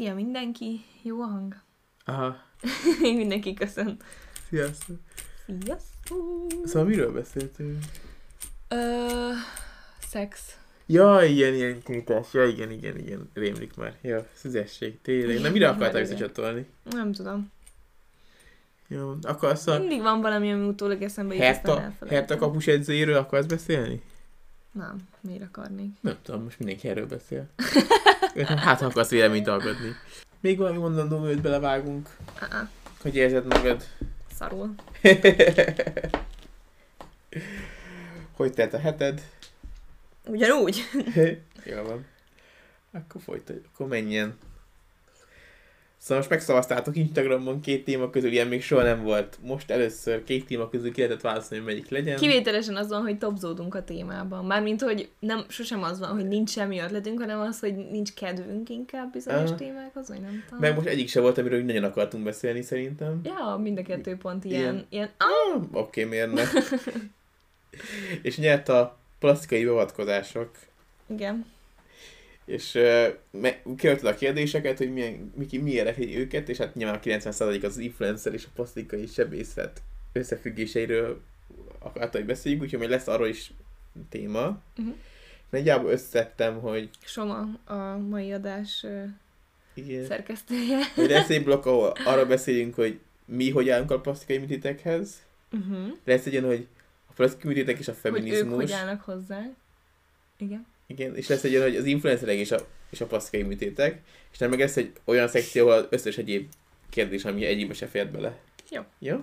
Szia mindenki, jó a hang? Aha, mindenki köszön. sziasztok. Sziasztok! Szóval miről beszéltünk? Ö, szex. Ja, igen, ilyen intimitás. Ja, igen, igen, igen. Rémlik már. Ja, szüzesség, tényleg. Na, mire akartál visszacsatolni? Nem tudom. Jó, akarsz a Mindig van valami, ami utólag eszembe jut, Herta. Herta kapus edzőjéről akarsz beszélni? Nem, miért akarnék? Nem tudom, most mindenki erről beszél. hát, akarsz véleményt alkotni. Még valami mondandó, hogy belevágunk, Uh-uh. hogy érzed magad. Szarul. hogy telt a heted? Ugyanúgy. Jó van. Akkor folytatjuk, akkor menjen. Szóval most megszavaztátok Instagramon két téma közül, ilyen még soha nem volt. Most először két téma közül ki lehetett választani, hogy melyik legyen. Kivételesen az van, hogy topzódunk a témában. Mármint, hogy nem, sosem az van, hogy nincs semmi ötletünk, hanem az, hogy nincs kedvünk inkább bizonyos Ah. témákhoz, vagy nem tudom. Meg most egyik se volt, amiről nagyon akartunk beszélni szerintem. Ja, mind a kettő pont ilyen, Ilyen. ilyen, ilyen ah, Oké, miért ne? és nyert a plastikai beavatkozások. igen. És uh, kiadtad a kérdéseket, hogy milyen, mi, mi érdekli őket, és hát nyilván a 90% az influencer és a plastikai sebészet összefüggéseiről akarta, hogy beszéljünk, úgyhogy lesz arról is téma. Uh-huh. Nagyjából összettem, hogy Soma a mai adás igen, szerkesztője. hogy lesz egy blokk, ahol arra beszélünk, hogy mi hogy állunk a plastikai műtétekhez. Uh-huh. Lesz egy olyan, hogy a plastikai műtétek és a Hogy ők feminizmus. hogy állnak hozzá. Igen. Igen, és lesz egy olyan, hogy az influencerek és a, és a plastikai műtétek, és nem meg lesz egy olyan szekció, ahol az összes egyéb kérdés, ami egyébbe se fért bele. Jó. Jó?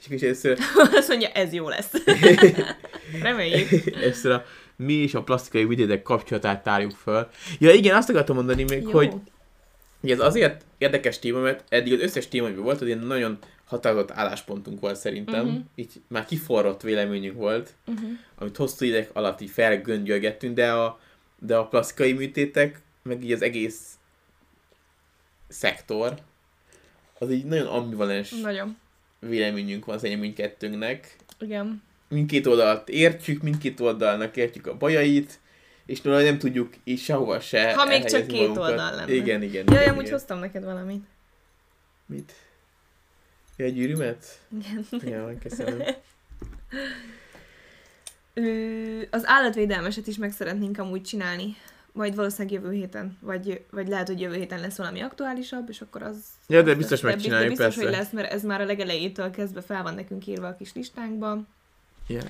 És akkor először, Azt mondja, ez jó lesz. Reméljük. először a mi és a plastikai műtétek kapcsolatát tárjuk föl. Ja igen, azt akartam mondani még, Jó. hogy hogy ez azért érdekes téma, mert eddig az összes téma, ami volt, az ilyen nagyon határozott álláspontunk volt szerintem. Uh-huh. Így már kiforrott véleményünk volt, Uh-huh. amit hosszú idők alatt így felgöngyölgettünk, de a, de a plastikai műtétek, meg így az egész szektor, az így nagyon ambivalens Nagyon. véleményünk van szerintem mindkettőnknek. Igen. Mindkét oldalt értjük, mindkét oldalnak értjük a bajait, és tőle nem tudjuk így sehova se Ha még csak két magunkat. oldal lenne. Igen, igen. Jaj, igen, amúgy igen. hoztam neked valamit. Mit? Egy gyűrűmet? Igen. Ja, köszönöm. Ö, az állatvédelmeset is meg szeretnénk amúgy csinálni. Majd valószínűleg jövő héten, vagy, vagy lehet, hogy jövő héten lesz valami aktuálisabb, és akkor az... Ja, de biztos lesz. megcsináljuk, de biztos, persze. hogy lesz, mert ez már a legelejétől kezdve fel van nekünk írva a kis listánkba. Ja.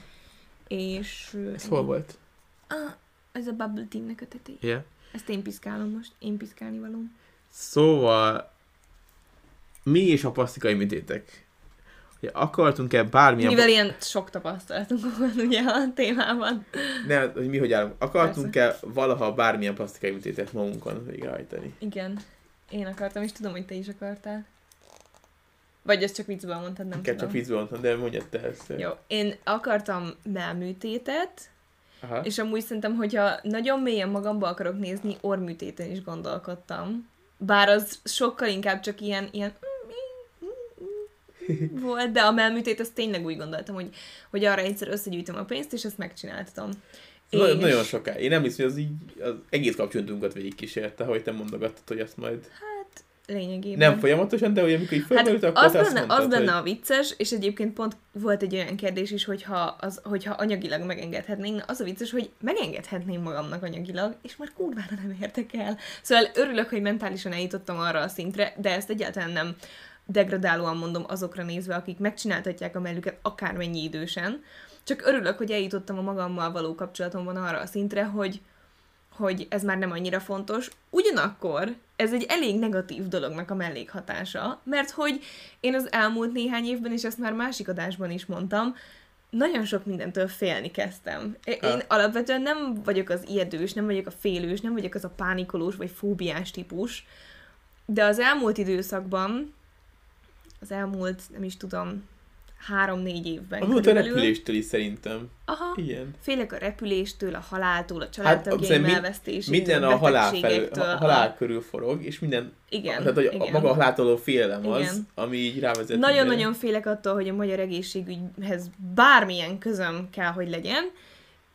És... Ez hol volt? Ah, ez a Bubble Teamnek a tetejé. Ja. Ezt én piszkálom most. Én piszkálni valóm. Szóval, mi és a plastikai műtétek? Hogy akartunk-e bármilyen... Mivel ilyen sok tapasztalatunk van ugye a témában. Ne, hogy mi hogy állunk. Akartunk-e valaha bármilyen plastikai műtétet magunkon végrehajtani? Igen. Én akartam, és tudom, hogy te is akartál. Vagy ezt csak viccben mondtad, nem Inkább tudom. csak vízből mondtam, de mondjad te ezt. Jó, én akartam melműtétet, Aha. és amúgy szerintem, hogyha nagyon mélyen magamba akarok nézni, orműtéten is gondolkodtam. Bár az sokkal inkább csak ilyen, ilyen volt, de a melműtét, azt tényleg úgy gondoltam, hogy, hogy arra egyszer összegyűjtöm a pénzt, és ezt megcsináltam. Ez Nagyon, És- nagyon sokáig. Én emlékszem, hogy az így az egész kapcsolatunkat végigkísérte, hogy te mondogattad, hogy ezt majd Lényegében. nem folyamatosan, de hogy amikor így fölmerült, Hát akkor az azt benne, mondtad, az benne hogy... a vicces, és egyébként pont volt egy olyan kérdés is, hogyha, az, hogyha anyagilag megengedhetnénk, az a vicces, hogy megengedhetném magamnak anyagilag, és már kurvára nem értek el. Szóval örülök, hogy mentálisan eljutottam arra a szintre, de ezt egyáltalán nem degradálóan mondom azokra nézve, akik megcsináltatják a mellüket akármennyi idősen. Csak örülök, hogy eljutottam a magammal való kapcsolatomban arra a szintre, hogy, hogy ez már nem annyira fontos. Ugyanakkor ez egy elég negatív dolognak a mellékhatása, mert hogy én az elmúlt néhány évben, és ezt már másik adásban is mondtam, nagyon sok mindentől félni kezdtem. Én Ah. alapvetően nem vagyok az ijedős, nem vagyok a félős, nem vagyok az a pánikolós vagy fóbiás típus, de az elmúlt időszakban, az elmúlt, nem is tudom, három-négy évben a körülbelül- repüléstől is szerintem. Aha. Igen. Félek a repüléstől, a haláltól, a Hát, családtagjaim mind- elvesztésétől, Minden a halál, felül, a halál körül forog, és minden, Igen, tehát hogy a, igen. maga a haláltól félelem az, Igen. ami így rávezet. Nagyon-nagyon félek attól, hogy a magyar egészségügyhez bármilyen közöm kell, hogy legyen,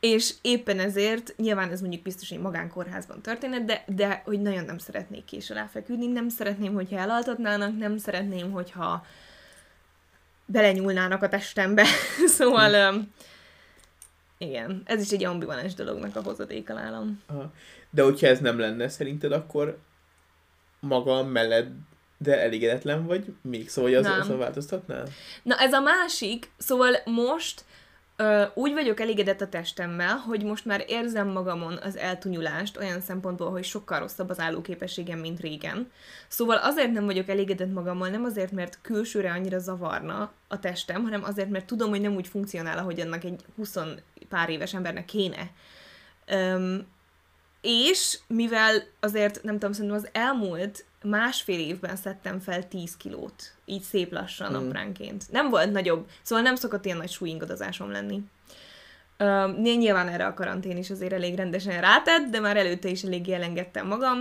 és éppen ezért, nyilván ez mondjuk biztos, hogy magánkórházban történet, de, de hogy nagyon nem szeretnék kés alá feküdni, nem szeretném, hogyha elaltatnának, nem szeretném, hogyha belenyúlnának a testembe. szóval, um, igen, ez is egy ambivalens dolognak a hozadéka nálam. Aha. De hogyha ez nem lenne szerinted, akkor maga mellett de elégedetlen vagy még, szóval az, Nem. azon változtatnál? Na ez a másik, szóval most úgy vagyok elégedett a testemmel, hogy most már érzem magamon az eltunyulást olyan szempontból, hogy sokkal rosszabb az állóképességem, mint régen. Szóval azért nem vagyok elégedett magammal, nem azért, mert külsőre annyira zavarna a testem, hanem azért, mert tudom, hogy nem úgy funkcionál, ahogy annak egy 20 pár éves embernek kéne. Öm, és mivel azért, nem tudom, szerintem az elmúlt másfél évben szedtem fel 10 kilót, így szép lassan Mm. apránként. Nem volt nagyobb, szóval nem szokott ilyen nagy súlyingadozásom lenni. Uh, nyilván erre a karantén is azért elég rendesen rátett, de már előtte is elég elengedtem magam.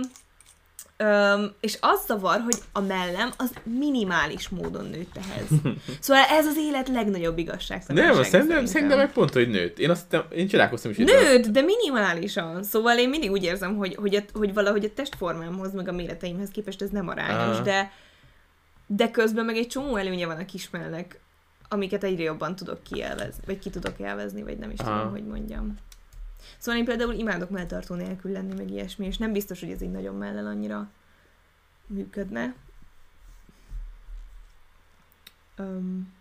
Um, és az zavar, hogy a mellem az minimális módon nőtt ehhez. Szóval ez az élet legnagyobb igazság. Nem, szerintem, szerintem meg pont, hogy nőtt. Én azt hittem, én csodálkoztam is. Nőtt, de minimálisan. Szóval én mindig úgy érzem, hogy, hogy, a, hogy valahogy a testformámhoz, meg a méreteimhez képest ez nem arányos, Aha. de de közben meg egy csomó előnye van a kismelnek, amiket egyre jobban tudok kielvezni, vagy ki tudok élvezni, vagy nem is Aha. tudom, hogy mondjam. Szóval én például imádok melltartó nélkül lenni, meg ilyesmi, és nem biztos, hogy ez így nagyon mellel annyira működne. Um,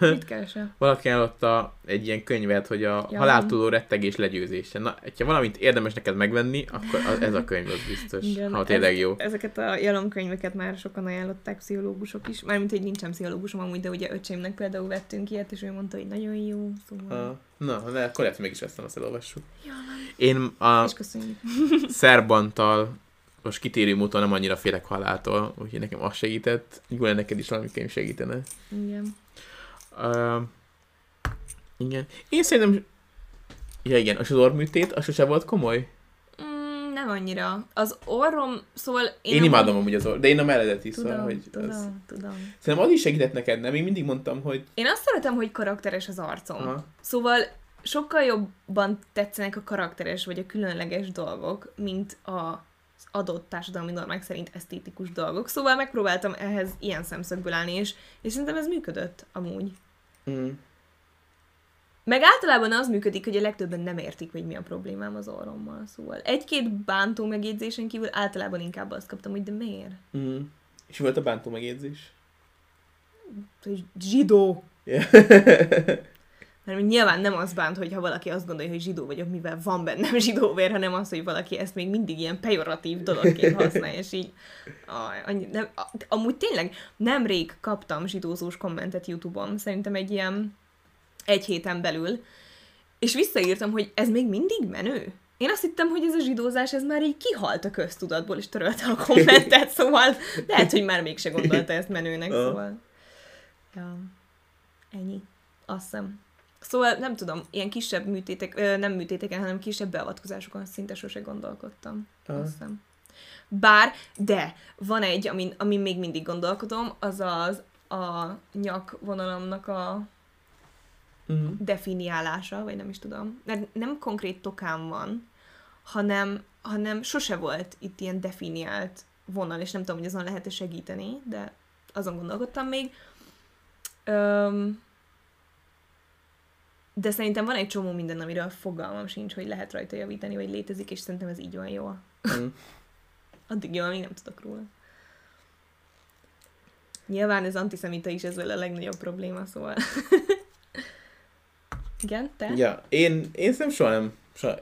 mit keresel? Valaki ajánlotta egy ilyen könyvet, hogy a Ja. haláltudó rettegés legyőzése. Na, ha valamit érdemes neked megvenni, akkor az, ez a könyv az biztos. Igen, ha tényleg jó. Ezeket a jalomkönyveket már sokan ajánlották pszichológusok is. Mármint, hogy nincsen pszichológusom amúgy, de ugye öcsémnek például vettünk ilyet, és ő mondta, hogy nagyon jó, szóval... Ah, na, de akkor lehet, mégis veszem, azt elolvassuk. Ja, Én a szerbantal most kitérő módon nem annyira félek haláltól, úgyhogy nekem az segített. Jó lenne neked is valami könyv segítene. Igen. Uh, igen. Én szerintem... Ja igen, és az orrműtét, az sose volt komoly? Mm, nem annyira. Az orrom, szóval... Én, én imádom amúgy az orr, de én a melledet is, Tudom, szóval, hogy tudom, az... tudom. Szerintem az is segített neked, nem? Én mindig mondtam, hogy... Én azt szeretem, hogy karakteres az arcom. Aha. Szóval sokkal jobban tetszenek a karakteres vagy a különleges dolgok, mint a az adott társadalmi normák szerint esztétikus dolgok. Szóval megpróbáltam ehhez ilyen szemszögből állni, és, és szerintem ez működött amúgy. Mm. Meg általában az működik, hogy a legtöbben nem értik, hogy mi a problémám az orrommal. Szóval egy-két bántó megjegyzésen kívül általában inkább azt kaptam, hogy de miért? Mm. És volt a bántó megjegyzés? Hogy zsidó! Ja. Mert nyilván nem az bánt, hogyha valaki azt gondolja, hogy zsidó vagyok, mivel van bennem zsidóvér, hanem az, hogy valaki ezt még mindig ilyen pejoratív dologként használja, és így aj, nem, amúgy tényleg nemrég kaptam zsidózós kommentet Youtube-on, szerintem egy ilyen egy héten belül, és visszaírtam, hogy ez még mindig menő. Én azt hittem, hogy ez a zsidózás, ez már így kihalt a köztudatból, és törölte a kommentet, szóval lehet, hogy már mégse gondolta ezt menőnek, szóval. Ja, ennyi. Azt hiszem. Szóval nem tudom, ilyen kisebb műtétek, nem műtéteken, hanem kisebb beavatkozásokon szinte sose gondolkodtam. Aha. Azt hiszem. Bár, de van egy, amin, amin még mindig gondolkodom, az az a nyakvonalamnak a Mm. definiálása, vagy nem is tudom. Mert nem konkrét tokám van, hanem, hanem sose volt itt ilyen definiált vonal, és nem tudom, hogy azon lehet-e segíteni, de azon gondolkodtam még. Öm, de szerintem van egy csomó minden, amiről fogalmam sincs, hogy lehet rajta javítani, vagy létezik, és szerintem ez így van jó. Mm. Addig jó, amíg nem tudok róla. Nyilván ez antiszemita is ezzel a legnagyobb probléma, szóval. Igen, te? Ja, én, én szerintem soha nem,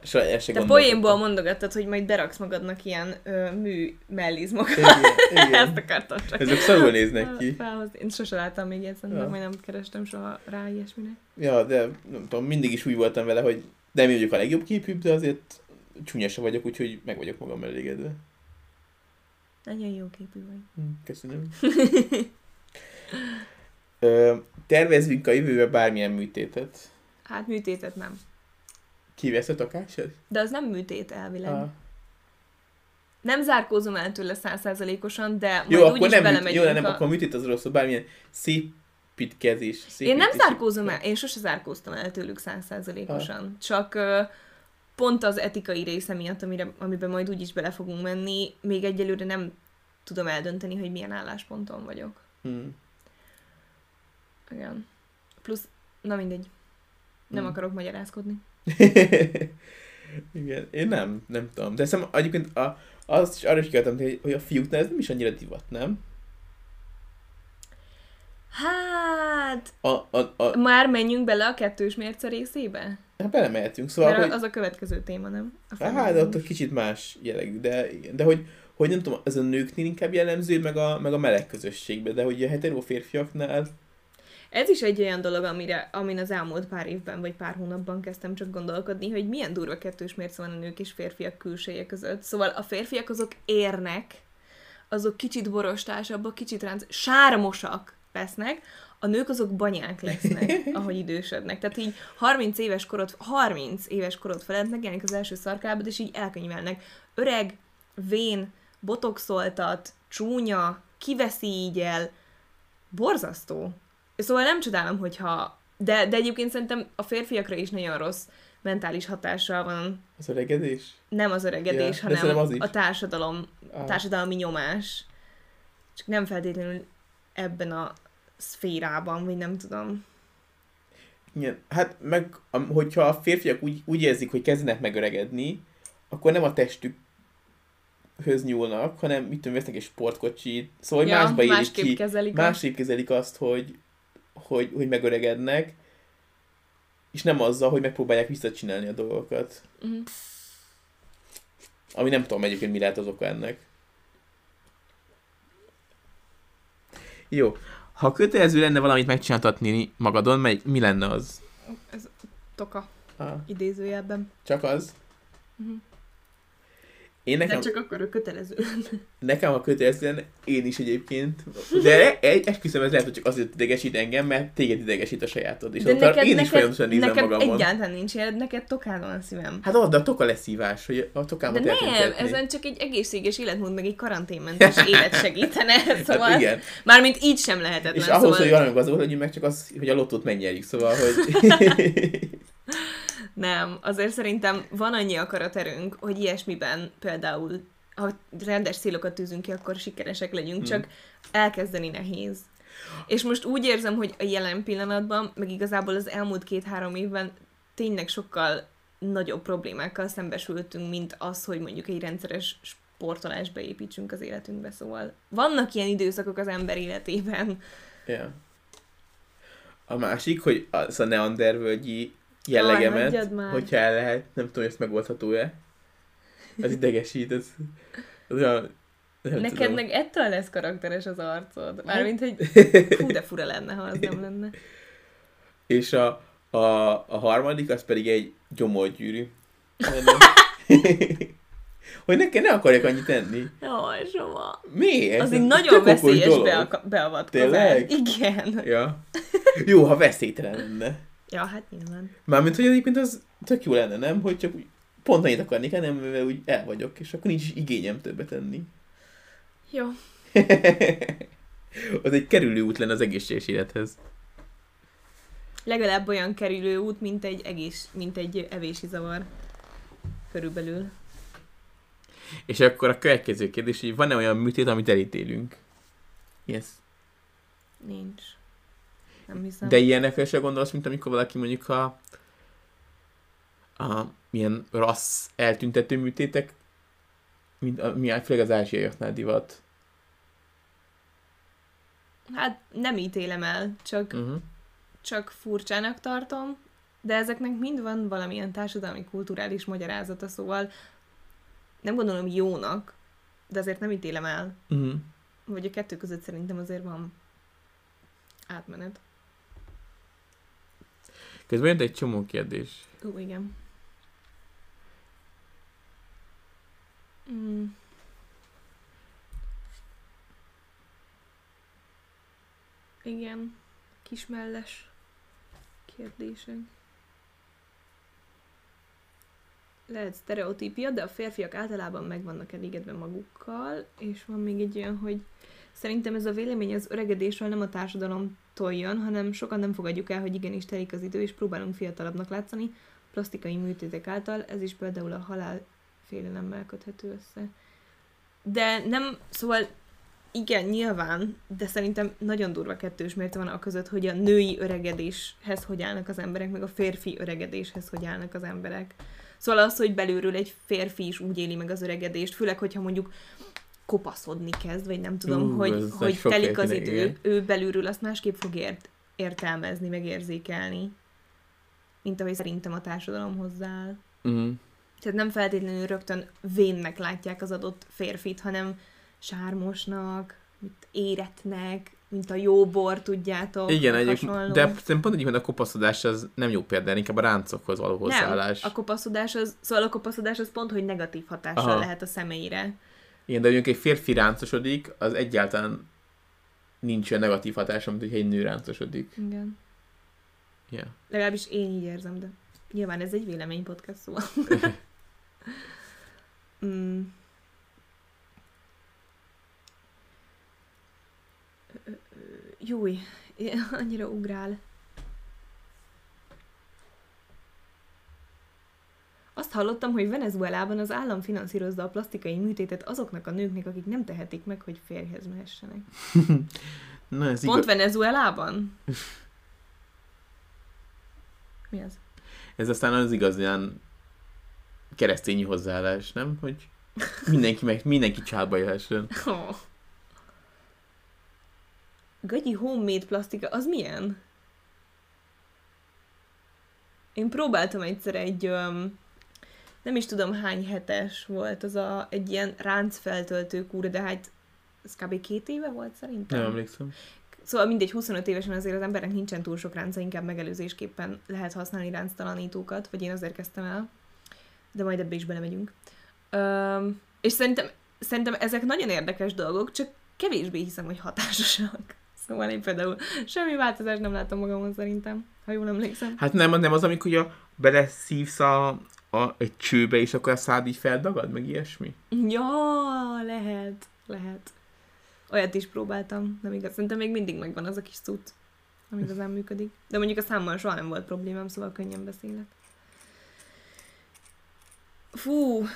soha el se Te poénból mondogattad, hogy majd beraksz magadnak ilyen ö, mű mellizmokat. Igen, Ezt igen. akartam csak. Ezek szarul néznek ki. Felhozni. Én sose láttam még ilyet, Ja. majd nem kerestem soha rá ilyesmire. Ja, de nem tudom, mindig is úgy voltam vele, hogy nem vagyok a legjobb képűbb, de azért csúnya se vagyok, úgyhogy meg vagyok magam elégedve. Nagyon jó képű vagy. Hm, Köszönöm. Ö, tervezünk a jövőbe bármilyen műtétet. Hát műtétet nem. Kivesz a takásod? De az nem műtét elvileg. Ah. Nem zárkózom el tőle százszázalékosan, de Jó, majd akkor úgyis belemegyünk jó, nem, a... akkor műtét az rosszul, bármilyen szép építkezés. Én nem zárkózom el, én sose zárkóztam el tőlük százszázalékosan. Csak ö, pont az etikai része miatt, amire, amiben majd úgyis bele fogunk menni, még egyelőre nem tudom eldönteni, hogy milyen állásponton vagyok. Hmm. Igen. Plusz, na mindegy. Nem Hmm. akarok magyarázkodni. Igen, én nem, nem tudom. De hiszem, egyébként a, azt is arra is kiadtam, hogy, a fiúknál ez nem is annyira divat, nem? Hát, A, a, a, már menjünk bele a kettős mérce részébe? hát belemehetünk, szóval, Mert hogy... az a következő téma, nem? A Hát, de ott egy kicsit más jellegű, de, de hogy, hogy nem tudom, ez a nőknél inkább jellemző, meg a, meg a meleg közösségben, de hogy a hetero férfiaknál, Ez is egy olyan dolog, amire, amin az elmúlt pár évben vagy pár hónapban kezdtem csak gondolkodni, hogy milyen durva kettős mérce van a nők és férfiak külseje között. Szóval a férfiak azok érnek, azok kicsit borostásabbak, kicsit ránc, sármosak lesznek, a nők azok banyák lesznek, ahogy idősödnek. Tehát így 30 éves korod, 30 éves korod felett megjelenik az első szarkábod, és így elkönyvelnek. Öreg, vén, botoxoltat, csúnya, kiveszi így el, borzasztó. Szóval nem csodálom, hogyha... De, de egyébként szerintem a férfiakra is nagyon rossz mentális hatással van. az öregedés. Nem az öregedés, Ja, hanem az is. a társadalom, Ah. társadalmi nyomás. Csak nem feltétlenül ebben a szférában, vagy nem tudom. Igen, hát meg, hogyha a férfiak úgy, úgy érzik, hogy kezdenek megöregedni, akkor nem a testük höz nyúlnak, hanem mit tudom, vesznek egy sportkocsit, szóval hogy másba élik ki, kezelik. másképp kezelik azt, hogy, hogy, hogy megöregednek, és nem azzal, hogy megpróbálják visszacsinálni a dolgokat. Mhm. Ami nem tudom egyébként mi lehet az oka ennek. Jó. Ha kötelező lenne valamit megcsináltatni magadon, mely, mi lenne az? Ez toka, Ah, idézőjelben. csak az? Mhm. Én nekem, De csak akkor ő kötelező. nekem a kötelező lenne, én is egyébként, de egy, esküszöm, ez lehet, hogy csak azért idegesít engem, mert téged idegesít a sajátod, és De neked, én is folyamatosan nézem neked magamon. egyáltalán nincs ilyen, neked tokádon a szívem. Hát ott, de a toka leszívás, hogy a De tokámat tudom nem, szedni. ezen csak egy egészséges életmód, meg egy karanténmentes élet segítene, szóval Hát igen. mármint így sem lehetetlen. És ahhoz, szóval hogy valami gazdag legyünk, meg csak az, hogy a lottót megnyerjük, szóval, hogy... Nem, azért szerintem van annyi akaraterőnk, hogy ilyesmiben például, ha rendes célokat tűzünk ki, akkor sikeresek legyünk, Hmm. csak elkezdeni nehéz. És most úgy érzem, hogy a jelen pillanatban, meg igazából az elmúlt két-három évben tényleg sokkal nagyobb problémákkal szembesültünk, mint az, hogy mondjuk egy rendszeres sportolást beépítsünk az életünkbe, szóval vannak ilyen időszakok az ember életében. ja. A másik, hogy az a neandervölgyi Aj, jellegemet, már. hogyha el lehet, nem tudom, hogy ezt megoldható-e. Az idegesít, ez, az olyan, nem Neked tudom. meg ettől lesz karakteres az arcod. Mármint, hogy fú, de fura lenne, ha az nem lenne. És a, a, a harmadik, az pedig egy gyomorgyűrű. hogy nekem ne akarjak annyit tenni. Jaj, Zsoma. Miért? Az egy nagyon veszélyes dolog. beavatkozás. Tényleg? Igen. Ja. Jó, ha veszélytelen lenne. Ja, hát nyilván. Mármint, hogy egyébként az tök jó lenne, nem? Hogy csak úgy pont annyit akarnék, hanem mivel úgy el vagyok, és akkor nincs igényem többet tenni. Jó. az egy kerülő út lenne az egészséges élethez. Legalább olyan kerülő út, mint egy egész, mint egy evési zavar. Körülbelül. És akkor a következő kérdés, hogy van-e olyan műtét, amit elítélünk? Yes. Nincs. Nem hiszem. De ilyenekre se gondolsz, mint amikor valaki mondjuk a, a milyen rassz eltüntető műtétek, mint a, mi főleg az ázsiaiaknál divat. Hát nem ítélem el, csak, Uh-huh. csak furcsának tartom, de ezeknek mind van valamilyen társadalmi, kulturális magyarázata, szóval nem gondolom jónak, de azért nem ítélem el. Uh-huh. Vagy a kettő között szerintem azért van átmenet. Közben jött egy csomó kérdés. Ó, igen. Mm. Igen. Kismelles kérdések. Lehet sztereotípia, de a férfiak általában meg vannak elégedve magukkal, és van még egy olyan, hogy Szerintem ez a vélemény az öregedésről nem a társadalomtól jön, hanem sokan nem fogadjuk el, hogy igenis telik az idő, és próbálunk fiatalabbnak látszani, plastikai műtétek által, ez is például a halál félelemmel köthető össze. De nem, szóval igen, nyilván, de szerintem nagyon durva kettős mérte van a között, hogy a női öregedéshez hogy állnak az emberek, meg a férfi öregedéshez hogy állnak az emberek. Szóval az, hogy belülről egy férfi is úgy éli meg az öregedést, főleg, hogyha mondjuk kopaszodni kezd, vagy nem tudom, Ú, hogy, hogy telik az idő, igen. ő belülről azt másképp fog ért, értelmezni, meg érzékelni, mint ahogy szerintem a társadalom hozzááll. Uh-huh. Tehát nem feltétlenül rögtön vénnek látják az adott férfit, hanem sármosnak, mint éretnek, mint a jó bor, tudjátok. Igen, hasonló. de szerintem pont egyébként a kopaszodás az nem jó példa, inkább a ráncokhoz való hozzáállás. Nem, a kopaszodás az, szóval a kopaszodás az pont, hogy negatív hatással Aha. lehet a személyre. Igen, de mondjuk egy férfi ráncosodik, az egyáltalán nincs olyan negatív hatása, mint hogyha egy nő ráncosodik. Igen. Yeah. Legalábbis én így érzem, de nyilván ez egy vélemény podcast, szóval. mm. Júj, annyira ugrál. Hallottam, hogy Venezuelában az állam finanszírozza a plastikai műtétet azoknak a nőknek, akik nem tehetik meg, hogy férjhez mehessenek. Na, ez Pont igaz. Venezuelában? Mi az? Ez aztán az igazán keresztényi hozzáállás, nem? Hogy mindenki, meg, mindenki családba jöhessen. Oh. Gagyi homemade plastika, az milyen? Én próbáltam egyszer egy, öm, nem is tudom hány hetes volt, az a, egy ilyen ráncfeltöltő kúra, de hát ez kb. két éve volt szerintem. Nem emlékszem. Szóval mindegy, 25 évesen azért az embernek nincsen túl sok ránca, inkább megelőzésképpen lehet használni ránctalanítókat, vagy én azért kezdtem el, de majd ebbe is belemegyünk. Öm, és szerintem, szerintem ezek nagyon érdekes dolgok, csak kevésbé hiszem, hogy hatásosak. Szóval én például semmi változást nem látom magamon szerintem, ha jól emlékszem. Hát nem, nem az, amikor ugye beleszívsz a, a, egy csőbe, és akkor a szád így feldagad, meg ilyesmi? Ja, lehet, lehet. Olyat is próbáltam, nem igaz. Szerintem még mindig megvan az a kis cucc, ami igazán működik. De mondjuk a számmal soha nem volt problémám, szóval könnyen beszélek. Fú,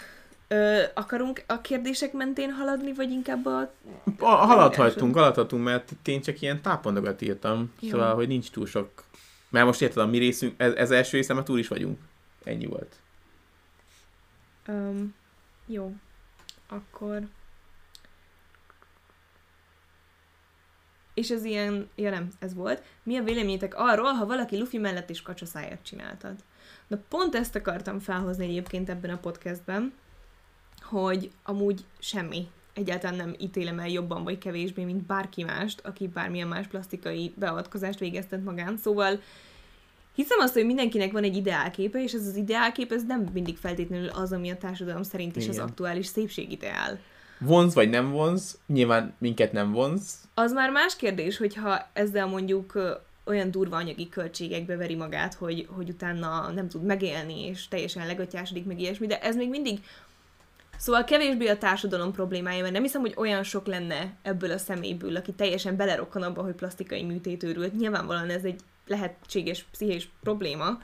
ö, akarunk a kérdések mentén haladni, vagy inkább a... A, haladhatunk, haladhatunk, mert itt én csak ilyen tápondokat írtam, Jó. szóval, hogy nincs túl sok. Mert most érted, a mi részünk, ez, ez első része, mert túl is vagyunk. Ennyi volt. Um, jó, akkor... És ez ilyen, ja nem, ez volt. Mi a véleményetek arról, ha valaki Luffy mellett is kacsaszájat csináltad? Na pont ezt akartam felhozni egyébként ebben a podcastben, hogy amúgy semmi. Egyáltalán nem ítélem el jobban vagy kevésbé, mint bárki mást, aki bármilyen más plastikai beavatkozást végeztet magán. Szóval hiszem azt, hogy mindenkinek van egy ideálképe, és ez az ideálkép ez nem mindig feltétlenül az, ami a társadalom szerint is az Igen. aktuális szépségideál. Vonz vagy nem vonz, nyilván minket nem vonz. Az már más kérdés, hogyha ezzel mondjuk olyan durva anyagi költségekbe veri magát, hogy, hogy utána nem tud megélni, és teljesen legatyásodik, meg ilyesmi, de ez még mindig Szóval kevésbé a társadalom problémája, mert nem hiszem, hogy olyan sok lenne ebből a személyből, aki teljesen belerokkan abba, hogy plastikai műtét őrült. Nyilvánvalóan ez egy lehetséges pszichés probléma.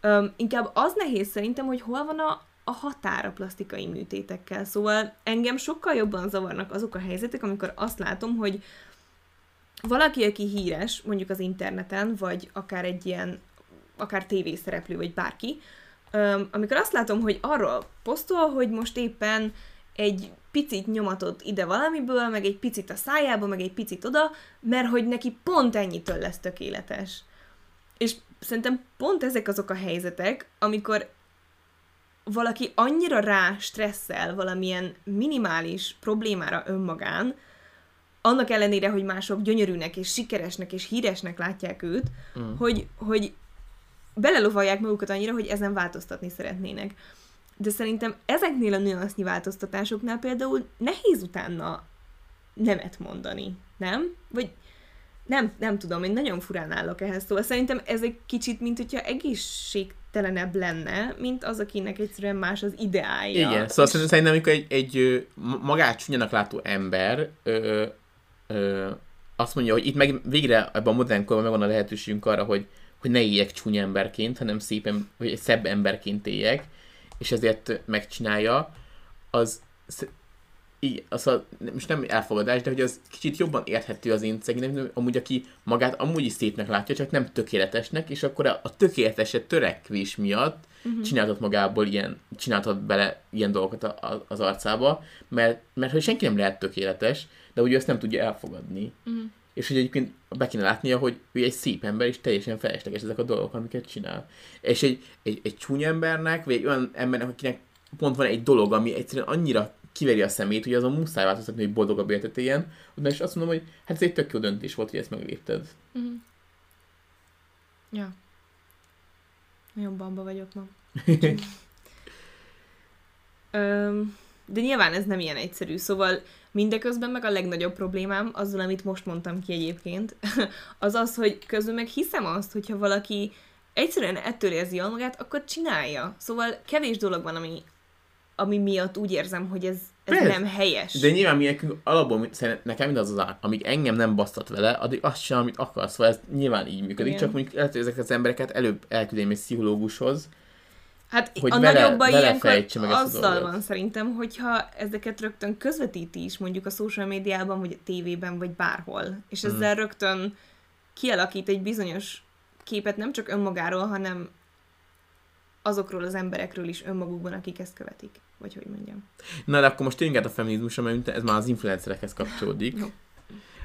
Öm, inkább az nehéz szerintem, hogy hol van a, a határ a plastikai műtétekkel. Szóval engem sokkal jobban zavarnak azok a helyzetek, amikor azt látom, hogy valaki, aki híres, mondjuk az interneten, vagy akár egy ilyen, akár tévészereplő, vagy bárki, öm, amikor azt látom, hogy arról posztol, hogy most éppen egy picit nyomatott ide valamiből, meg egy picit a szájába, meg egy picit oda, mert hogy neki pont ennyitől lesz tökéletes. És szerintem pont ezek azok a helyzetek, amikor valaki annyira rá stresszel valamilyen minimális problémára önmagán, annak ellenére, hogy mások gyönyörűnek és sikeresnek és híresnek látják őt, Mm. hogy, hogy belelovalják magukat annyira, hogy ezen változtatni szeretnének. De szerintem ezeknél a nüansznyi változtatásoknál például nehéz utána nemet mondani, nem? Vagy nem, nem tudom, én nagyon furán állok ehhez, szóval szerintem ez egy kicsit, mint hogyha egészségtelenebb lenne, mint az, akinek egyszerűen más az ideálja. Igen, szóval És- szerintem, amikor egy, egy magát csúnyának látó ember ö, ö, azt mondja, hogy itt meg végre ebben a modern korban megvan a lehetőségünk arra, hogy, hogy ne éljek csúnya emberként, hanem szépen, vagy szebb emberként éljek, és ezért megcsinálja, az így, az a, most nem elfogadás, de hogy az kicsit jobban érthető az én szerintem, amúgy aki magát amúgy is szépnek látja, csak nem tökéletesnek, és akkor a, a tökéleteset törekvés miatt uh-huh. csináltat magából ilyen, csináltat bele ilyen dolgokat a, a, az arcába, mert, mert hogy senki nem lehet tökéletes, de ő ezt nem tudja elfogadni. Uh-huh. És hogy egyébként be kéne látnia, hogy ő egy szép ember, és teljesen felesleges ezek a dolgok, amiket csinál. És egy, egy, egy csúnya embernek, vagy egy olyan embernek, akinek pont van egy dolog, ami egyszerűen annyira kiveri a szemét, hogy azon muszáj változtatni, hogy boldogabb életet éljen, és azt mondom, hogy hát ez egy tök jó döntés volt, hogy ezt meglépted. Uh-huh. Ja. Nagyon bamba vagyok ma. Öm, de nyilván ez nem ilyen egyszerű, szóval mindeközben meg a legnagyobb problémám azzal, amit most mondtam ki egyébként, az az, hogy közben meg hiszem azt, hogyha valaki egyszerűen ettől érzi jól magát, akkor csinálja. Szóval kevés dolog van, ami, ami miatt úgy érzem, hogy ez, ez nem helyes. De nyilván mi alapból nekem mindaz az amíg engem nem basztat vele, addig azt sem, amit akarsz, szóval ez nyilván így működik, Igen. csak mondjuk lehet, hogy ezeket az embereket előbb elküldém egy pszichológushoz, Hát hogy a vele, nagyobb baj ilyenkor meg azzal van szerintem, hogyha ezeket rögtön közvetíti is mondjuk a social médiában, vagy a tévében, vagy bárhol, és hmm. ezzel rögtön kialakít egy bizonyos képet nem csak önmagáról, hanem azokról az emberekről is önmagukban, akik ezt követik. Vagy hogy mondjam. Na, de akkor most tényleg a feminizmusra, mert ez már az influencerekhez kapcsolódik.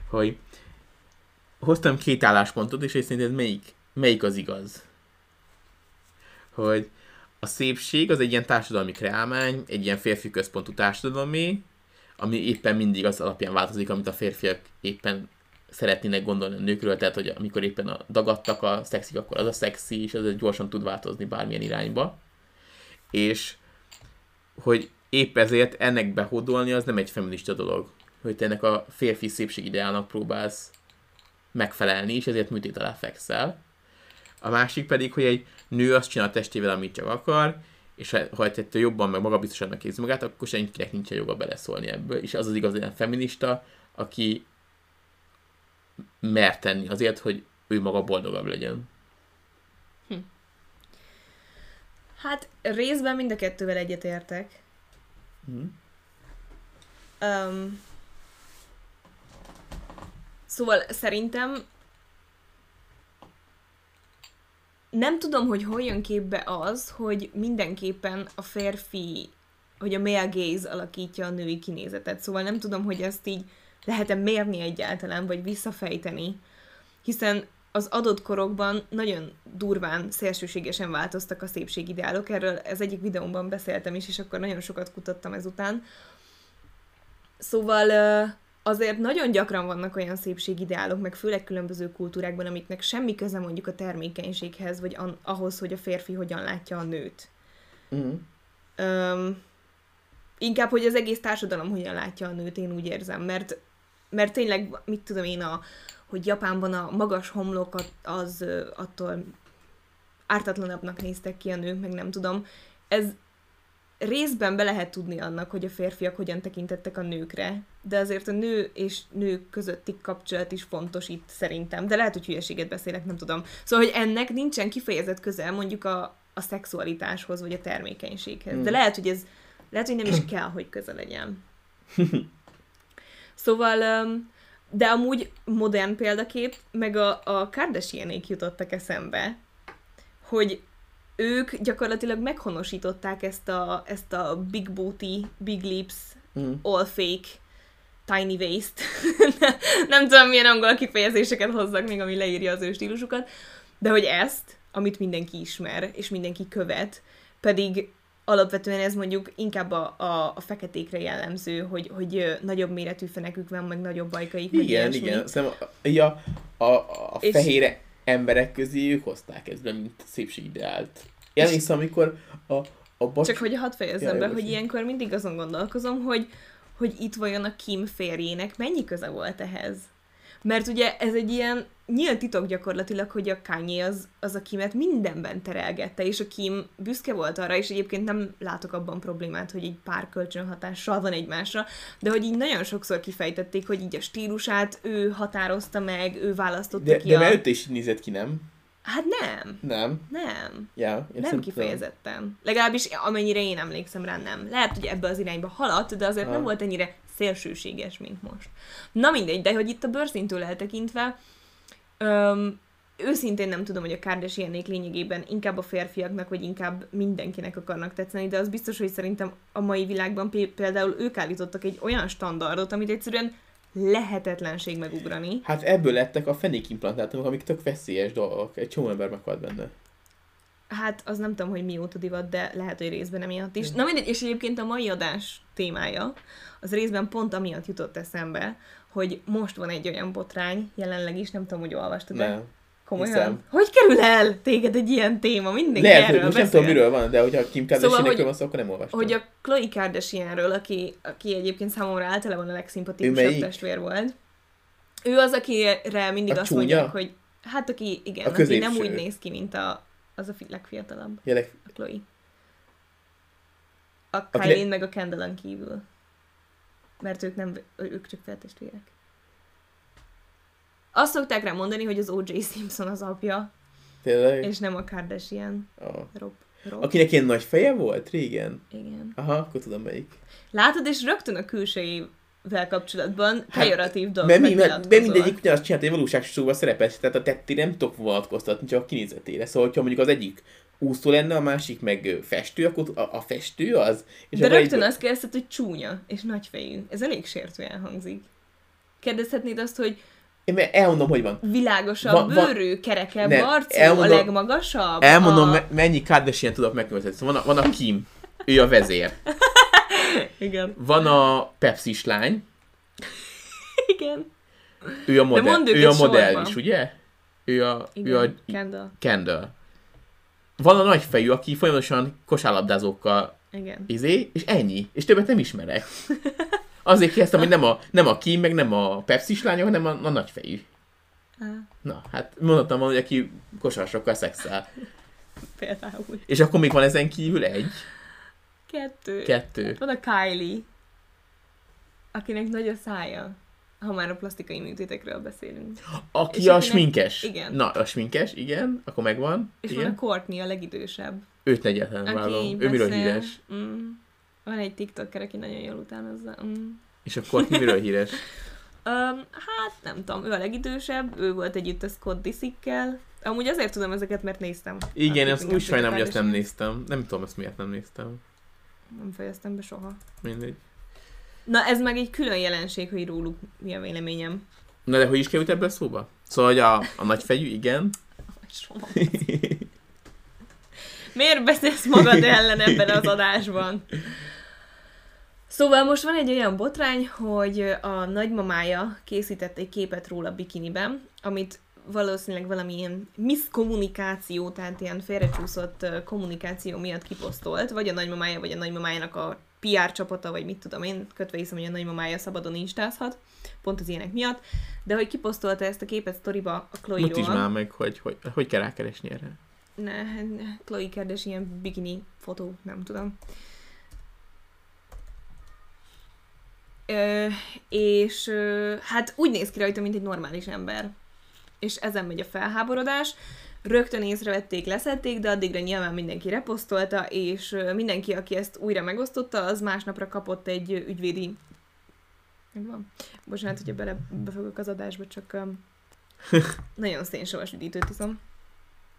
Hogy hoztam két álláspontot, és szerinted melyik, melyik az igaz? Hogy a szépség az egy ilyen társadalmi kreálmány, egy ilyen férfi központú társadalmi, ami éppen mindig az alapján változik, amit a férfiak éppen szeretnének gondolni a nőkről, tehát hogy amikor éppen a dagadtak a szexik, akkor az a szexi, és ez gyorsan tud változni bármilyen irányba. És hogy épp ezért ennek behódolni az nem egy feminista dolog. Hogy te ennek a férfi szépségideálnak próbálsz megfelelni, és ezért műtét alá fekszel. A másik pedig, hogy egy nő azt csinál a testével, amit csak akar, és ha, ha ettől jobban, meg magabiztosan érzi magát, akkor senkinek nincs joga beleszólni ebből. És az az igaz ilyen feminista, aki mer tenni azért, hogy ő maga boldogabb legyen. Hm. Hát részben mind a kettővel egyetértek. Hm. Um, szóval szerintem nem tudom, hogy hol jön képbe az, hogy mindenképpen a férfi, hogy a male gaze alakítja a női kinézetet. Szóval nem tudom, hogy ezt így lehet-e mérni egyáltalán, vagy visszafejteni, hiszen az adott korokban nagyon durván, szélsőségesen változtak a szépségideálok. Erről ez egyik videómban beszéltem is, és akkor nagyon sokat kutattam ezután. Szóval azért nagyon gyakran vannak olyan szépségideálok, meg főleg különböző kultúrákban, amiknek semmi köze mondjuk a termékenységhez, vagy ahhoz, hogy a férfi hogyan látja a nőt. Mm. Um, inkább, hogy az egész társadalom hogyan látja a nőt, én úgy érzem, mert mert tényleg, mit tudom én, a, hogy Japánban a magas homlok az attól ártatlanabbnak néztek ki a nők, meg nem tudom. Ez részben be lehet tudni annak, hogy a férfiak hogyan tekintettek a nőkre, de azért a nő és nők közötti kapcsolat is fontos itt szerintem, de lehet, hogy hülyeséget beszélek, nem tudom. Szóval, hogy ennek nincsen kifejezett közel mondjuk a, a szexualitáshoz, vagy a termékenységhez. De hmm. lehet, hogy ez, lehet, hogy nem is kell, hogy közel legyen. Szóval, de amúgy modern példakép, meg a, a Kardashianék jutottak eszembe, hogy ők gyakorlatilag meghonosították ezt a, ezt a big booty, big lips, mm. all fake, tiny waist. nem tudom, milyen angol kifejezéseket hozzak még, ami leírja az ő stílusukat, de hogy ezt, amit mindenki ismer, és mindenki követ, pedig alapvetően ez mondjuk inkább a, a, a feketékre jellemző, hogy, hogy nagyobb méretű fenekük van, meg nagyobb bajkaik. Igen, meg igen. Szerintem ja, a, a és... fehér emberek közé ők hozták ezt be, mint szépségideált. Én emlékszem, amikor a, a bas... Csak hogy hadd fejezzem be, hogy ilyenkor mindig azon gondolkozom, hogy, hogy itt vajon a Kim férjének mennyi köze volt ehhez. Mert ugye ez egy ilyen nyílt titok gyakorlatilag, hogy a Kanye az, az a Kimet mindenben terelgette, és a Kim büszke volt arra, és egyébként nem látok abban problémát, hogy egy pár kölcsönhatással van egymásra, de hogy így nagyon sokszor kifejtették, hogy így a stílusát ő határozta meg, ő választotta De, ki de a... mert is így nézett ki, nem? Hát nem, Nem. nem. Ja, én Nem kifejezetten. Legalábbis amennyire én emlékszem rá, nem. Lehet, hogy ebbe az irányba haladt, de azért Ha. nem volt ennyire szélsőséges, mint most. Na mindegy, de hogy itt a bőrszintől eltekintve, öm, őszintén nem tudom, hogy a Kardashianék lényegében inkább a férfiaknak, vagy inkább mindenkinek akarnak tetszeni, de az biztos, hogy szerintem a mai világban pé- például ők állítottak egy olyan standardot, amit egyszerűen lehetetlenség megugrani. Hát ebből lettek a fenékimplantátumok, amik tök veszélyes dolgok. Egy csomó ember meghalt benne. Hát az nem tudom, hogy mióta divat, de lehet, hogy részben emiatt is. Na mindegy, és egyébként a mai adás témája, az részben pont amiatt jutott eszembe, hogy most van egy olyan botrány, jelenleg is, nem tudom, hogy olvastad de Nem. komolyan. hiszem. Hogy kerül el téged egy ilyen téma? Mindenki Lehet, hogy erről most nem beszél. tudom, miről van, de hogyha Kim Kardashian hogy- szóval, van szó, akkor nem olvastam. Hogy a Chloe Kardashianről, aki, aki egyébként számomra általában a legszimpatikusabb testvér volt, ő az, akire mindig A azt csúnya? mondják, hogy hát aki, igen, A aki nem úgy néz ki, mint a, az a fi- legfiatalabb. Jelek, A Chloe. A Kylie meg a Kendall-en kívül. Mert ők nem, ők csak feltestvérek. Azt szokták rá mondani, hogy az O.J. Simpson az apja, tényleg? és nem a Kardashian. Oh. Rob. Rob. Akinek ilyen nagy feje volt régen? Igen. Aha, akkor tudom melyik. Látod, és rögtön a külsejével kapcsolatban Hát, pejoratív dolgok Mert, mi, mert, mert megnyilatkozol. mindegyik ugyanazt csinált, egy valóságosóban szerepel, tehát a tettére nem tudok vonatkoztatni, csak a kinézetére. Szóval, ha mondjuk az egyik úszó lenne, a másik meg festő, akkor a, a festő az. És De rögtön egy- azt kérdezted, hogy csúnya és nagyfejű. Ez elég sértően hangzik. Kérdezhetnéd azt, hogy Én mert elmondom, hogy van. világosabb Va- va- bőrű, kerekebb Nem, arcú, elmondom- a legmagasabb. Elmondom, a... me- mennyi Kardashian tudok megnevezni. Szóval van a, van a Kim, ő a vezér. Igen. Van a Pepsi lány, Igen. ő a modell, mondd ő a modell sorba. is, ugye? Ő a, Igen. ő a Kendall. Kendall. Van a nagyfejű, aki folyamatosan kosárlabdázókkal Igen. izé, és ennyi. És többet nem ismerek. Azért kérdeztem, hogy nem a, nem a Kim, meg nem a Pepsi lánya, hanem a, a nagyfejű. Á, Na, hát mondottam volna, hogy aki kosarasokkal szexel. például. És akkor még van ezen kívül egy, Kettő. kettő. Van a Kylie, akinek nagy a szája, ha már a plastikai műtétekről beszélünk. Aki És a akinek- sminkes. igen. Na, a sminkes, igen, akkor megvan. És igen. van a Courtney, a legidősebb. Őt egyáltalán így Ő miről híres? Mm. Van egy TikToker, aki nagyon jól utánozza. Mm. És akkor miről híres? Um, hát nem tudom, ő a legidősebb, ő volt együtt a Scott Disickkel. Amúgy azért tudom ezeket, mert néztem. Igen, A azt úgy sajnálom, hogy azt nem néztem. Nem tudom, azt miért nem néztem. Nem fejeztem be soha. Mindegy. Na ez meg egy külön jelenség, hogy róluk mi a véleményem. Na de hogy is került ebből szóba? Szóval, hogy a, a nagyfejű, igen. Soha. Miért beszélsz magad ellen ebben az adásban? Szóval most van egy olyan botrány, hogy a nagymamája készített egy képet róla bikiniben, amit valószínűleg valamilyen miszkommunikáció, tehát ilyen félrecsúszott kommunikáció miatt kiposztolt, vagy a nagymamája, vagy a nagymamájának a PR csapata, vagy mit tudom én, kötve hiszem, hogy a nagymamája szabadon instázhat, pont az ilyenek miatt, de hogy kiposztolta ezt a képet sztoriba a Chloe-ról. Mutasd már meg, hogy, hogy, hogy kell rákeresni erre. Ne, ne, Chloe Kardashian bikini fotó, nem tudom. Ö, és ö, hát úgy néz ki rajta, mint egy normális ember. És ezen megy a felháborodás. Rögtön észrevették, leszették, de addigra nyilván mindenki reposztolta, és mindenki, aki ezt újra megosztotta, az másnapra kapott egy ügyvédi... Megvan? Bocsánat, hogyha bele befogok az adásba, csak um, nagyon szénsavas üdítőt iszom.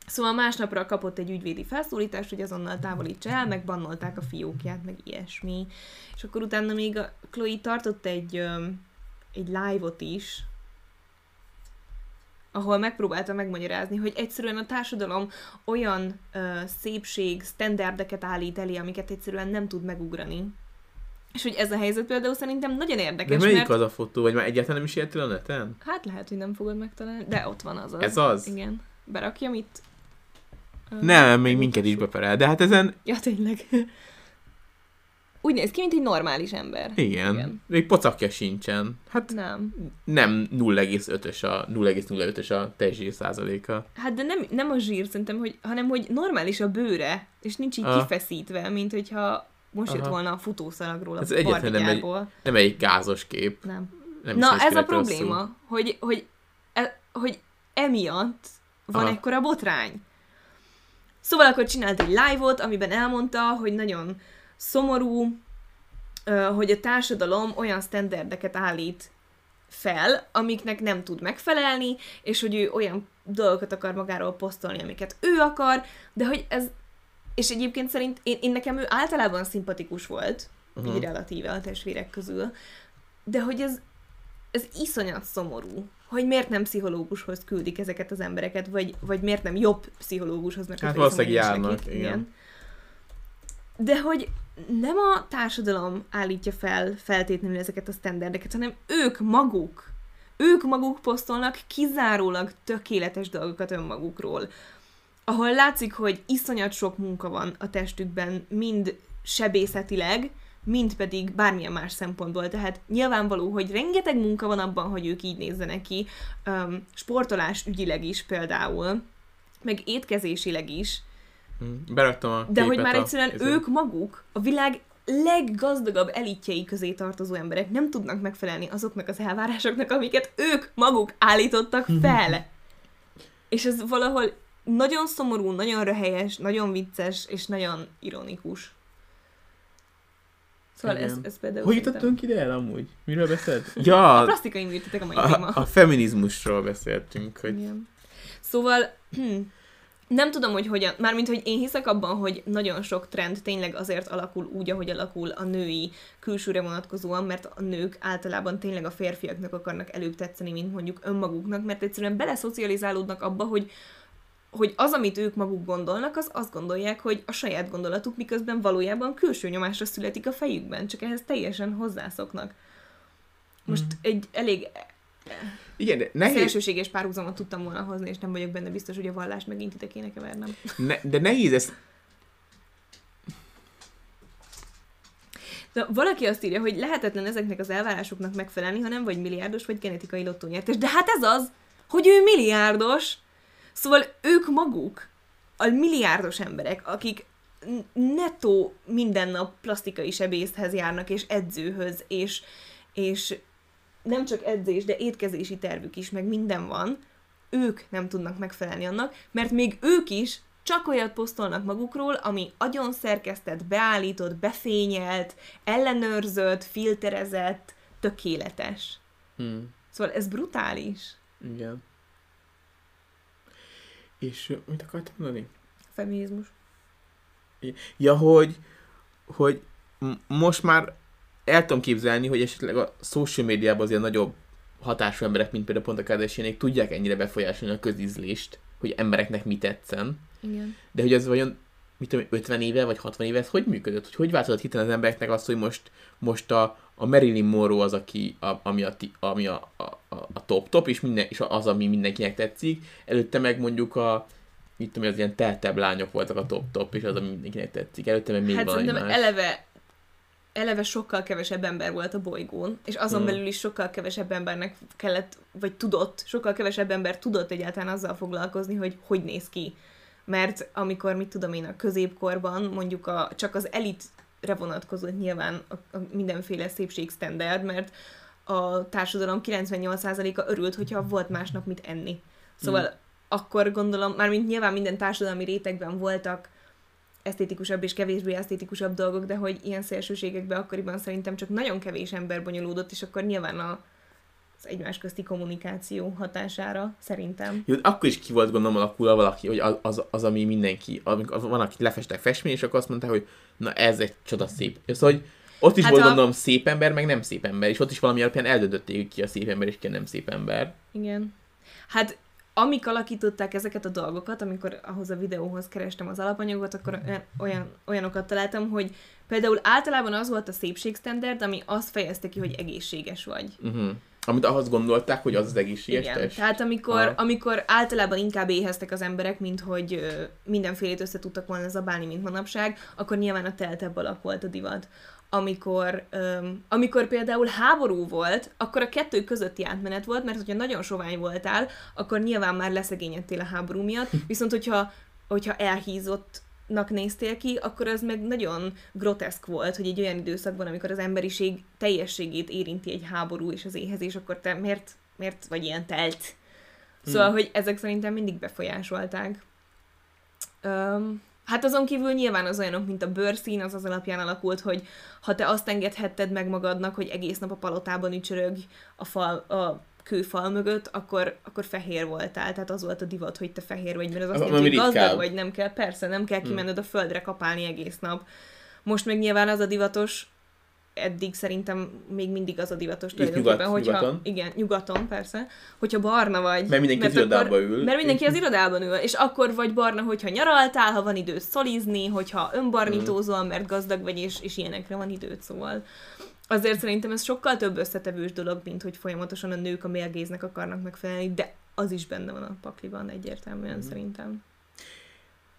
Szóval másnapra kapott egy ügyvédi felszólítást, hogy azonnal távolítsa el, meg bannolták a fiókját, meg ilyesmi. És akkor utána még a Chloe tartott egy, egy live-ot is, ahol megpróbálta megmagyarázni, hogy egyszerűen a társadalom olyan ö, szépség, standardeket állít elé, amiket egyszerűen nem tud megugrani. És hogy ez a helyzet például szerintem nagyon De érdekes, melyik mert... az a fotó? Vagy már egyáltalán nem is értél a neten? Hát lehet, hogy nem fogod megtalálni, de ott van az az. Ez az? Igen. Berakjam itt? Nem, még minket is beperel. De hát ezen Ja, tényleg. Úgy néz ki, mint egy normális ember. Igen. Igen. Még pocakja sincsen. Hát Nem. nem 0,5-ös a 0,05-ös a testzsír százaléka. Hát de nem, nem a zsír szerintem, hogy, hanem hogy normális a bőre, és nincs így Aha. kifeszítve, mint hogyha most jött Aha. volna a futószalagról, a Ez egyetlen nem egy-. Nem egy gázos kép. Nem. Nem Na, ez a probléma, rosszul. hogy, hogy, e, hogy emiatt van Aha. ekkora botrány. Szóval akkor csinált egy live-ot, amiben elmondta, hogy nagyon szomorú, hogy a társadalom olyan sztenderdeket állít fel, amiknek nem tud megfelelni, és hogy ő olyan dolgokat akar magáról posztolni, amiket ő akar, de hogy ez, és egyébként szerint én, én nekem ő általában szimpatikus volt, uh-huh. így relatíve a testvérek közül, de hogy ez, ez iszonyat szomorú, hogy miért nem pszichológushoz küldik ezeket az embereket, vagy, vagy miért nem jobb pszichológushoz, mert Hát valószínűleg hogy nincs járnak, igen. De hogy nem a társadalom állítja fel feltétlenül ezeket a sztenderdeket, hanem ők maguk. Ők maguk posztolnak kizárólag tökéletes dolgokat önmagukról. Ahol látszik, hogy iszonyat sok munka van a testükben, mind sebészetileg, mind pedig bármilyen más szempontból. Tehát nyilvánvaló, hogy rengeteg munka van abban, hogy ők így nézzenek ki, um, sportolás ügyileg is például, meg étkezésileg is, Beraktam a de hogy már a- egyszerűen ezen. ők maguk, a világ leggazdagabb elitjei közé tartozó emberek nem tudnak megfelelni azoknak az elvárásoknak, amiket ők maguk állítottak fel. És ez valahol nagyon szomorú, nagyon röhelyes, nagyon vicces, és nagyon ironikus. Szóval ez, Igen. ez például Hogy jutottunk ide el amúgy? Miről beszélt? A Ja, plastikai műtétek a mai téma. a, a feminizmusról beszéltünk, hogy Igen. Szóval nem tudom, hogy hogyan, mármint, hogy én hiszek abban, hogy nagyon sok trend tényleg azért alakul úgy, ahogy alakul a női külsőre vonatkozóan, mert a nők általában tényleg a férfiaknak akarnak előbb tetszeni, mint mondjuk önmaguknak, mert egyszerűen beleszocializálódnak abba, hogy hogy az, amit ők maguk gondolnak, az azt gondolják, hogy a saját gondolatuk, miközben valójában külső nyomásra születik a fejükben, csak ehhez teljesen hozzászoknak. Most Mhm. egy elég igen, de nehéz, szélsőséges párhuzamot tudtam volna hozni, és nem vagyok benne biztos, hogy a vallást megint ide kéne kevernem. ne, de nehéz ezt De valaki azt írja, hogy lehetetlen ezeknek az elvárásoknak megfelelni, ha nem vagy milliárdos, vagy genetikai lottónyertes. De hát ez az, hogy ő milliárdos. Szóval ők maguk, a milliárdos emberek, akik nettó minden nap plastikai sebészhez járnak, és edzőhöz, és, és nem csak edzés, de étkezési tervük is, meg minden van, ők nem tudnak megfelelni annak, mert még ők is csak olyat posztolnak magukról, ami agyon szerkesztett, beállított, befényelt, ellenőrzött, filterezett, tökéletes. hm, Szóval ez brutális. igen. És mit akartam mondani? Feminizmus. Ja, hogy, hogy most már el tudom képzelni, hogy esetleg a social médiában az ilyen nagyobb hatású emberek, mint például pont a Kardashianék tudják ennyire befolyásolni a közízlést, hogy embereknek mi tetszen. Igen. De hogy ez vajon, mit tudom, 50 éve vagy 60 éve ez hogy működött? Hogy hogy változott hitelen az embereknek azt, hogy most, most a, a Marilyn Monroe az, aki, a, ami, a, ami a, a, a, a top-top, és, minden, és az, ami mindenkinek tetszik. Előtte meg mondjuk a, mit tudom, az ilyen teltebb lányok voltak a top-top, és az, ami mindenkinek tetszik. Előtte meg még hát valami más. eleve eleve sokkal kevesebb ember volt a bolygón, és azon Hmm. belül is sokkal kevesebb embernek kellett, vagy tudott, sokkal kevesebb ember tudott egyáltalán azzal foglalkozni, hogy hogy néz ki. Mert amikor, mit tudom én, a középkorban mondjuk a, csak az elitre vonatkozott nyilván a, a mindenféle szépségstandard, mert a társadalom 98%-a örült, hogyha volt másnap mit enni. Szóval Hmm. akkor gondolom, mármint nyilván minden társadalmi rétegben voltak esztétikusabb és kevésbé esztétikusabb dolgok, de hogy ilyen szélsőségekbe akkoriban szerintem csak nagyon kevés ember bonyolódott, és akkor nyilván a, az egymás közti kommunikáció hatására szerintem. Jó, akkor is ki volt gondolom alakulva valaki, hogy az, az, az ami mindenki, amikor van, aki lefestek festmény, és akkor azt mondta, hogy na ez egy csoda szép. Szóval, hogy ott is Hát volt a- gondolom szép ember, meg nem szép ember, és ott is valami alapján eldöntötték, ki a szép ember, és ki a nem szép ember. Igen. Hát amik alakították ezeket a dolgokat, amikor ahhoz a videóhoz kerestem az alapanyagot, akkor olyan, olyan, olyanokat találtam, hogy például általában az volt a szépségstandard, ami azt fejezte ki, hogy egészséges vagy. Uh-huh. Amit ahhoz gondolták, hogy az az egészséges Igen, test. tehát amikor, Aha. amikor általában inkább éheztek az emberek, mint hogy ö, mindenfélét össze tudtak volna zabálni, mint manapság, akkor nyilván a teltebb alak volt a divat. Amikor, um, amikor például háború volt, akkor a kettő közötti átmenet volt, mert hogyha nagyon sovány voltál, akkor nyilván már leszegényedtél a háború miatt, viszont hogyha, hogyha elhízott néztél ki, akkor az meg nagyon groteszk volt, hogy egy olyan időszakban, amikor az emberiség teljességét érinti egy háború és az éhezés, akkor te miért, miért vagy ilyen telt? Szóval, hmm. hogy ezek szerintem mindig befolyásolták. Um, hát azon kívül nyilván az olyanok, mint a bőrszín, az az alapján alakult, hogy ha te azt engedhetted meg magadnak, hogy egész nap a palotában ücsörög a, fal, a kőfal mögött, akkor, akkor fehér voltál. Tehát az volt a divat, hogy te fehér vagy, mert az azt jelenti, hogy gazdag vagy, nem kell, persze, nem kell hmm. kimenned a földre kapálni egész nap. Most meg nyilván az a divatos, eddig szerintem még mindig az a divatos tulajdonképpen, nyugat, hogyha, nyugaton. igen, nyugaton persze, hogyha barna vagy. Mert mindenki mert az irodában ül. Mert mindenki az irodában ül, és akkor vagy barna, hogyha nyaraltál, ha van időt szolizni, hogyha önbarnitózol, mm. mert gazdag vagy, és, és ilyenekre van időt, szóval. Azért szerintem ez sokkal több összetevős dolog, mint hogy folyamatosan a nők a mérgéznek akarnak megfelelni, de az is benne van a pakliban egyértelműen mm. szerintem.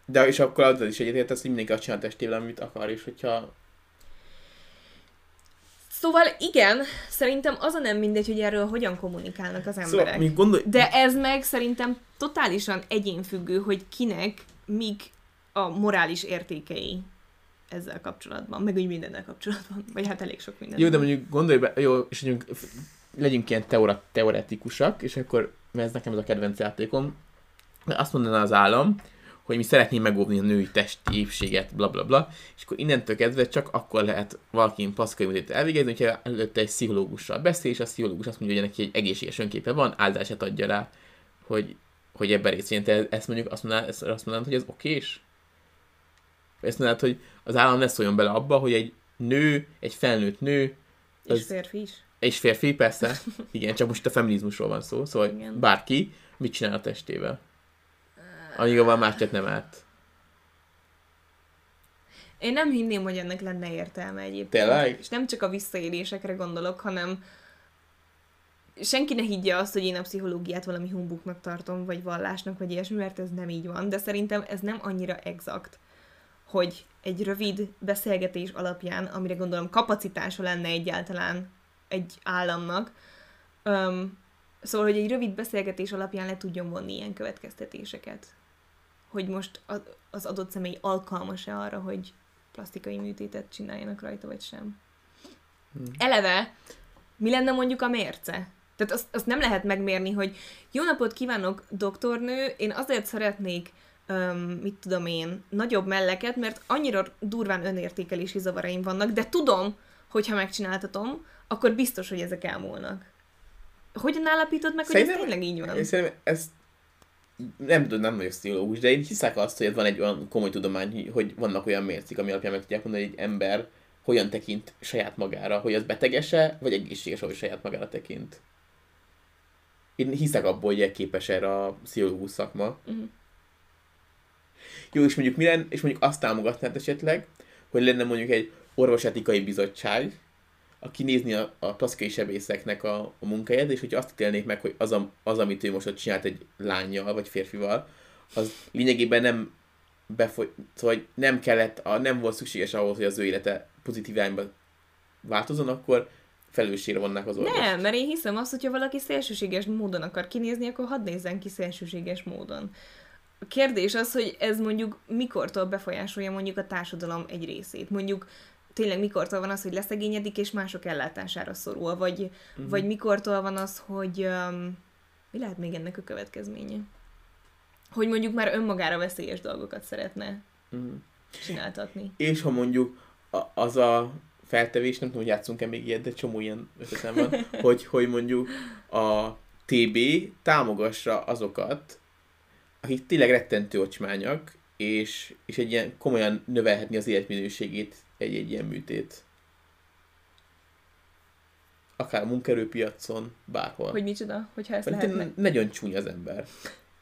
De és akkor az is egyetértesz, hogy mindenki azt csinál testével, amit akar, és hogyha Szóval igen, szerintem az a nem mindegy, hogy erről hogyan kommunikálnak az szóval, emberek. Szóval, gondol... De ez meg szerintem totálisan egyénfüggő, hogy kinek mik a morális értékei ezzel kapcsolatban, meg úgy mindennel kapcsolatban, vagy hát elég sok minden. Jó, de mondjuk gondolj be, jó, és mondjuk legyünk ilyen teora, teoretikusak, és akkor, mert ez nekem ez a kedvenc játékom, azt mondaná az állam, hogy mi szeretnénk megóvni a női testi épséget, bla bla bla, és akkor innentől kezdve csak akkor lehet valaki paszkai műtét elvégezni, hogyha előtte egy pszichológussal beszél, és a pszichológus azt mondja, hogy neki egy egészséges önképe van, áldását adja rá, hogy, hogy ebben részt vegyen. Te ezt mondjuk azt mondanád, ezt azt mondanád, hogy ez okés? Ezt mondanád, hogy az állam ne szóljon bele abba, hogy egy nő, egy felnőtt nő, az, és férfi is. És férfi, persze. Igen, csak most a feminizmusról van szó, szóval Igen. bárki mit csinál a testével amíg a más nem állt. Én nem hinném, hogy ennek lenne értelme egyébként. Tényleg? És nem csak a visszaélésekre gondolok, hanem senki ne higgye azt, hogy én a pszichológiát valami humbuknak tartom, vagy vallásnak, vagy ilyesmi, mert ez nem így van. De szerintem ez nem annyira exakt, hogy egy rövid beszélgetés alapján, amire gondolom kapacitása lenne egyáltalán egy államnak, um, szóval, hogy egy rövid beszélgetés alapján le tudjon vonni ilyen következtetéseket hogy most az adott személy alkalmas-e arra, hogy plastikai műtétet csináljanak rajta, vagy sem. Hmm. Eleve, mi lenne mondjuk a mérce? Tehát azt, azt nem lehet megmérni, hogy jó napot kívánok, doktornő, én azért szeretnék, um, mit tudom én, nagyobb melleket, mert annyira durván önértékelési zavaraim vannak, de tudom, hogy ha megcsináltatom, akkor biztos, hogy ezek elmúlnak. Hogyan állapítod meg, Szerintem, hogy ez tényleg így van? Szerintem ezt nem tudom, nem vagyok pszichológus, de én hiszek azt, hogy van egy olyan komoly tudomány, hogy vannak olyan mércik, ami alapján meg tudják mondani, hogy egy ember hogyan tekint saját magára, hogy az betegese, vagy egészséges, ahogy saját magára tekint. Én hiszek abból, hogy képes erre a pszichológus szakma. Uh-huh. Jó, és mondjuk, mi és mondjuk azt támogatnád esetleg, hogy lenne mondjuk egy orvosetikai bizottság, a kinézni a, a plastikai sebészeknek a, a munkáját, és hogyha azt ítélnék meg, hogy az, a, az, amit ő most ott csinált egy lányjal, vagy férfival, az lényegében nem befoly, szóval nem kellett, a, nem volt szükséges ahhoz, hogy az ő élete pozitív irányba változon, akkor felelősségre vonnák az orvos. Nem, mert én hiszem azt, hogyha valaki szélsőséges módon akar kinézni, akkor hadd nézzen ki szélsőséges módon. A kérdés az, hogy ez mondjuk mikortól befolyásolja mondjuk a társadalom egy részét. Mondjuk tényleg mikortól van az, hogy leszegényedik, és mások ellátására szorul, vagy, uh-huh. vagy mikortól van az, hogy um, mi lehet még ennek a következménye? Hogy mondjuk már önmagára veszélyes dolgokat szeretne uh-huh. csináltatni. És ha mondjuk a, az a feltevés, nem tudom, hogy játszunk-e még ilyet, de csomó ilyen ötletem van, hogy, hogy mondjuk a TB támogassa azokat, akik tényleg rettentő ocsmányak, és, és egy ilyen komolyan növelhetni az életminőségét egy-egy ilyen műtét. Akár munkerőpiacon, bárhol. Hogy micsoda? Hogyha ezt Mert lehetne... Nagyon csúnya az ember.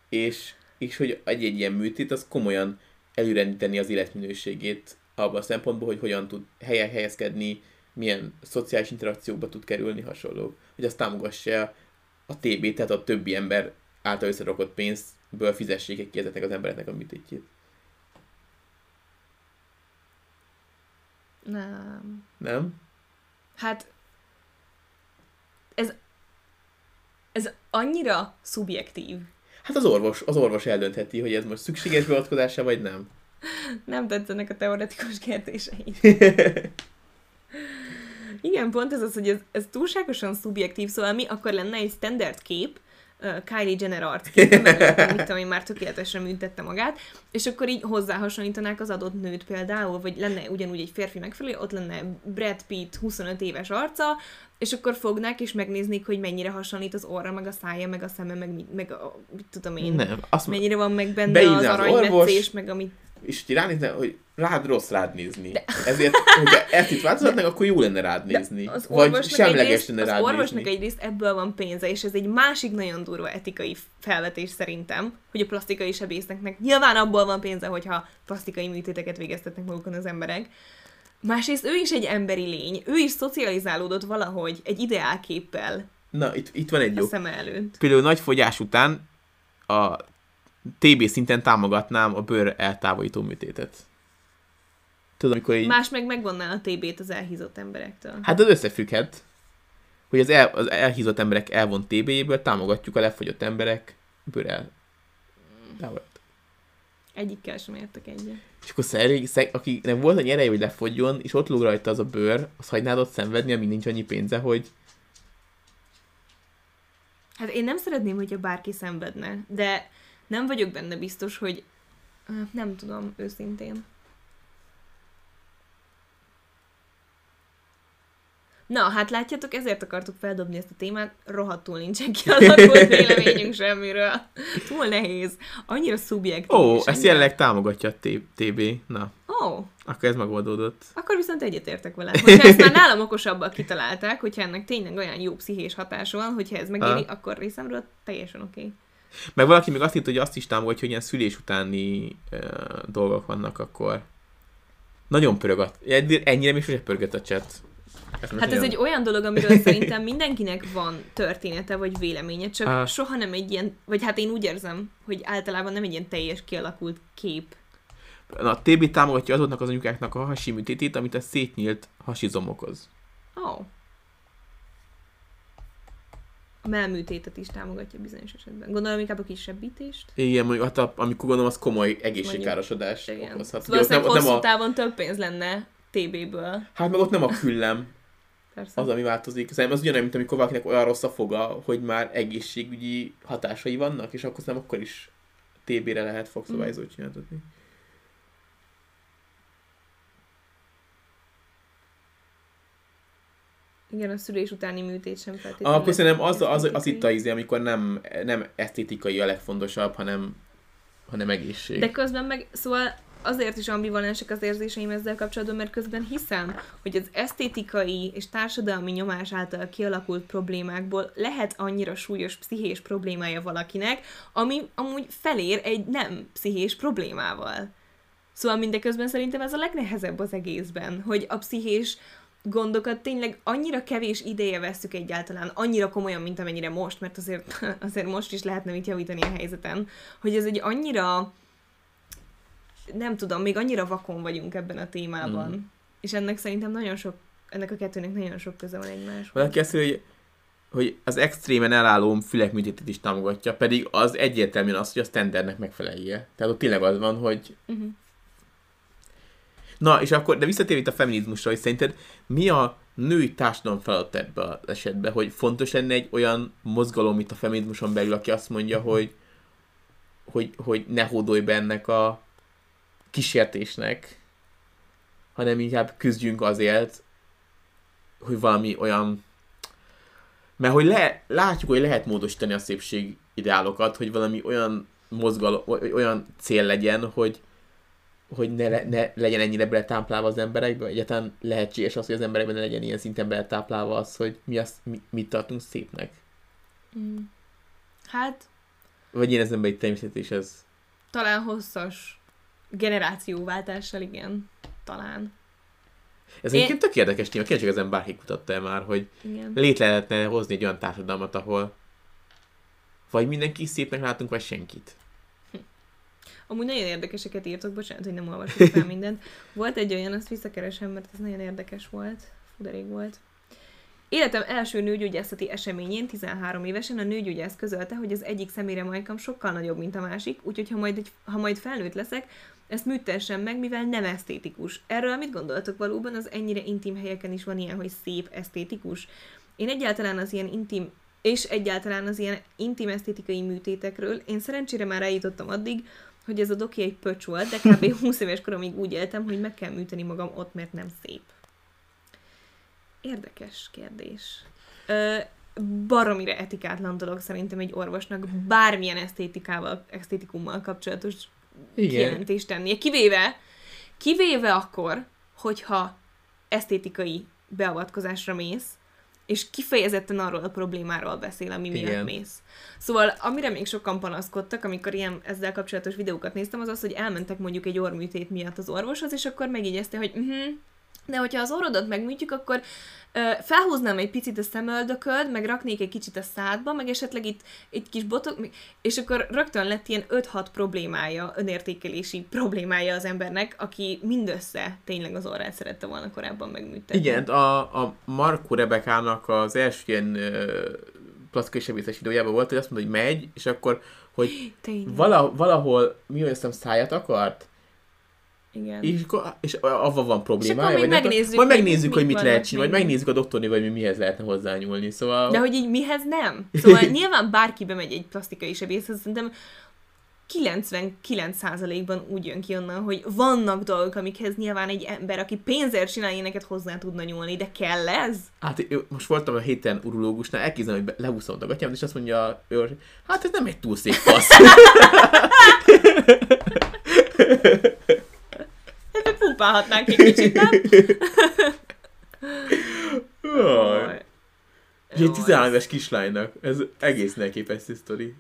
És, és hogy egy-egy ilyen műtét, az komolyan előrendíteni az életminőségét abban a szempontból, hogy hogyan tud helyen helyezkedni, milyen szociális interakcióba tud kerülni, hasonló. Hogy azt támogassa a TB, tehát a többi ember által összerakott pénzből fizessék ki ezeknek az embereknek a műtétjét. Nem. Nem? Hát ez, ez annyira szubjektív. Hát az orvos, az orvos eldöntheti, hogy ez most szükséges beavatkozása, vagy nem. Nem tetszenek a teoretikus kérdései. Igen, pont ez az, hogy ez, ez túlságosan szubjektív, szóval mi akkor lenne egy standard kép, Kylie Jenner arckép, mit tudom én, már tökéletesen műtette magát, és akkor így hozzáhasonlítanák az adott nőt például, vagy lenne ugyanúgy egy férfi megfelelő, ott lenne Brad Pitt 25 éves arca, és akkor fognák és megnéznék, hogy mennyire hasonlít az orra, meg a szája, meg a szeme, meg, meg a, mit tudom én, Nem, azt mennyire van meg benne az aranymetszés, meg amit és hogy ránézne, hogy rád rossz rád nézni. De... Ezért, hogyha ezt itt változtatnak, akkor jó lenne rád nézni. Az Vagy orvosnak semleges egyrészt, lenne az rád orvosnak nézni. egyrészt ebből van pénze, és ez egy másik nagyon durva etikai felvetés szerintem, hogy a plastikai sebészeknek nyilván abból van pénze, hogyha plastikai műtéteket végeztetnek magukon az emberek. Másrészt ő is egy emberi lény, ő is szocializálódott valahogy egy ideálképpel Na, itt, itt van egy a jó. szeme előtt. Például nagy fogyás után a TB szinten támogatnám a bőr eltávolító műtétet. Tudod, amikor így... Más meg megvonná a TB-t az elhízott emberektől. Hát az összefügghet, hogy az, el, az elhízott emberek elvont TB-ből támogatjuk a lefogyott emberek bőr el. távolít. Egyikkel sem értek egyet. És akkor szerint, szeg, akinek volt annyi ereje, hogy lefogjon, és ott lóg rajta az a bőr, az hagynád ott szenvedni, amíg nincs annyi pénze, hogy Hát én nem szeretném, hogyha bárki szenvedne, de nem vagyok benne biztos, hogy nem tudom őszintén. Na, hát látjátok, ezért akartuk feldobni ezt a témát, rohadtul nincsen kialakult véleményünk semmiről. Túl nehéz. Annyira szubjektív. ó, ezt annyira- jelenleg támogatja a TB. Na, Ó, akkor ez megoldódott. akkor viszont egyetértek vele. Hogyha ezt már nálam okosabbak kitalálták, hogyha ennek tényleg olyan jó pszichés hatása van, hogyha ez megéri, Ha. akkor részemről teljesen oké. Okay. Meg valaki még azt írt, hogy azt is támogatja, hogy ilyen szülés utáni uh, dolgok vannak, akkor nagyon pörög. Ennyire még sose pörgött a chat. Ez Hát ez egy olyan dolog, amiről szerintem mindenkinek van története vagy véleménye, csak Á. soha nem egy ilyen, vagy hát én úgy érzem, hogy általában nem egy ilyen teljes kialakult kép. Na, a TB támogatja azoknak az anyukáknak a hasi műtétét, amit a szétnyílt hasizom okoz. Oh. A melműtétet is támogatja bizonyos esetben. Gondolom inkább a kisebbítést. Igen, mondjuk, hát a, amikor gondolom, az komoly egészségkárosodás Igen. okozhat. Szóval Ugye nem, hosszú nem a, távon több pénz lenne TB-ből. hát meg ott nem a küllem Persze. az, ami változik. Szerintem az ugyanolyan, mint amikor valakinek olyan rossz a foga, hogy már egészségügyi hatásai vannak, és akkor nem akkor is TB-re lehet fogszabályzót csináltatni. Igen, a szülés utáni műtét sem feltétlenül. akkor szerintem az, az, az esztetikai. itt a izé, amikor nem, nem esztétikai a legfontosabb, hanem, hanem egészség. De közben meg, szóval azért is ambivalensek az érzéseim ezzel kapcsolatban, mert közben hiszem, hogy az esztétikai és társadalmi nyomás által kialakult problémákból lehet annyira súlyos pszichés problémája valakinek, ami amúgy felér egy nem pszichés problémával. Szóval mindeközben szerintem ez a legnehezebb az egészben, hogy a pszichés gondokat tényleg annyira kevés ideje vesszük egyáltalán, annyira komolyan, mint amennyire most, mert azért, azért most is lehetne mit javítani a helyzeten, hogy ez egy annyira nem tudom, még annyira vakon vagyunk ebben a témában. Mm. És ennek szerintem nagyon sok, ennek a kettőnek nagyon sok köze van egymáshoz. Valaki azt mondja, hogy, hogy az extrémen elálló fülek műtétét is támogatja, pedig az egyértelműen az, hogy a standardnek megfelelje. Tehát ott tényleg az van, hogy Uh-huh. Na, és akkor, de visszatérve itt a feminizmusra, hogy szerinted mi a női társadalom feladat ebbe az esetben, hogy fontos lenne egy olyan mozgalom itt a feminizmuson belül, aki azt mondja, hogy, hogy, hogy ne hódolj be ennek a kísértésnek, hanem inkább küzdjünk azért, hogy valami olyan... Mert hogy le, látjuk, hogy lehet módosítani a szépség ideálokat, hogy valami olyan mozgalom, olyan cél legyen, hogy, hogy ne, le, ne legyen ennyire beletáplálva az emberekbe, egyáltalán lehetséges az, hogy az emberekben ne legyen ilyen szinten beletáplálva az, hogy mi azt, mi, mit tartunk szépnek. Mm. Hát, Vagy én be egy természet, és ez... talán hosszas generációváltással, igen. Talán. Ez Én- egyébként tök érdekes téma, kérdezik ezen bárki kutatta -e már, hogy Igen. létre lehetne hozni egy olyan társadalmat, ahol vagy mindenki szépnek látunk, vagy senkit. Amúgy nagyon érdekeseket írtok, bocsánat, hogy nem olvasok fel mindent. Volt egy olyan, azt visszakeresem, mert ez nagyon érdekes volt. Fú, de rég volt. Életem első nőgyógyászati eseményén 13 évesen a nőgyógyász közölte, hogy az egyik szemére majkam sokkal nagyobb, mint a másik, úgyhogy ha majd, egy, ha majd felnőtt leszek, ezt műtessem meg, mivel nem esztétikus. Erről mit gondoltok valóban? Az ennyire intim helyeken is van ilyen, hogy szép, esztétikus? Én egyáltalán az ilyen intim és egyáltalán az ilyen intim esztétikai műtétekről. Én szerencsére már eljutottam addig, hogy ez a doki egy pöcs volt, de kb. 20 éves koromig úgy éltem, hogy meg kell műteni magam ott, mert nem szép. Érdekes kérdés. Ö, baromira etikátlan dolog szerintem egy orvosnak bármilyen esztétikával, esztétikummal kapcsolatos Igen. kijelentést tennie. Kivéve, kivéve akkor, hogyha esztétikai beavatkozásra mész, és kifejezetten arról a problémáról beszél, ami miatt Igen. mész. Szóval, amire még sokan panaszkodtak, amikor ilyen ezzel kapcsolatos videókat néztem, az az, hogy elmentek mondjuk egy orrműtét miatt az orvoshoz, és akkor megjegyezte, hogy uh-huh, de hogyha az orrodat megműtjük, akkor ö, felhúznám egy picit a szemöldököd, meg raknék egy kicsit a szádba, meg esetleg itt egy kis botok, és akkor rögtön lett ilyen 5-6 problémája, önértékelési problémája az embernek, aki mindössze tényleg az orrát szerette volna korábban megműtetni. Igen, a, a Marko Rebekának az első ilyen ö, plastikai sebészes videójában volt, hogy azt mondta, hogy megy, és akkor, hogy vala, valahol, mi olyan száját akart, Igen. és, akkor- és avval van problémája. még vagy nem tudom. megnézzük, Majd hogy megnézzük, hogy mik mit lehet csinálni, vagy megnézzük a doktornéval, hogy mi mihez lehetne hozzányúlni. Szóval... De hogy így mihez nem? Szóval nyilván bárki bemegy egy plastikai sebészhez, szerintem 99%-ban úgy jön ki onnan, hogy vannak dolgok, amikhez nyilván egy ember, aki pénzért csinál ilyeneket hozzá tudna nyúlni, de kell ez? Hát most voltam a héten urológusnál, elképzelem, hogy lehúzom a gatyámat, és azt mondja ő, hogy hát ez nem egy túl szép fasz. Pumpálhatnánk egy kicsit, nem? Jaj. Egy Jó, 13 éves kislánynak. Ez egész elképesztő sztori.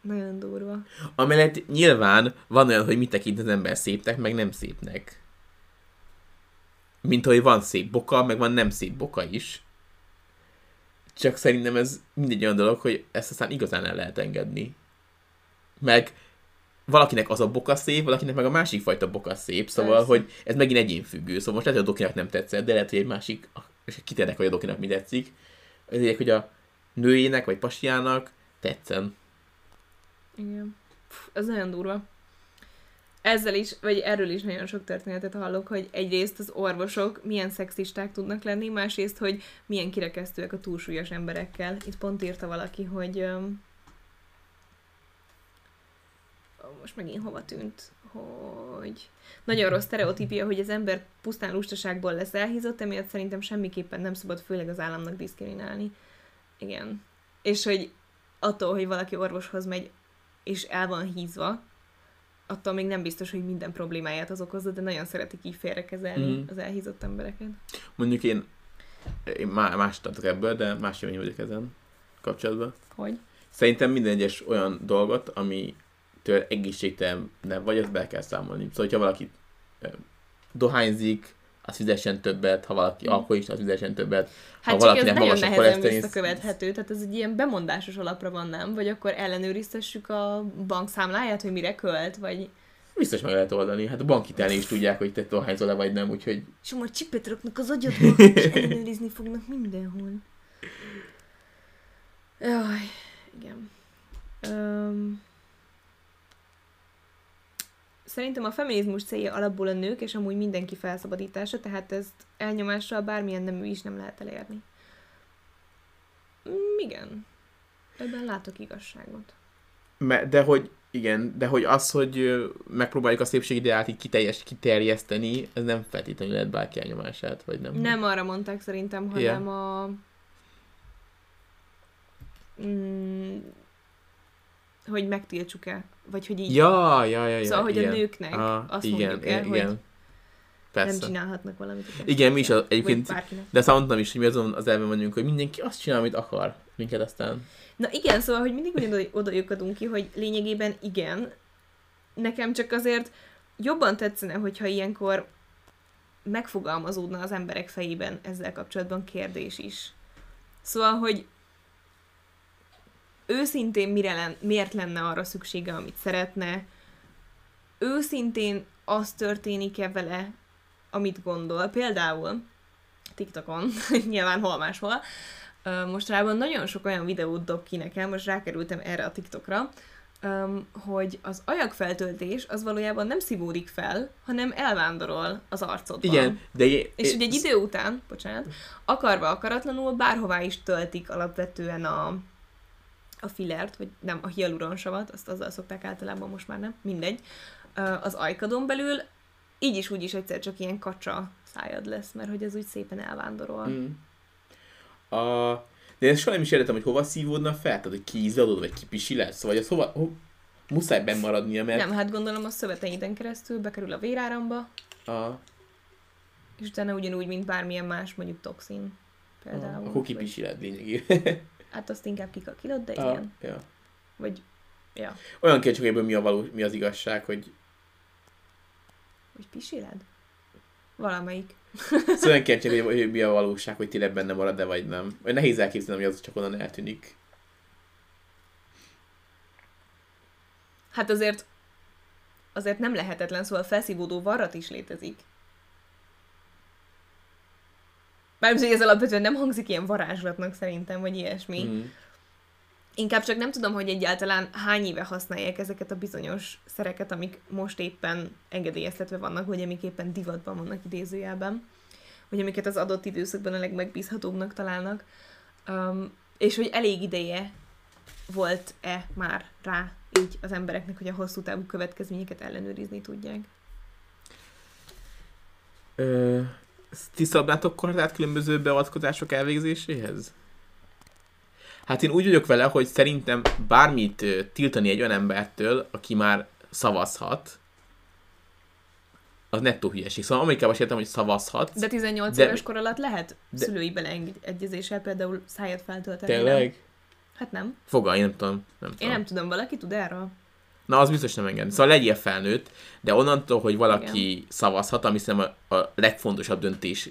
Nagyon durva. Amellett nyilván van olyan, hogy mit tekint az ember szépnek, meg nem szépnek. Mint hogy van szép boka, meg van nem szép boka is. Csak szerintem ez mindegy olyan dolog, hogy ezt aztán igazán el lehet engedni. Meg valakinek az a boka szép, valakinek meg a másik fajta boka szép, szóval, Persze. hogy ez megint egyénfüggő. Szóval most lehet, hogy a dokinak nem tetszett, de lehet, hogy egy másik, és kiternek, hogy a dokinak mi tetszik. Ezért, hogy a nőjének, vagy pasiának tetszen. Igen. Pff, ez nagyon durva. Ezzel is, vagy erről is nagyon sok történetet hallok, hogy egyrészt az orvosok milyen szexisták tudnak lenni, másrészt, hogy milyen kirekesztőek a túlsúlyos emberekkel. Itt pont írta valaki, hogy öm, ó, most megint hova tűnt, hogy nagyon rossz sztereotípia, hogy az ember pusztán lustaságból lesz elhízott, emiatt szerintem semmiképpen nem szabad főleg az államnak diszkriminálni. Igen. És hogy attól, hogy valaki orvoshoz megy, és el van hízva, attól még nem biztos, hogy minden problémáját az okozza, de nagyon szeretik így félrekezelni Mhm. az elhízott embereket. Mondjuk én, én má, más tartok ebből, de más vagyok ezen kapcsolatban. Hogy? Szerintem minden egyes olyan dolgot, ami től egészségtelen nem vagy, azt be kell számolni. Szóval, hogyha valaki dohányzik, az fizessen többet, ha valaki Mm. alkoholista, az fizessen többet. Hát ha valakinek nagyon magas a nehezen koleszterin- visszakövethető, tehát ez egy ilyen bemondásos alapra van, nem? Vagy akkor ellenőriztessük a bankszámláját, hogy mire költ, vagy... Biztos meg lehet oldani. Hát a bankitelni is tudják, hogy te dohányzol-e vagy nem, úgyhogy És majd csipet raknak az agyadba, és ellenőrizni fognak mindenhol. Jaj, igen. Um, szerintem a feminizmus célja alapból a nők, és amúgy mindenki felszabadítása, tehát ezt elnyomással bármilyen nemű is nem lehet elérni. Mm, igen. Ebben látok igazságot. De hogy igen, de hogy az, hogy megpróbáljuk a szépségideát így kiteljes, kiterjeszteni, ez nem feltétlenül lehet bárki elnyomását, vagy nem. Nem arra mondták szerintem, hanem a... Mm, hogy megtiltsuk-e, vagy hogy így Ja, ja, ja, ja. Szóval, hogy a igen. nőknek azt igen, mondjuk el, igen. hogy Persze. nem csinálhatnak valamit. a Igen, mi is az, egyébként, de azt mondtam is, hogy mi azon az elven vagyunk, hogy mindenki azt csinál, amit akar. Minket aztán. Na igen, szóval, hogy mindig ugyanúgy oda ki, hogy lényegében igen, nekem csak azért jobban tetszene, hogyha ilyenkor megfogalmazódna az emberek fejében ezzel kapcsolatban kérdés is. Szóval, hogy őszintén mire len, miért lenne arra szüksége, amit szeretne, őszintén az történik-e vele, amit gondol. Például TikTokon, nyilván hol máshol, mostanában nagyon sok olyan videót dob ki nekem, most rákerültem erre a TikTokra, hogy az ajakfeltöltés az valójában nem szívódik fel, hanem elvándorol az arcodban. Igen, de... És hogy egy idő után, bocsánat, akarva akaratlanul bárhová is töltik alapvetően a, a filert, vagy nem, a hialuronsavat, azt azzal szokták általában most már nem, mindegy, az ajkadon belül, így is úgy is egyszer csak ilyen kacsa szájad lesz, mert hogy ez úgy szépen elvándorol. Mm. A, de én soha nem is értettem, hogy hova szívódna fel, tehát hogy kiízadod, vagy kipisilesz, vagy az hova, ho, muszáj benn maradnia, mert... Nem, hát gondolom a szöveteiden keresztül bekerül a véráramba, a... és utána ugyanúgy, mint bármilyen más, mondjuk toxin például. A, akkor kipisiled lényegében. hát azt inkább kikakilod, de a, igen. Ja. Vagy, ja. Olyan ebből mi, a való, mi az igazság, hogy... Hogy pisiled? Valamelyik. Szóval olyan kérdés, hogy mi a valóság, hogy tényleg benne marad, de vagy nem. Vagy nehéz elképzelni, hogy az csak onnan eltűnik. Hát azért azért nem lehetetlen, szóval felszívódó varrat is létezik. Mármint, hogy ez alapvetően nem hangzik ilyen varázslatnak szerintem, vagy ilyesmi. Mm. Inkább csak nem tudom, hogy egyáltalán hány éve használják ezeket a bizonyos szereket, amik most éppen engedélyeztetve vannak, vagy amik éppen divatban vannak idézőjelben, vagy amiket az adott időszakban a legmegbízhatóbbnak találnak, um, és hogy elég ideje volt-e már rá így az embereknek, hogy a hosszú távú következményeket ellenőrizni tudják. Ö, ti szabnátok korlát különböző beavatkozások elvégzéséhez? Hát én úgy vagyok vele, hogy szerintem bármit tiltani egy olyan embertől, aki már szavazhat, az nettó hülyeség. Szóval Amerikában értem, hogy szavazhat. De 18 de... éves kor alatt lehet de... szülői beleegyezéssel például száját feltölteni. Tényleg? Nem? Hát nem. Fogal, én nem tudom. Nem tudom. Én nem tudom, valaki tud erről? Na, az biztos nem engedni. Szóval legyél felnőtt, de onnantól, hogy valaki Igen. szavazhat, ami szerintem a, a legfontosabb döntés,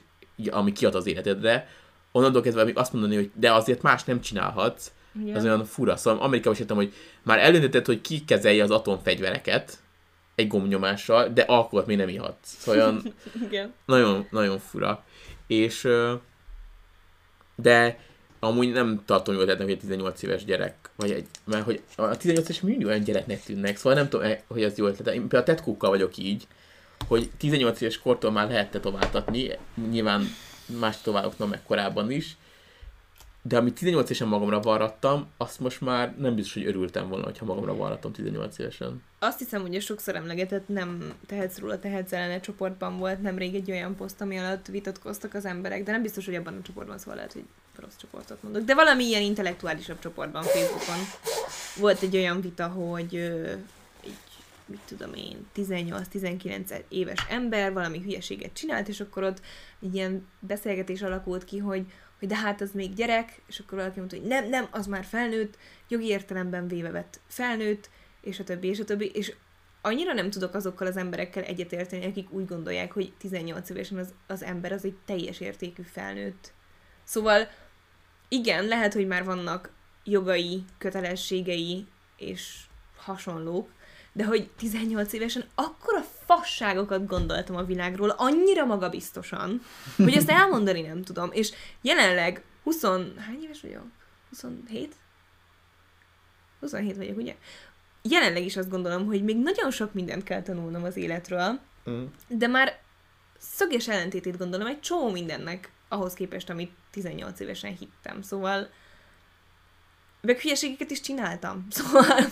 ami kiad az életedre, onnantól kezdve azt mondani, hogy de azért más nem csinálhatsz, Igen. az olyan fura. Szóval Amerikában is értem, hogy már elöntötted, hogy ki kezelje az atomfegyvereket egy gombnyomással, de alkoholt még nem ihatsz. Szóval olyan Igen. Nagyon, nagyon fura. És de amúgy nem tartom jól hogy egy 18 éves gyerek, vagy egy, mert hogy a 18 éves mindig olyan gyereknek tűnnek, szóval nem tudom, eh, hogy ez jó ötlet. Én például a tetkókkal vagyok így, hogy 18 éves kortól már lehet tetováltatni, nyilván más továbboknak meg korábban is, de amit 18 évesen magamra varrattam, azt most már nem biztos, hogy örültem volna, ha magamra varrattam 18 évesen. Azt hiszem, hogy sokszor emlegetett nem tehetsz róla, tehetsz ellene csoportban volt nemrég egy olyan poszt, ami alatt vitatkoztak az emberek, de nem biztos, hogy abban a csoportban szóval lehet, hogy rossz csoportot mondok. De valami ilyen intellektuálisabb csoportban Facebookon volt egy olyan vita, hogy egy, mit tudom én, 18-19 éves ember valami hülyeséget csinált, és akkor ott egy ilyen beszélgetés alakult ki, hogy, hogy de hát az még gyerek, és akkor valaki mondta, hogy nem, nem, az már felnőtt, jogi értelemben véve vett felnőtt, és a többi, és a többi, és annyira nem tudok azokkal az emberekkel egyetérteni, akik úgy gondolják, hogy 18 évesen az, az ember az egy teljes értékű felnőtt. Szóval igen, lehet, hogy már vannak jogai, kötelességei és hasonlók, de hogy 18 évesen akkora fasságokat gondoltam a világról, annyira magabiztosan, hogy ezt elmondani nem tudom. És jelenleg 20... Hány éves vagyok? 27? 27 vagyok, ugye? Jelenleg is azt gondolom, hogy még nagyon sok mindent kell tanulnom az életről, mm. de már szöges ellentétét gondolom egy csomó mindennek ahhoz képest, amit 18 évesen hittem. Szóval meg hülyeségeket is csináltam. Szóval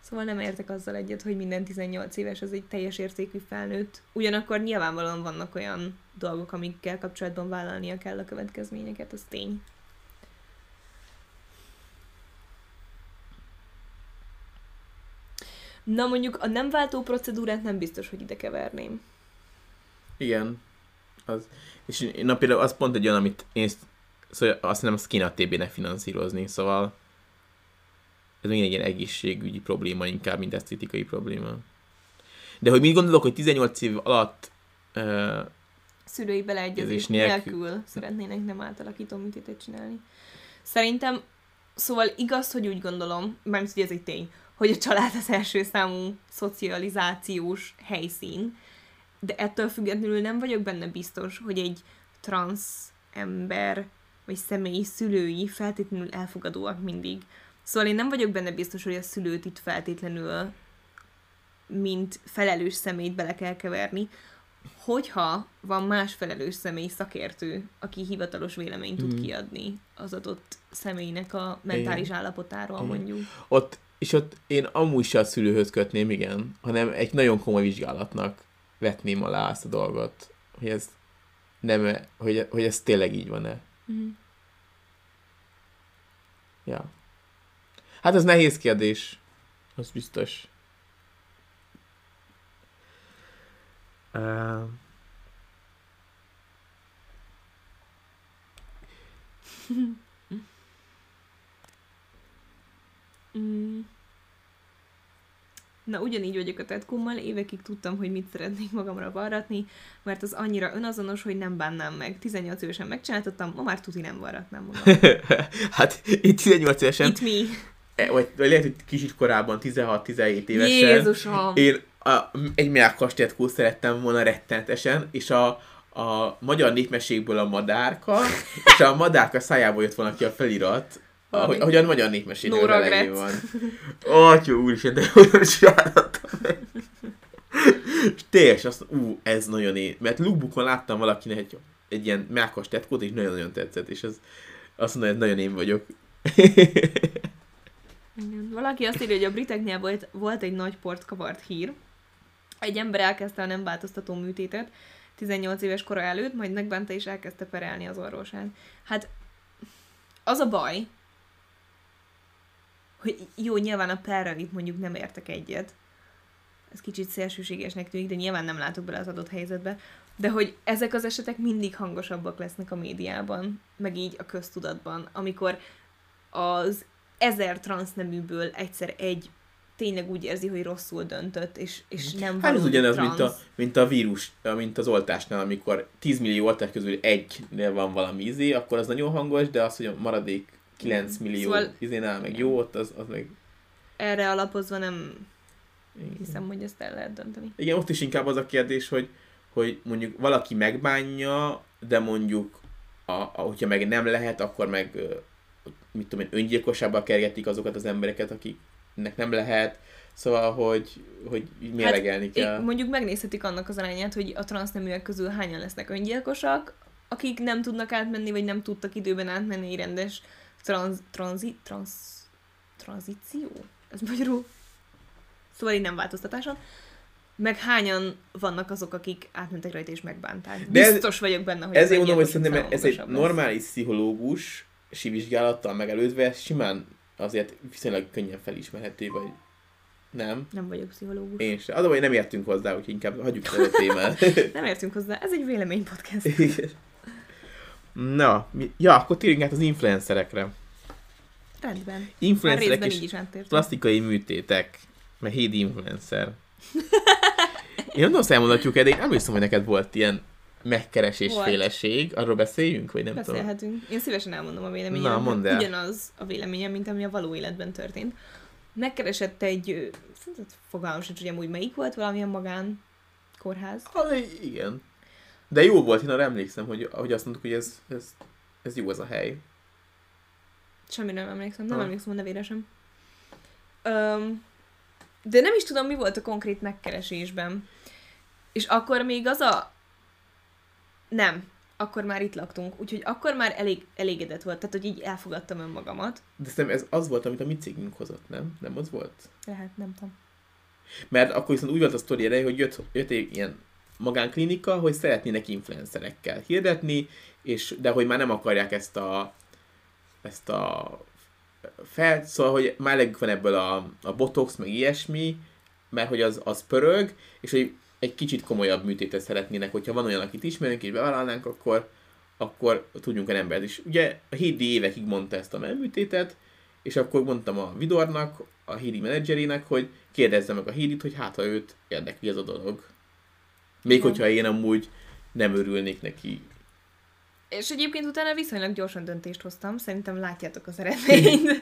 Szóval nem értek azzal egyet, hogy minden 18 éves az egy teljes értékű felnőtt. Ugyanakkor nyilvánvalóan vannak olyan dolgok, amikkel kapcsolatban vállalnia kell a következményeket, az tény. Na mondjuk a nem váltó procedúrát nem biztos, hogy ide keverném. Igen. Az. És na, például az pont egy olyan, amit én szóval azt nem azt kéne a TB-nek finanszírozni, szóval ez még egy ilyen egészségügyi probléma inkább, mint esztétikai probléma. De hogy mit gondolok, hogy 18 év alatt uh, szülői beleegyezés nélkül. nélkül szeretnének nem átalakító műtétet csinálni. Szerintem Szóval igaz, hogy úgy gondolom, mármint hogy ez egy tény, hogy a család az első számú szocializációs helyszín, de ettől függetlenül nem vagyok benne biztos, hogy egy trans ember vagy személy szülői feltétlenül elfogadóak mindig. Szóval én nem vagyok benne biztos, hogy a szülőt itt feltétlenül mint felelős személyt bele kell keverni, hogyha van más felelős személy, szakértő, aki hivatalos véleményt tud Mhm. kiadni az adott személynek a mentális állapotáról, Igen. mondjuk. Ott, és ott én amúgy se a szülőhöz kötném, igen, hanem egy nagyon komoly vizsgálatnak vetném alá azt a dolgot, hogy ez nem, hogy, hogy ez tényleg így van-e. Mhm. Ja. Hát ez nehéz kérdés. Az biztos. Uh, Mm. Na, ugyanígy vagyok a tetkummal, évekig tudtam, hogy mit szeretnék magamra varratni, mert az annyira önazonos, hogy nem bánnám meg. 18 évesen megcsináltattam, ma már tuti nem varratnám magam. hát itt 18 évesen, Itt mi? e, vagy vagy lehet, hogy kicsit korábban, 16-17 évesen, Jézusom! én a, egy melkastetkó szerettem volna rettenetesen, és a, a magyar népmeségből a madárka, és a madárka szájából jött volna ki a felirat, ahogy, ahogy a magyar népmesében No no elején van. Atya úristen, de hogy csináltam meg. És tényleg, azt, ú, ez nagyon én. Mert lookbookon láttam valakinek egy, egy ilyen melkas tetkót, és nagyon-nagyon tetszett, és ez, azt mondja, hogy nagyon én vagyok. Igen. Valaki azt írja, hogy a briteknél volt, volt egy nagy port kavart hír. Egy ember elkezdte a nem változtató műtétet 18 éves kora előtt, majd megbánta és elkezdte perelni az orvosát. Hát az a baj, hogy jó, nyilván a perrel itt mondjuk nem értek egyet. Ez kicsit szélsőségesnek tűnik, de nyilván nem látok bele az adott helyzetbe. De hogy ezek az esetek mindig hangosabbak lesznek a médiában, meg így a köztudatban, amikor az ezer transzneműből egyszer egy tényleg úgy érzi, hogy rosszul döntött, és, és nem Hát ez ugyanaz, transz. mint a, mint a vírus, mint az oltásnál, amikor 10 millió oltás közül egynél van valami izé, akkor az nagyon hangos, de az, hogy a maradék 9 millió Szóval- izénál meg jó, ott az, az meg... Erre alapozva nem hiszem, hogy ezt el lehet dönteni. Igen, ott is inkább az a kérdés, hogy, hogy mondjuk valaki megbánja, de mondjuk, a, a, hogyha meg nem lehet, akkor meg mit tudom én, öngyilkosságba kergetik azokat az embereket, akiknek nem lehet. Szóval, hogy, hogy mérlegelni Hát, kell. Mondjuk megnézhetik annak az arányát, hogy a transzneműek közül hányan lesznek öngyilkosak, akik nem tudnak átmenni, vagy nem tudtak időben átmenni egy rendes transz, tranzi, transz, tranzíció? Ez magyarul? Szóval így nem változtatáson. Meg hányan vannak azok, akik átmentek rajta és megbánták. De ez- Biztos vagyok benne, hogy Ezért mondom, hogy szerintem ez egy normális pszichológus vizsgálattal megelőzve simán azért viszonylag könnyen felismerhető, vagy nem. Nem vagyok pszichológus. Én sem. Az a baj, nem értünk hozzá, úgyhogy inkább hagyjuk el a témát. Nem értünk hozzá, ez egy véleménypodcast. Igen. Na, mi, ja, akkor térjünk át az influencerekre. Rendben. Influencerek és így is plastikai műtétek, mert hédi influencer. Én nem tudom, azt elmondhatjuk de én emlékszem, hogy neked volt ilyen megkeresés Volt. féleség. Arról beszéljünk, vagy nem tudom? Beszélhetünk. Én szívesen elmondom a véleményem. Na, mondd el. Ugyanaz a véleményem, mint ami a való életben történt. Megkeresett egy, fogalmam sincs, hogy amúgy melyik volt, valamilyen magán kórház. Ah, igen. De jó volt, én arra emlékszem, hogy, hogy azt mondtuk, hogy ez, ez, ez jó ez a hely. Semmire nem emlékszem, nem Ah. emlékszem a nevére sem. Öm, de nem is tudom, mi volt a konkrét megkeresésben. És akkor még az a... Nem. Akkor már itt laktunk, úgyhogy akkor már elég, elégedett volt, tehát hogy így elfogadtam önmagamat. De szerintem ez az volt, amit a mi cégünk hozott, nem? Nem az volt? Lehet, nem tudom. Mert akkor viszont úgy volt a sztori hogy jött, jött egy ilyen magánklinika, hogy szeretnének influencerekkel hirdetni, és, de hogy már nem akarják ezt a ezt a fel, szóval, hogy már elegük van ebből a, a botox, meg ilyesmi, mert hogy az, az pörög, és hogy egy kicsit komolyabb műtétet szeretnének, hogyha van olyan, akit ismerünk és bevállalnánk, akkor, akkor tudjunk egy embert is. Ugye a Hédi évekig mondta ezt a műtétet, és akkor mondtam a Vidornak, a Hédi menedzserének, hogy kérdezze meg a Hédit, hogy hát ha őt érdekli ez a dolog. Még Igen. hogyha én amúgy nem örülnék neki És egyébként utána viszonylag gyorsan döntést hoztam, szerintem látjátok az eredményt.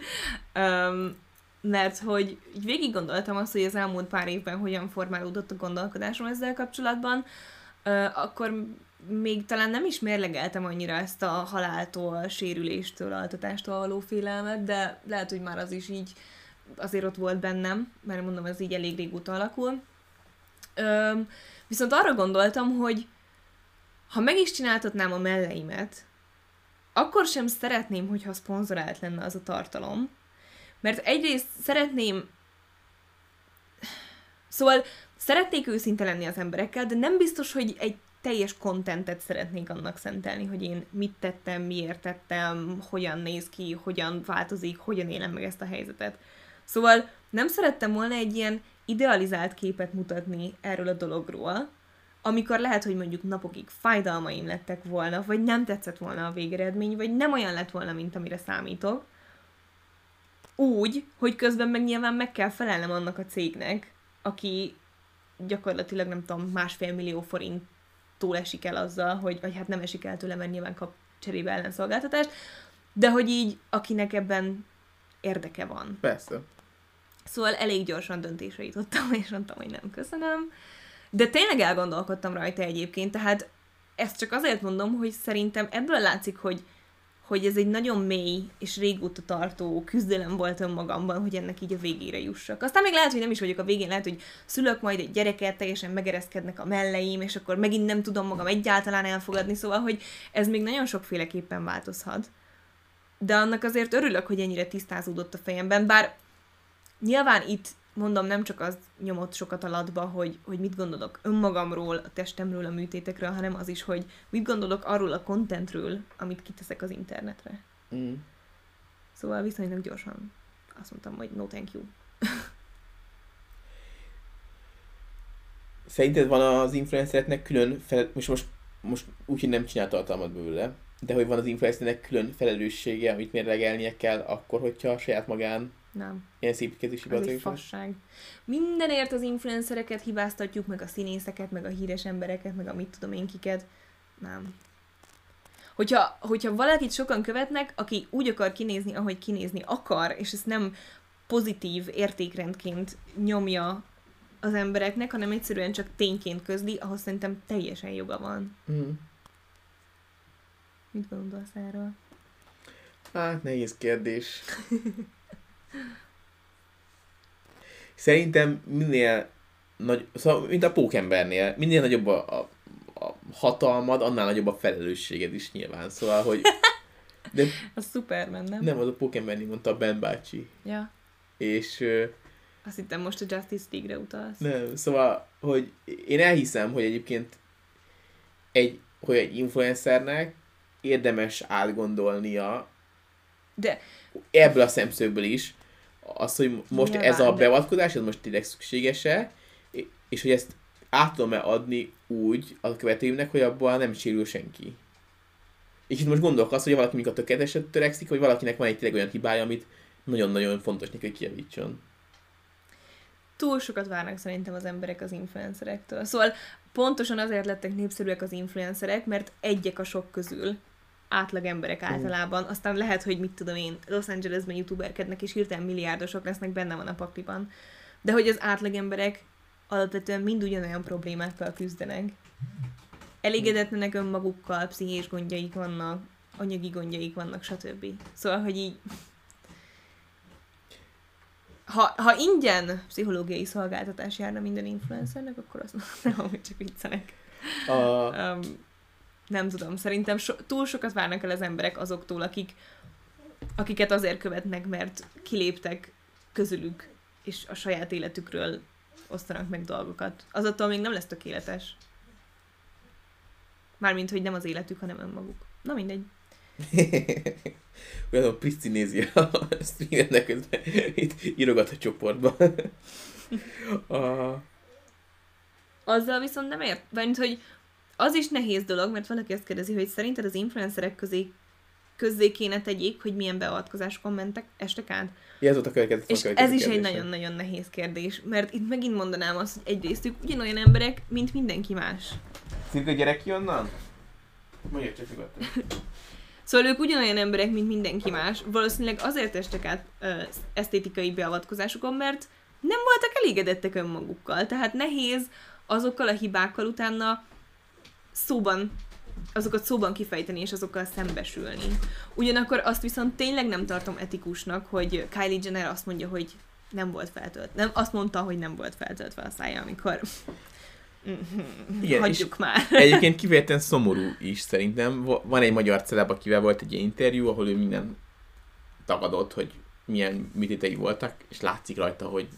um, mert hogy így végig gondoltam azt, hogy az elmúlt pár évben hogyan formálódott a gondolkodásom ezzel kapcsolatban, uh, akkor még talán nem is mérlegeltem annyira ezt a haláltól, sérüléstől, altatástól való félelmet, de lehet, hogy már az is így azért ott volt bennem, mert mondom, ez így elég régóta alakul. Üm, viszont arra gondoltam, hogy ha meg is csináltatnám a melleimet, akkor sem szeretném, hogyha szponzorált lenne az a tartalom. Mert egyrészt szeretném... Szóval szeretnék őszinte lenni az emberekkel, de nem biztos, hogy egy teljes kontentet szeretnék annak szentelni, hogy én mit tettem, miért tettem, hogyan néz ki, hogyan változik, hogyan élem meg ezt a helyzetet. Szóval nem szerettem volna egy ilyen idealizált képet mutatni erről a dologról, amikor lehet, hogy mondjuk napokig fájdalmaim lettek volna, vagy nem tetszett volna a végeredmény, vagy nem olyan lett volna, mint amire számítok, úgy, hogy közben meg nyilván meg kell felelnem annak a cégnek, aki gyakorlatilag nem tudom, másfél millió forint túl esik el azzal, hogy, vagy hát nem esik el tőle, mert nyilván kap cserébe ellenszolgáltatást, de hogy így, akinek ebben érdeke van. Persze. Szóval elég gyorsan döntésre jutottam, és mondtam, hogy nem köszönöm. De tényleg elgondolkodtam rajta egyébként, tehát ezt csak azért mondom, hogy szerintem ebből látszik, hogy hogy ez egy nagyon mély és régóta tartó küzdelem volt önmagamban, hogy ennek így a végére jussak. Aztán még lehet, hogy nem is vagyok a végén, lehet, hogy szülök majd egy gyereket, teljesen megereszkednek a melleim, és akkor megint nem tudom magam egyáltalán elfogadni, szóval, hogy ez még nagyon sokféleképpen változhat. De annak azért örülök, hogy ennyire tisztázódott a fejemben, bár nyilván itt mondom, nem csak az nyomott sokat alatba, hogy, hogy mit gondolok önmagamról, a testemről, a műtétekről, hanem az is, hogy mit gondolok arról a kontentről, amit kiteszek az internetre. Mm. Szóval viszonylag gyorsan azt mondtam, hogy no thank you. Szerinted van az influencereknek külön fel... most, most, most úgy, hogy nem csinál tartalmat belőle, de hogy van az influencernek külön felelőssége, amit mérlegelnie kell akkor, hogyha saját magán nem. Ilyen szépítkezési fasság. Mindenért az influencereket hibáztatjuk, meg a színészeket, meg a híres embereket, meg a mit tudom én kiket. Nem. Hogyha, hogyha valakit sokan követnek, aki úgy akar kinézni, ahogy kinézni akar, és ezt nem pozitív értékrendként nyomja az embereknek, hanem egyszerűen csak tényként közli, ahhoz szerintem teljesen joga van. Mm. Mit gondolsz erről? Hát, nehéz kérdés. Szerintem minél nagy, szóval, mint a pókembernél, minél nagyobb a, a, a hatalmad, annál nagyobb a felelősséged is nyilván. Szóval, hogy... De, a Superman, nem? Nem, az a pókembernél mondta a Ben bácsi. Ja. És... Azt hittem most a Justice League-re utalsz. Nem, szóval, hogy én elhiszem, hogy egyébként egy, hogy egy influencernek érdemes átgondolnia de ebből a szemszögből is, az, hogy most Nyilván, ez a beavatkozás, ez most tényleg szükséges-e, és hogy ezt át tudom-e adni úgy a követőimnek, hogy abban nem sérül senki. És itt most gondolok azt, hogy valaki még a tökéleteset törekszik, hogy valakinek van egy tényleg olyan hibája, amit nagyon-nagyon fontos neki, hogy kijavítson. Túl sokat várnak szerintem az emberek az influencerektől. Szóval pontosan azért lettek népszerűek az influencerek, mert egyek a sok közül átlag emberek általában. Aztán lehet, hogy mit tudom én, Los Angelesben youtuberkednek, és hirtelen milliárdosok lesznek, benne van a pakliban. De hogy az átlag emberek alapvetően mind ugyanolyan problémákkal küzdenek. Elégedetlenek önmagukkal, pszichés gondjaik vannak, anyagi gondjaik vannak, stb. Szóval, hogy így ha, ha ingyen pszichológiai szolgáltatás járna minden influencernek, akkor azt nem, hogy csak viccenek. A... Um, nem tudom, szerintem so, túl sokat várnak el az emberek azoktól, akik, akiket azért követnek, mert kiléptek közülük, és a saját életükről osztanak meg dolgokat. Az attól még nem lesz tökéletes. Mármint, hogy nem az életük, hanem önmaguk. Na mindegy. Olyan a Piszti nézi a streamet közben itt írogat a csoportban. a... Azzal viszont nem ért, mert hogy az is nehéz dolog, mert valaki azt kérdezi, hogy szerinted az influencerek közé közzé kéne tegyék, hogy milyen beavatkozásokon mentek, estek át. Ja, ez volt a következő És ez is egy nagyon-nagyon nehéz kérdés, mert itt megint mondanám azt, hogy egyrészt ők ugyanolyan emberek, mint mindenki más. Szinte gyerek ki onnan? Mondja csak nyugodtan. Szóval ők ugyanolyan emberek, mint mindenki más. Valószínűleg azért estek át ö, esztétikai beavatkozásukon, mert nem voltak elégedettek önmagukkal. Tehát nehéz azokkal a hibákkal utána szóban, azokat szóban kifejteni, és azokkal szembesülni. Ugyanakkor azt viszont tényleg nem tartom etikusnak, hogy Kylie Jenner azt mondja, hogy nem volt feltölt. Nem, azt mondta, hogy nem volt feltöltve a szája, amikor Igen, hagyjuk már. Egyébként kifejezetten szomorú is szerintem. Va- Van egy magyar celeb, akivel volt egy ilyen interjú, ahol ő minden tagadott, hogy milyen műtétei voltak, és látszik rajta, hogy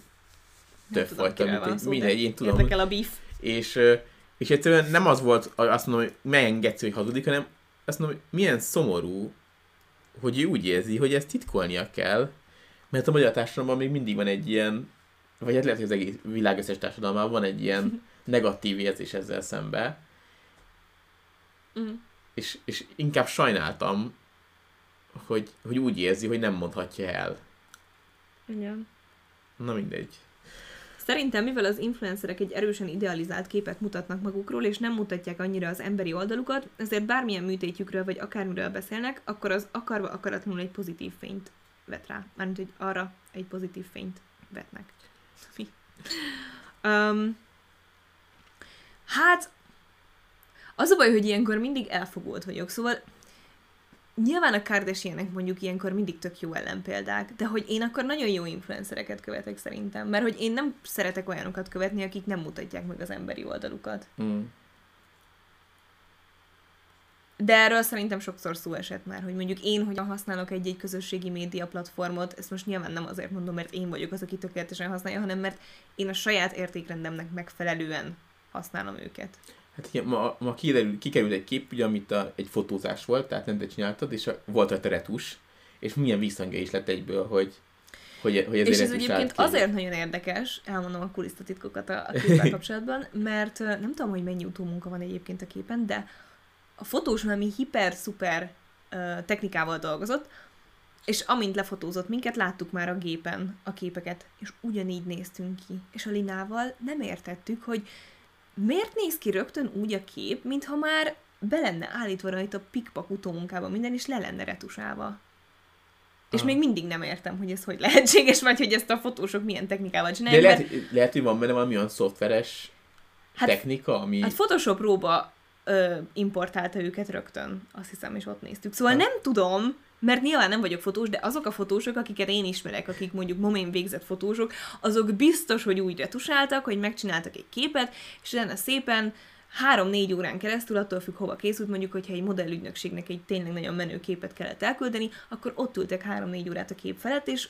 több tudom, volt a kiről van műtét. szó, Mindegy, de én tudom. Érdekel a beef. És, és egyszerűen nem az volt, azt mondom, hogy megengedsz, hogy hazudik, hanem azt mondom, hogy milyen szomorú, hogy ő úgy érzi, hogy ezt titkolnia kell, mert a magyar társadalomban még mindig van egy ilyen, vagy hát lehet, hogy az egész világ összes társadalmában van egy ilyen negatív érzés ezzel szembe, Mm. és, és inkább sajnáltam, hogy, hogy úgy érzi, hogy nem mondhatja el. Igen. Na mindegy. Szerintem, mivel az influencerek egy erősen idealizált képet mutatnak magukról, és nem mutatják annyira az emberi oldalukat, ezért bármilyen műtétjükről vagy akármiről beszélnek, akkor az akarva akaratlanul egy pozitív fényt vet rá. Mármint, hogy arra egy pozitív fényt vetnek. Um, hát, az a baj, hogy ilyenkor mindig elfogult vagyok, szóval Nyilván a Kardashianek mondjuk ilyenkor mindig tök jó ellenpéldák, de hogy én akkor nagyon jó influencereket követek szerintem, mert hogy én nem szeretek olyanokat követni, akik nem mutatják meg az emberi oldalukat. Mm. De erről szerintem sokszor szó esett már, hogy mondjuk én hogyan használok egy-egy közösségi média platformot, ezt most nyilván nem azért mondom, mert én vagyok az, aki tökéletesen használja, hanem mert én a saját értékrendemnek megfelelően használom őket. Hát igen, ma, ma kiderül, kikerült egy kép, ugye, amit a, egy fotózás volt, tehát nem te csináltad, és a, volt rajta retus, és milyen visszhangja is lett egyből, hogy, hogy, hogy ezért És ez egyébként azért nagyon érdekes, elmondom a kulisztatitkokat a, a képpel kapcsolatban, mert nem tudom, hogy mennyi utómunka van egyébként a képen, de a fotós valami hiper-szuper ö, technikával dolgozott, és amint lefotózott minket, láttuk már a gépen a képeket, és ugyanígy néztünk ki. És a Linával nem értettük, hogy miért néz ki rögtön úgy a kép, mintha már be lenne állítva rajta pikpak utómunkában minden, és le lenne retusálva. És Ah. még mindig nem értem, hogy ez hogy lehetséges, vagy hogy ezt a fotósok milyen technikával De csinálják. lehet, mert- hogy- lehet, hogy van benne valami olyan szoftveres Hát- technika, ami... Hát Photoshop róba ö, importálta őket rögtön, azt hiszem, és ott néztük. Szóval Ha. nem tudom, mert nyilván nem vagyok fotós, de azok a fotósok, akiket én ismerek, akik mondjuk momén végzett fotósok, azok biztos, hogy úgy retusáltak, hogy megcsináltak egy képet, és utána szépen három-négy órán keresztül, attól függ, hova készült, mondjuk, hogyha egy modellügynökségnek egy tényleg nagyon menő képet kellett elküldeni, akkor ott ültek három-négy órát a kép felett, és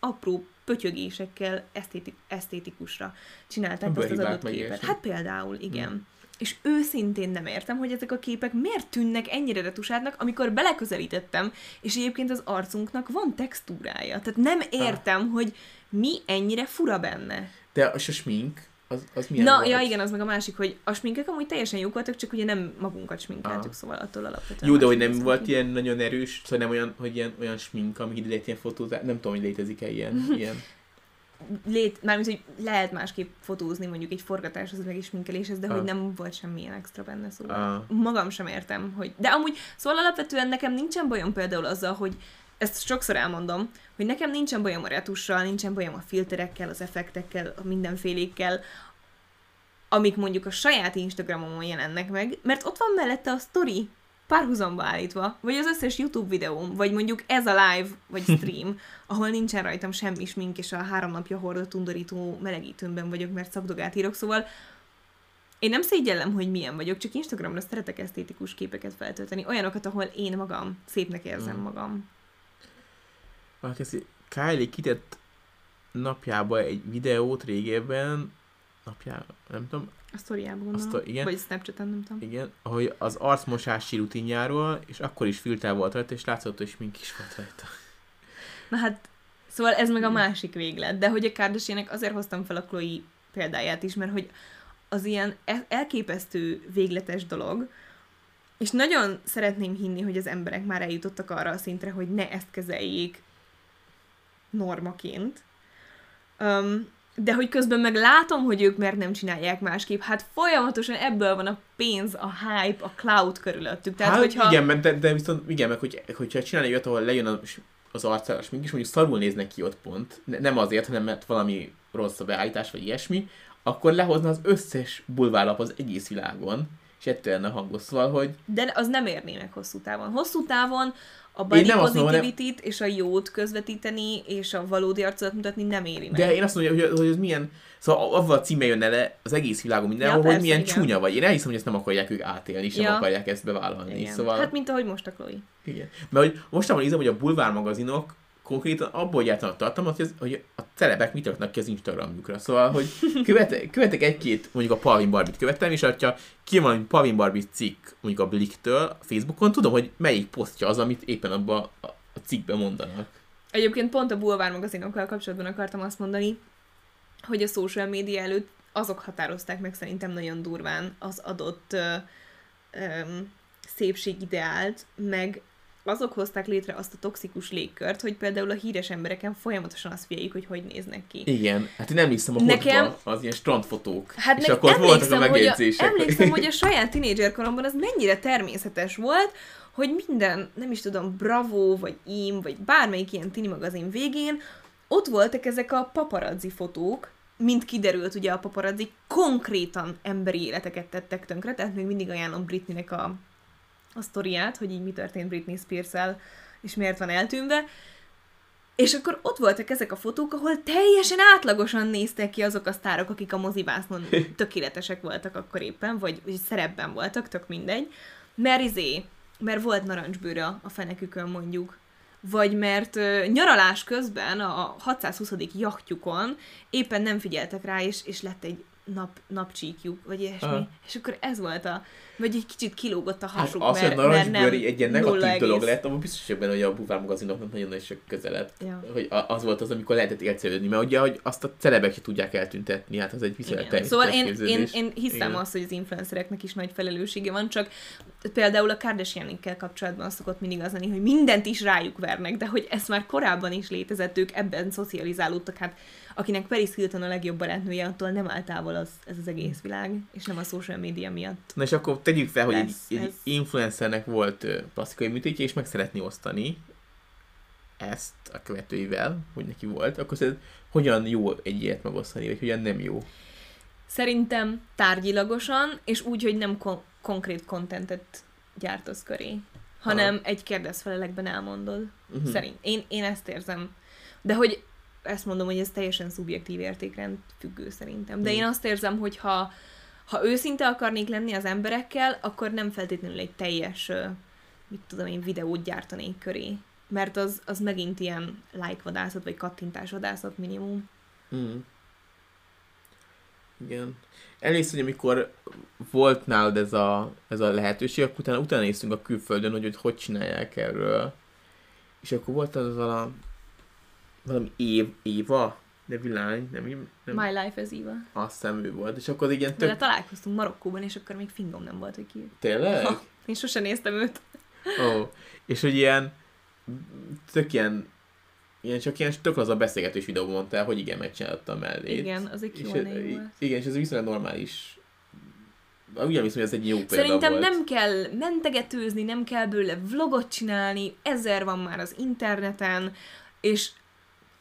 apró pötyögésekkel esztéti- esztétikusra csinálták azt az adott képet. Hát például, igen. Hmm. És őszintén nem értem, hogy ezek a képek miért tűnnek ennyire retusáltnak, amikor beleközelítettem, és egyébként az arcunknak van textúrája. Tehát nem értem, hogy mi ennyire fura benne. De a, a smink, az, az milyen Na, volt? ja igen, az meg a másik, hogy a sminkek amúgy teljesen jók voltak, csak ugye nem magunkat sminkáltuk, Ah. szóval attól alapvetően. Jó, de hogy nem volt ki. ilyen nagyon erős, szóval nem olyan, hogy ilyen, olyan smink, ami ide lehet ilyen fotózás, nem tudom, hogy létezik-e ilyen, ilyen. Lét, mármint, hogy lehet másképp fotózni mondjuk egy forgatáshoz, meg egy sminkeléshez, de Ah. hogy nem volt semmilyen extra benne, szóval Ah. magam sem értem, hogy... De amúgy, szóval alapvetően nekem nincsen bajom például azzal, hogy ezt sokszor elmondom, hogy nekem nincsen bajom a retussal, nincsen bajom a filterekkel, az effektekkel, a mindenfélékkel, amik mondjuk a saját Instagramomon jelennek meg, mert ott van mellette a story párhuzamba állítva, vagy az összes YouTube videóm, vagy mondjuk ez a live, vagy stream, ahol nincsen rajtam semmi smink, és a három napja hordott undorító melegítőmben vagyok, mert szakdogát írok, szóval én nem szégyellem, hogy milyen vagyok, csak Instagramra szeretek esztétikus képeket feltölteni, olyanokat, ahol én magam szépnek érzem Mm. magam. Valaki ezt, Kylie kitett napjába egy videót régebben, napjá, nem tudom, A sztoriában gondolom. Azt igen. Vagy Snapchaten, nem tudom. igen, ahogy az arcmosási rutinjáról, és akkor is filter volt rajta, és látszott, hogy mink is volt rajta. Na hát, szóval ez meg a másik véglet, de hogy a Kardashianek azért hoztam fel a Chloe példáját is, mert hogy az ilyen el- elképesztő végletes dolog, és nagyon szeretném hinni, hogy az emberek már eljutottak arra a szintre, hogy ne ezt kezeljék normaként. Um, de hogy közben meg látom, hogy ők mert nem csinálják másképp, hát folyamatosan ebből van a pénz, a hype, a cloud körülöttük. Tehát, hát, hogyha... igen, de, de viszont igen, meg hogy, hogyha csinálni olyat, ahol lejön a, az arcára mégis mondjuk szarul néznek ki ott pont, ne, nem azért, hanem mert valami rossz a beállítás, vagy ilyesmi, akkor lehozna az összes bulvárlap az egész világon, és ettől lenne hangos, szóval, hogy... De az nem érné meg hosszú távon. Hosszú távon a body positivity és a jót közvetíteni, és a valódi arcodat mutatni nem éri meg. De én azt mondom, hogy, hogy ez milyen, szóval avval a címe jönne le az egész világon mindenhol, ja, hogy milyen igen. csúnya vagy. Én elhiszem, hogy ezt nem akarják ők átélni, és ja. nem akarják ezt bevállalni. Igen. Szóval... Hát, mint ahogy most a Chloe. Igen. Mert hogy mostában nézem, hogy a bulvár magazinok konkrétan abból gyártanak tartalmat, hogy, hogy a celebek mit raknak ki az Instagramjukra. Szóval, hogy követek, követek egy-két, mondjuk a Pavin Barbit követem, és ha ki van Pavin Barbit cikk, mondjuk a Bliktől a Facebookon, tudom, hogy melyik posztja az, amit éppen abban a, a cikkben mondanak. Egyébként pont a bulvár magazinokkal kapcsolatban akartam azt mondani, hogy a social média előtt azok határozták meg szerintem nagyon durván az adott ö, ö, szépségideált, meg azok hozták létre azt a toxikus légkört, hogy például a híres embereken folyamatosan azt figyeljük, hogy hogy néznek ki. Igen, hát én hiszem a Nekem... az ilyen strandfotók, hát és akkor voltak a megjegyzések. Hogy a, emlékszem, hogy a saját tinédzser koromban az mennyire természetes volt, hogy minden, nem is tudom, Bravo, vagy Im, vagy bármelyik ilyen tini magazin végén ott voltak ezek a paparazzi fotók, mint kiderült, ugye a paparazzi konkrétan emberi életeket tettek tönkre, tehát még mindig ajánlom Britneynek a a sztoriát, hogy így mi történt Britney spears és miért van eltűnve. És akkor ott voltak ezek a fotók, ahol teljesen átlagosan néztek ki azok a sztárok, akik a mozivásznon tökéletesek voltak akkor éppen, vagy, vagy szerepben voltak, tök mindegy. Mert izé, mert volt narancsbőre a fenekükön mondjuk, vagy mert uh, nyaralás közben a 620. jachtjukon éppen nem figyeltek rá, és, és lett egy nap, napcsíkjuk, vagy ilyesmi. Uh. És akkor ez volt a... Vagy egy kicsit kilógott a hasuk, hát az, mert, hogy mert nem egy ilyen negatív dolog lett, abban biztos vagyok benne, hogy a buvár magazinoknak nagyon-nagyon sok közelet. Ja. Hogy az volt az, amikor lehetett élcelődni, mert ugye, hogy azt a celebek tudják eltüntetni, hát az egy viszonylag Szóval én, én, én hiszem Igen. azt, hogy az influencereknek is nagy felelőssége van, csak például a Kardashianikkel kapcsolatban szokott mindig az lenni, hogy mindent is rájuk vernek, de hogy ez már korábban is létezett, ők ebben szocializálódtak, hát akinek Paris Hilton a legjobb barátnője, attól nem áll távol az, ez az egész világ, és nem a social media miatt. Na és akkor tegyük fel, hogy egy, egy influencernek volt plastikai műtétje, és meg szeretné osztani ezt a követőivel, hogy neki volt, akkor szerinted hogyan jó egy ilyet megosztani, vagy hogyan nem jó? Szerintem tárgyilagosan, és úgy, hogy nem kon- konkrét kontentet gyártasz köré, hanem ha. egy kérdezfelelekben elmondod. Uh-huh. Szerint. Én, én ezt érzem. De hogy ezt mondom, hogy ez teljesen szubjektív értékrend függő szerintem. De hmm. én azt érzem, hogy ha, ha őszinte akarnék lenni az emberekkel, akkor nem feltétlenül egy teljes, mit tudom én, videót gyártanék köré. Mert az, az megint ilyen like vadászat, vagy kattintás vadászat minimum. Hmm. Igen. Először, hogy amikor volt nálad ez a, ez a lehetőség, akkor utána, utána néztünk a külföldön, hogy, hogy hogy csinálják erről. És akkor volt az a valami Év, Éva nevű lány, nem, nem My Life as Eva. Azt hiszem ő volt, és akkor igen tök... De találkoztunk Marokkóban, és akkor még fingom nem volt, hogy ki. Tényleg? Ha, én sosem néztem őt. Ó, oh. és hogy ilyen tök ilyen ilyen csak ilyen tök az a beszélgetős videóban mondtál, hogy igen, megcsináltam mellé. Igen, az egy jó volt. Igen, és ez viszonylag normális ugyan viszont, hogy ez egy jó példa Szerintem volt. nem kell mentegetőzni, nem kell bőle vlogot csinálni, ezer van már az interneten, és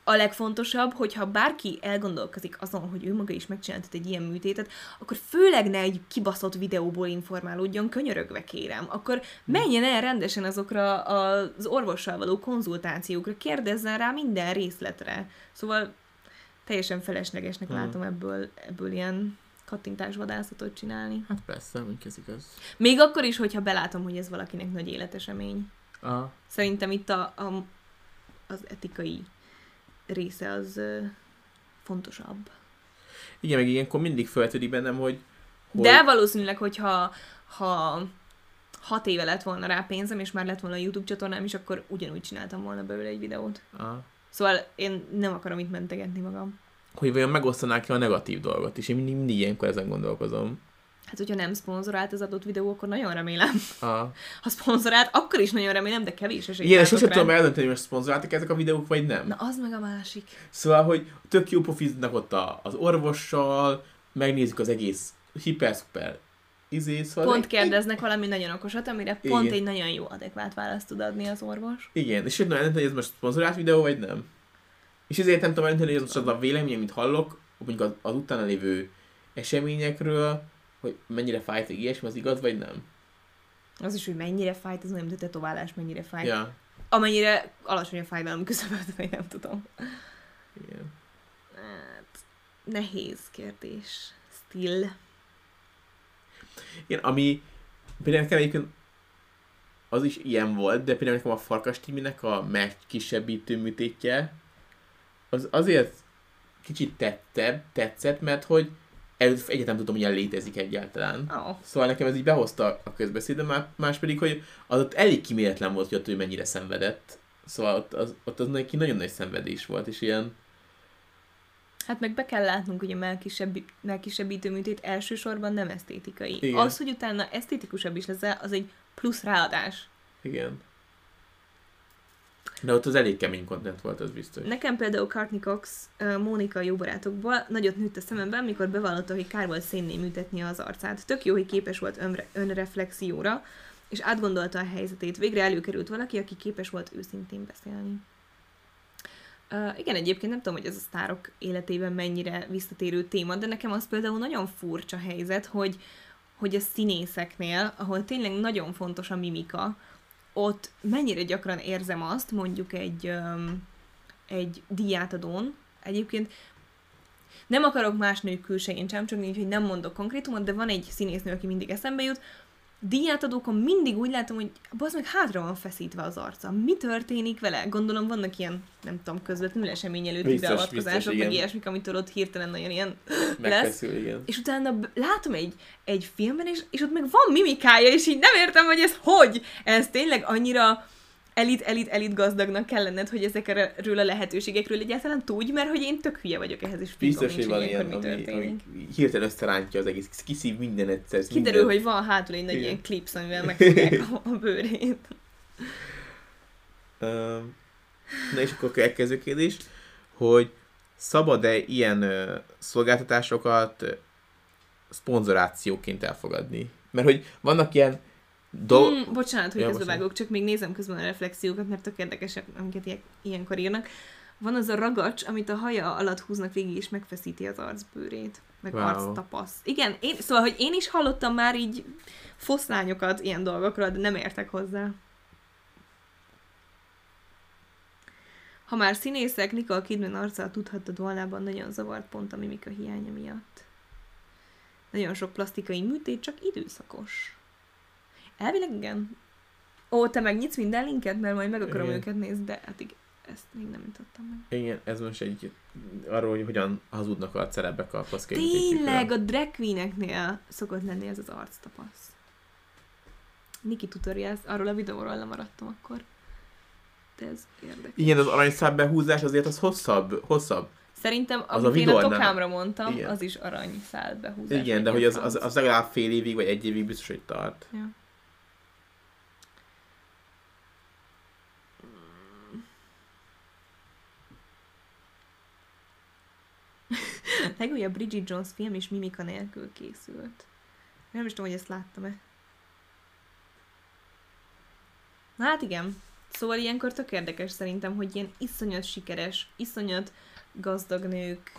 a legfontosabb, hogyha bárki elgondolkozik azon, hogy ő maga is megcsináltat egy ilyen műtétet, akkor főleg ne egy kibaszott videóból informálódjon, könyörögve kérem. Akkor menjen el rendesen azokra az orvossal való konzultációkra, kérdezzen rá minden részletre. Szóval teljesen feleslegesnek hmm. látom ebből, ebből ilyen kattintásvadászatot csinálni. Hát persze, hogy ez igaz. Még akkor is, hogyha belátom, hogy ez valakinek nagy életesemény. Aha. Szerintem itt a, a, az etikai része az fontosabb. Igen, meg ilyenkor mindig feltűnik bennem, hogy, hogy... De valószínűleg, hogyha ha hat éve lett volna rá pénzem, és már lett volna a YouTube csatornám is, akkor ugyanúgy csináltam volna belőle egy videót. Aha. Szóval én nem akarom itt mentegetni magam. Hogy vajon megosztanák-e a negatív dolgot is. Én mindig, mindig ilyenkor ezen gondolkozom. Hát, hogyha nem szponzorált az adott videó, akkor nagyon remélem. A... Ha szponzorált, akkor is nagyon remélem, de kevés esélyt Igen, sosem tudom eldönteni, hogy szponzoráltak ezek a videók, vagy nem. Na, az meg a másik. Szóval, hogy tök jó pofiznak ott az orvossal, megnézzük az egész hiper-szuper izé, szóval Pont egy- kérdeznek valami nagyon okosat, amire pont Igen. egy nagyon jó adekvát választ tud adni az orvos. Igen, és eldönteni, hogy ez most szponzorált videó, vagy nem. És ezért nem tudom eldönteni, hogy ez most az a vélemény, amit hallok, mondjuk az, az utána lévő eseményekről, hogy mennyire fájt, hogy ilyesmi, az igaz, vagy nem. Az is, hogy mennyire fájt, az nem, a tetoválás mennyire fájt. Ja, Amennyire alacsony a fájdalom küszöböt, vagy nem tudom. igen. Hát, nehéz kérdés. Still. Igen, ami például nekem egyébként az is ilyen volt, de például nekem a Farkas Timinek a megkisebbítő műtétje, az azért kicsit tettebb, tetszett, mert hogy előtt egyetem tudom, hogy ilyen létezik egyáltalán. Oh. Szóval nekem ez így behozta a közbeszédbe, má- más pedig, hogy az ott elég kiméletlen volt, hogy ott ő mennyire szenvedett. Szóval ott az, ott az neki nagyon nagy szenvedés volt, és ilyen, Hát meg be kell látnunk, hogy a melkisebbi, melkisebbítő műtét elsősorban nem esztétikai. Igen. Az, hogy utána esztétikusabb is lesz, az egy plusz ráadás. igen. De ott az elég kemény content volt, az biztos. Nekem például Courtney Cox, Mónika jó barátokból nagyot nőtt a szememben, mikor bevallotta, hogy kár volt szénné műtetni az arcát. Tök jó, hogy képes volt önre, önreflexióra, és átgondolta a helyzetét. Végre előkerült valaki, aki képes volt őszintén beszélni. Uh, igen, egyébként nem tudom, hogy ez a sztárok életében mennyire visszatérő téma, de nekem az például nagyon furcsa helyzet, hogy, hogy a színészeknél, ahol tényleg nagyon fontos a mimika, ott mennyire gyakran érzem azt, mondjuk egy, um, egy díjátadón, egyébként nem akarok más nők külsején sem, csak így, hogy nem mondok konkrétumot, de van egy színésznő, aki mindig eszembe jut, díjátadókon mindig úgy látom, hogy az meg hátra van feszítve az arca. Mi történik vele? Gondolom vannak ilyen, nem tudom, közvetlenül esemény előtti beavatkozások, meg ilyesmik, amitől ott hirtelen nagyon ilyen Megfeszül, igen. és utána látom egy, egy filmben, és, és ott meg van mimikája, és így nem értem, hogy ez hogy. Ez tényleg annyira elit, elit, elit gazdagnak kell lenned, hogy ezekről a lehetőségekről egyáltalán tudj, mert hogy én tök hülye vagyok ehhez, és Biztos, hogy van ilyen, mi ami, ami hirtelen összerántja az egész, kiszív minden egyszer. Kiderül, minden... hogy van hátul egy nagy Igen. ilyen klipsz, amivel megfogják a, a bőrét. Na és akkor a következő kérdés, hogy szabad-e ilyen szolgáltatásokat szponzorációként elfogadni? Mert hogy vannak ilyen dolgok... Hmm, bocsánat, hogy Ja, ja, bocsánat. vágok, csak még nézem közben a reflexiókat, mert tök érdekesek, amiket ilyen, ilyenkor írnak. Van az a ragacs, amit a haja alatt húznak végig, és megfeszíti az arcbőrét. Meg Wow. wow. arctapasz. Igen, én, szóval, hogy én is hallottam már így foszlányokat ilyen dolgokról, de nem értek hozzá. Ha már színészek, Nicole Kidman arccal tudhattad volnában nagyon zavart pont a mimika hiánya miatt. Nagyon sok plastikai műtét, csak időszakos. Elvileg igen. Ó, te megnyitsz minden linket, mert majd meg akarom Igen. őket nézni, de hát igen, ezt még nem mutattam meg. Igen, ez most egy arról, hogy hogyan hazudnak a szerepek a paszkai Tényleg, a drag queeneknél szokott lenni ez az arctapasz. Niki Tutorials, arról a videóról lemaradtam akkor. De ez érdekes. Igen, az aranyszám behúzás azért az hosszabb, hosszabb. Szerintem, Az a amit én a tokámra mondtam, Igen. az is aranyszál behúzás. Igen, de hogy az, az, az legalább fél évig, vagy egy évig biztos, hogy tart. Ja. Legújabb Bridget Jones film is mimika nélkül készült. Nem is tudom, hogy ezt láttam-e. Na hát igen. Szóval ilyenkor tök érdekes szerintem, hogy ilyen iszonyat sikeres, iszonyat gazdag nők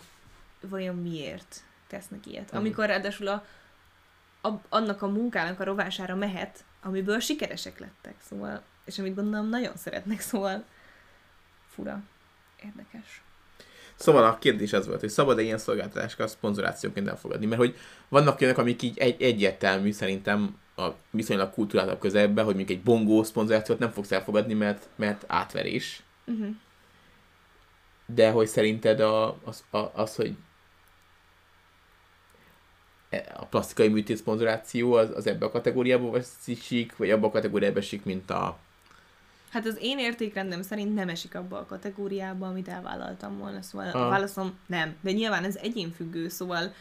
vajon miért tesznek ilyet. Amikor ráadásul a, a, annak a munkának a rovására mehet, amiből sikeresek lettek, szóval, és amit gondolom nagyon szeretnek, szóval fura, érdekes. Szóval a kérdés az volt, hogy szabad-e ilyen szolgáltatásokat szponzorációként elfogadni? Mert hogy vannak olyanok, amik így egy, egyértelmű szerintem a viszonylag kultúrálabb közelben, hogy mondjuk egy bongó szponzorációt nem fogsz elfogadni, mert, mert átverés. Uh-huh. De hogy szerinted a, az, a, az, hogy e- a plastikai műtét szponzoráció az, az ebbe a kategóriába veszik, vagy abba a kategóriába esik, mint a... Hát az én értékrendem szerint nem esik abba a kategóriába, amit elvállaltam volna, szóval Ah. a válaszom nem. De nyilván ez egyénfüggő, szóval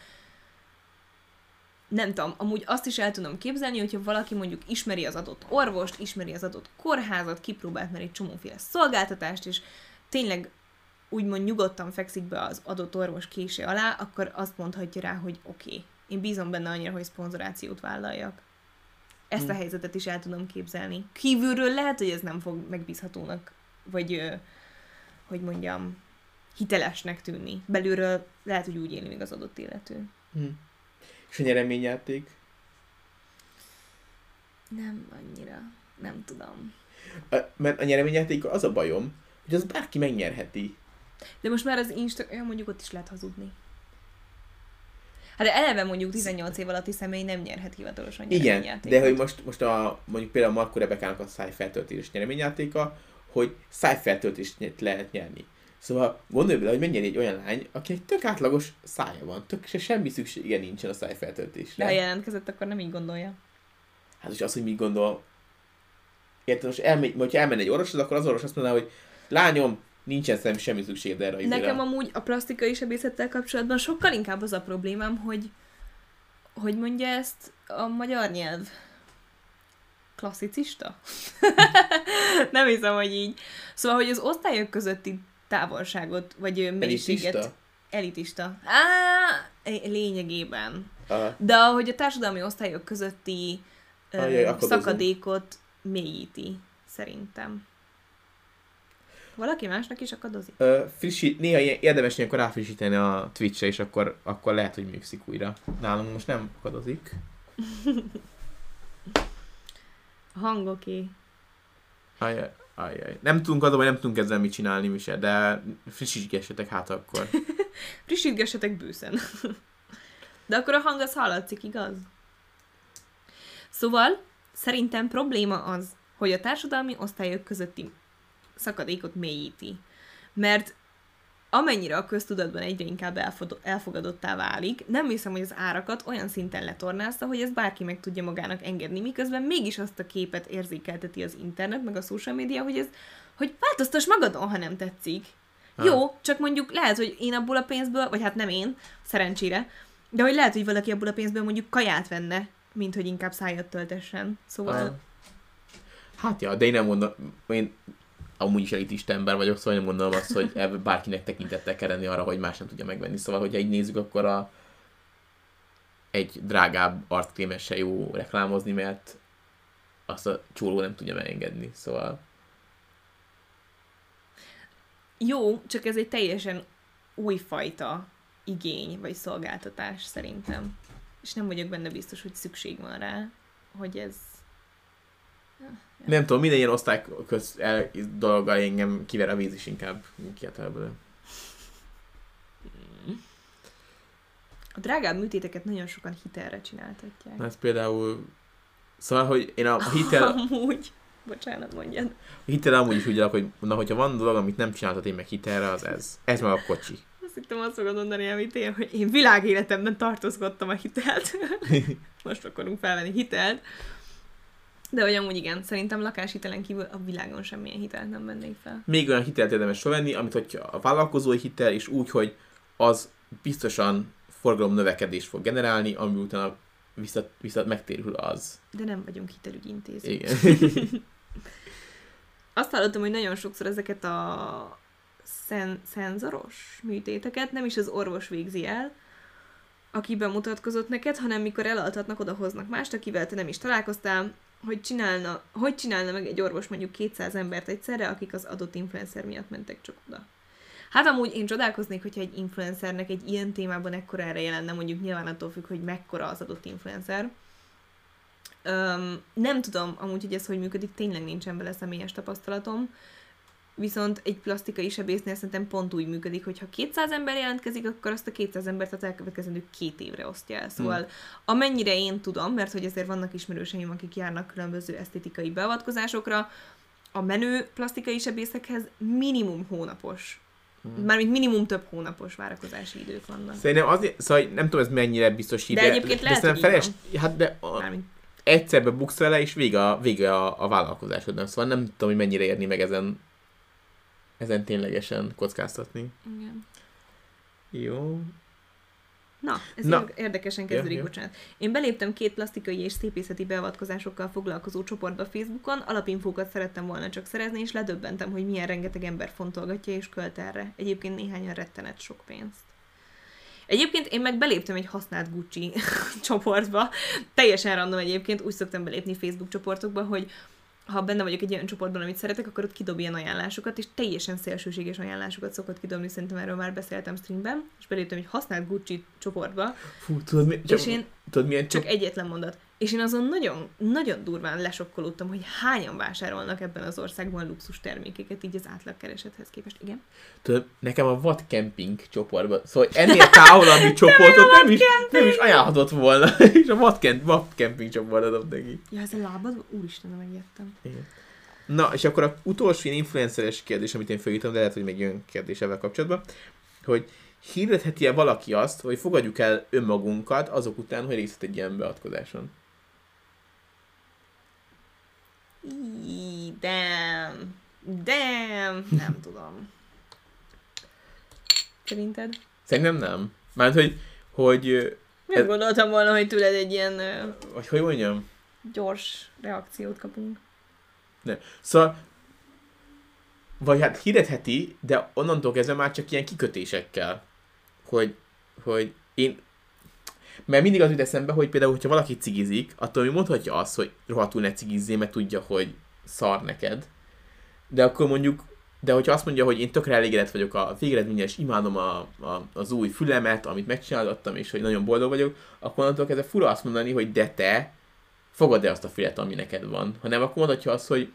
nem tudom, amúgy azt is el tudom képzelni, hogyha valaki mondjuk ismeri az adott orvost, ismeri az adott kórházat, kipróbált már egy csomóféle szolgáltatást, és tényleg úgymond nyugodtan fekszik be az adott orvos kése alá, akkor azt mondhatja rá, hogy oké, okay, én bízom benne annyira, hogy szponzorációt vállaljak. Ezt a Hm. helyzetet is el tudom képzelni. Kívülről lehet, hogy ez nem fog megbízhatónak, vagy hogy mondjam, hitelesnek tűnni. Belülről lehet, hogy úgy éli még az adott illető. Hm. És a nyereményjáték? Nem annyira. Nem tudom. A, mert a nyereményjáték az a bajom, hogy az bárki megnyerheti. De most már az Insta, ja, mondjuk ott is lehet hazudni. Hát eleve mondjuk 18 év alatti személy nem nyerhet hivatalosan Igen, nyereményjátékot. de hogy most, most a, mondjuk például Marco Rebekának a szájfeltöltés nyereményjátéka, hogy szájfeltöltést lehet nyerni. Szóval gondolj bele, hogy mennyire egy olyan lány, aki egy tök átlagos szája van, tök se semmi szüksége nincsen a szájfeltöltésre. De ha jelentkezett, akkor nem így gondolja. Hát és az, hogy mit gondol. Érted, most elmegy, hogyha elmenne egy orvoshoz, akkor az orvos azt mondaná, hogy lányom, nincsen szerintem semmi szükséged erre. Nekem amúgy a plastikai sebészettel kapcsolatban sokkal inkább az a problémám, hogy hogy mondja ezt a magyar nyelv? Klasszicista? nem hiszem, hogy így. Szóval, hogy az osztályok közötti távolságot, vagy mélységet... Elitista? Elitista. Á, lényegében. Aha. De ahogy a társadalmi osztályok közötti Ajaj, szakadékot mélyíti, szerintem. Valaki másnak is akadozik? Ö, frissít, néha érdemes ilyenkor ráfrissíteni a Twitch-re, és akkor, akkor lehet, hogy működik újra. Nálunk most nem akadozik. A hangoké. Ajaj, ajaj. Nem tudunk hogy nem tudunk ezzel mit csinálni, Mise, de frissítgessetek hát akkor. Frissítgessetek bőszen. De akkor a hang az hallatszik, igaz? Szóval, szerintem probléma az, hogy a társadalmi osztályok közötti szakadékot mélyíti. Mert amennyire a köztudatban egyre inkább elfogadottá válik, nem hiszem, hogy az árakat olyan szinten letornázta, hogy ezt bárki meg tudja magának engedni, miközben mégis azt a képet érzékelteti az internet, meg a social media, hogy ez, hogy változtass magadon, ha nem tetszik. Ha. Jó, csak mondjuk lehet, hogy én abból a pénzből, vagy hát nem én, szerencsére, de hogy lehet, hogy valaki abból a pénzből mondjuk kaját venne, mint hogy inkább szájat töltessen. Szóval... Ah. Hát ja, de én nem mondom, én amúgy is elitista ember vagyok, szóval nem gondolom azt, hogy bárkinek tekintettel kell lenni arra, hogy más nem tudja megvenni. Szóval, hogyha így nézzük, akkor a egy drágább arckrémes se jó reklámozni, mert azt a csóró nem tudja megengedni. Szóval Jó, csak ez egy teljesen újfajta igény vagy szolgáltatás szerintem. És nem vagyok benne biztos, hogy szükség van rá, hogy ez... nem tudom, minden ilyen osztály köz el, dologgal engem kiver a víz is inkább kiállt ebből. A drágább műtéteket nagyon sokan hitelre csináltatják. Ez például Szóval, hogy én a hitel, Amúgy. Bocsánat, mondjad. a hitel amúgy is úgy állok, hogy na, hogyha van dolog, amit nem csináltat én meg hitelre, az ez. Ez meg a kocsi. Azt hittem azt fogod mondani, amit én, hogy én világéletemben tartózkodtam a hitelt. Most akarunk felvenni hitelt. De hogy amúgy igen, szerintem lakáshitelen kívül a világon semmilyen hitelt nem vennék fel. Még olyan hitelt érdemes felvenni, amit hogyha a vállalkozói hitel, és úgy, hogy az biztosan forgalom növekedést fog generálni, ami utána vissza, vissza megtérül az. De nem vagyunk hitelügyintéző. Igen. Azt hallottam, hogy nagyon sokszor ezeket a szen- szenzoros műtéteket nem is az orvos végzi el, aki bemutatkozott neked, hanem mikor elaltatnak, odahoznak mást, akivel te nem is találkoztál, hogy csinálna, hogy csinálna meg egy orvos mondjuk 200 embert egyszerre, akik az adott influencer miatt mentek csak oda. Hát amúgy én csodálkoznék, hogyha egy influencernek egy ilyen témában ekkora ereje lenne, mondjuk nyilván attól függ, hogy mekkora az adott influencer. Öm, nem tudom amúgy, hogy ez hogy működik, tényleg nincsen vele személyes tapasztalatom, viszont egy plastikai sebésznél szerintem pont úgy működik, hogy ha 200 ember jelentkezik, akkor azt a 200 embert az elkövetkezendő két évre osztja el. Szóval Hmm. amennyire én tudom, mert hogy azért vannak ismerőseim, akik járnak különböző esztétikai beavatkozásokra, a menő plastikai sebészekhez minimum hónapos, Hmm. mármint minimum több hónapos várakozási idők vannak. Szerintem azért, szóval nem tudom, ez mennyire biztos hír, De egyébként lehet, de hogy feles, hát de a, Mármint egyszerbe buksz vele, és vége a, vége a, a vállalkozásodnak. Szóval nem tudom, hogy mennyire érni meg ezen, ezen ténylegesen kockáztatni. igen. Jó. Na, ez Na. Érdekesen kezdődik, bocsánat. Én beléptem két plastikai és szépészeti beavatkozásokkal foglalkozó csoportba Facebookon, alapinfókat szerettem volna csak szerezni, és ledöbbentem, hogy milyen rengeteg ember fontolgatja és költ erre. Egyébként néhányan rettenet sok pénzt. Egyébként én meg beléptem egy használt Gucci csoportba, teljesen random egyébként, úgy szoktam belépni Facebook csoportokba, hogy ha benne vagyok egy olyan csoportban, amit szeretek, akkor ott kidob ilyen ajánlásokat, és teljesen szélsőséges ajánlásokat szokott kidobni, szerintem erről már beszéltem streamben, és beléptem egy használt Gucci csoportba, Fú, tudod, mi, csak, és én tudod milyen csak csak... egyetlen mondat. És én azon nagyon, nagyon durván lesokkolódtam, hogy hányan vásárolnak ebben az országban luxus termékeket, így az átlagkeresethez képest. Igen. Tudod, nekem a vad camping csoportban, szóval ennél távolabbi csoportot nem is, nem is ajánlhatott volna, és a vad, camp, vad camping csoportot adott neki. Ja, ez a lábad? Úristen, megijedtem. Igen. Na, és akkor a utolsó ilyen influenceres kérdés, amit én felírtam, de lehet, hogy még jön kérdés ebben kapcsolatban, hogy hirdetheti-e valaki azt, hogy fogadjuk el önmagunkat azok után, hogy részt egy ilyen beavatkozáson? Í, damn. Damn. Nem tudom. Szerinted? Szerintem nem. Mármint, hogy, hogy, Nem Ez- gondoltam volna, hogy tőled egy ilyen hogy, hogy mondjam, gyors reakciót kapunk. Szóval, vagy hát hirdetheti, de onnantól kezdve már csak ilyen kikötésekkel, hogy, hogy én, mert mindig az jut eszembe, hogy például, hogyha valaki cigizik, attól mi mondhatja azt, hogy rohadtul ne cigizzél, mert tudja, hogy szar neked. De akkor mondjuk, de hogyha azt mondja, hogy én tökre elégedett vagyok a végeredményes, és imádom a, a, az új fülemet, amit megcsináltattam, és hogy nagyon boldog vagyok, akkor onnantól kezdve fura azt mondani, hogy de te fogad-e azt a fület, ami neked van. Hanem akkor mondhatja azt, hogy,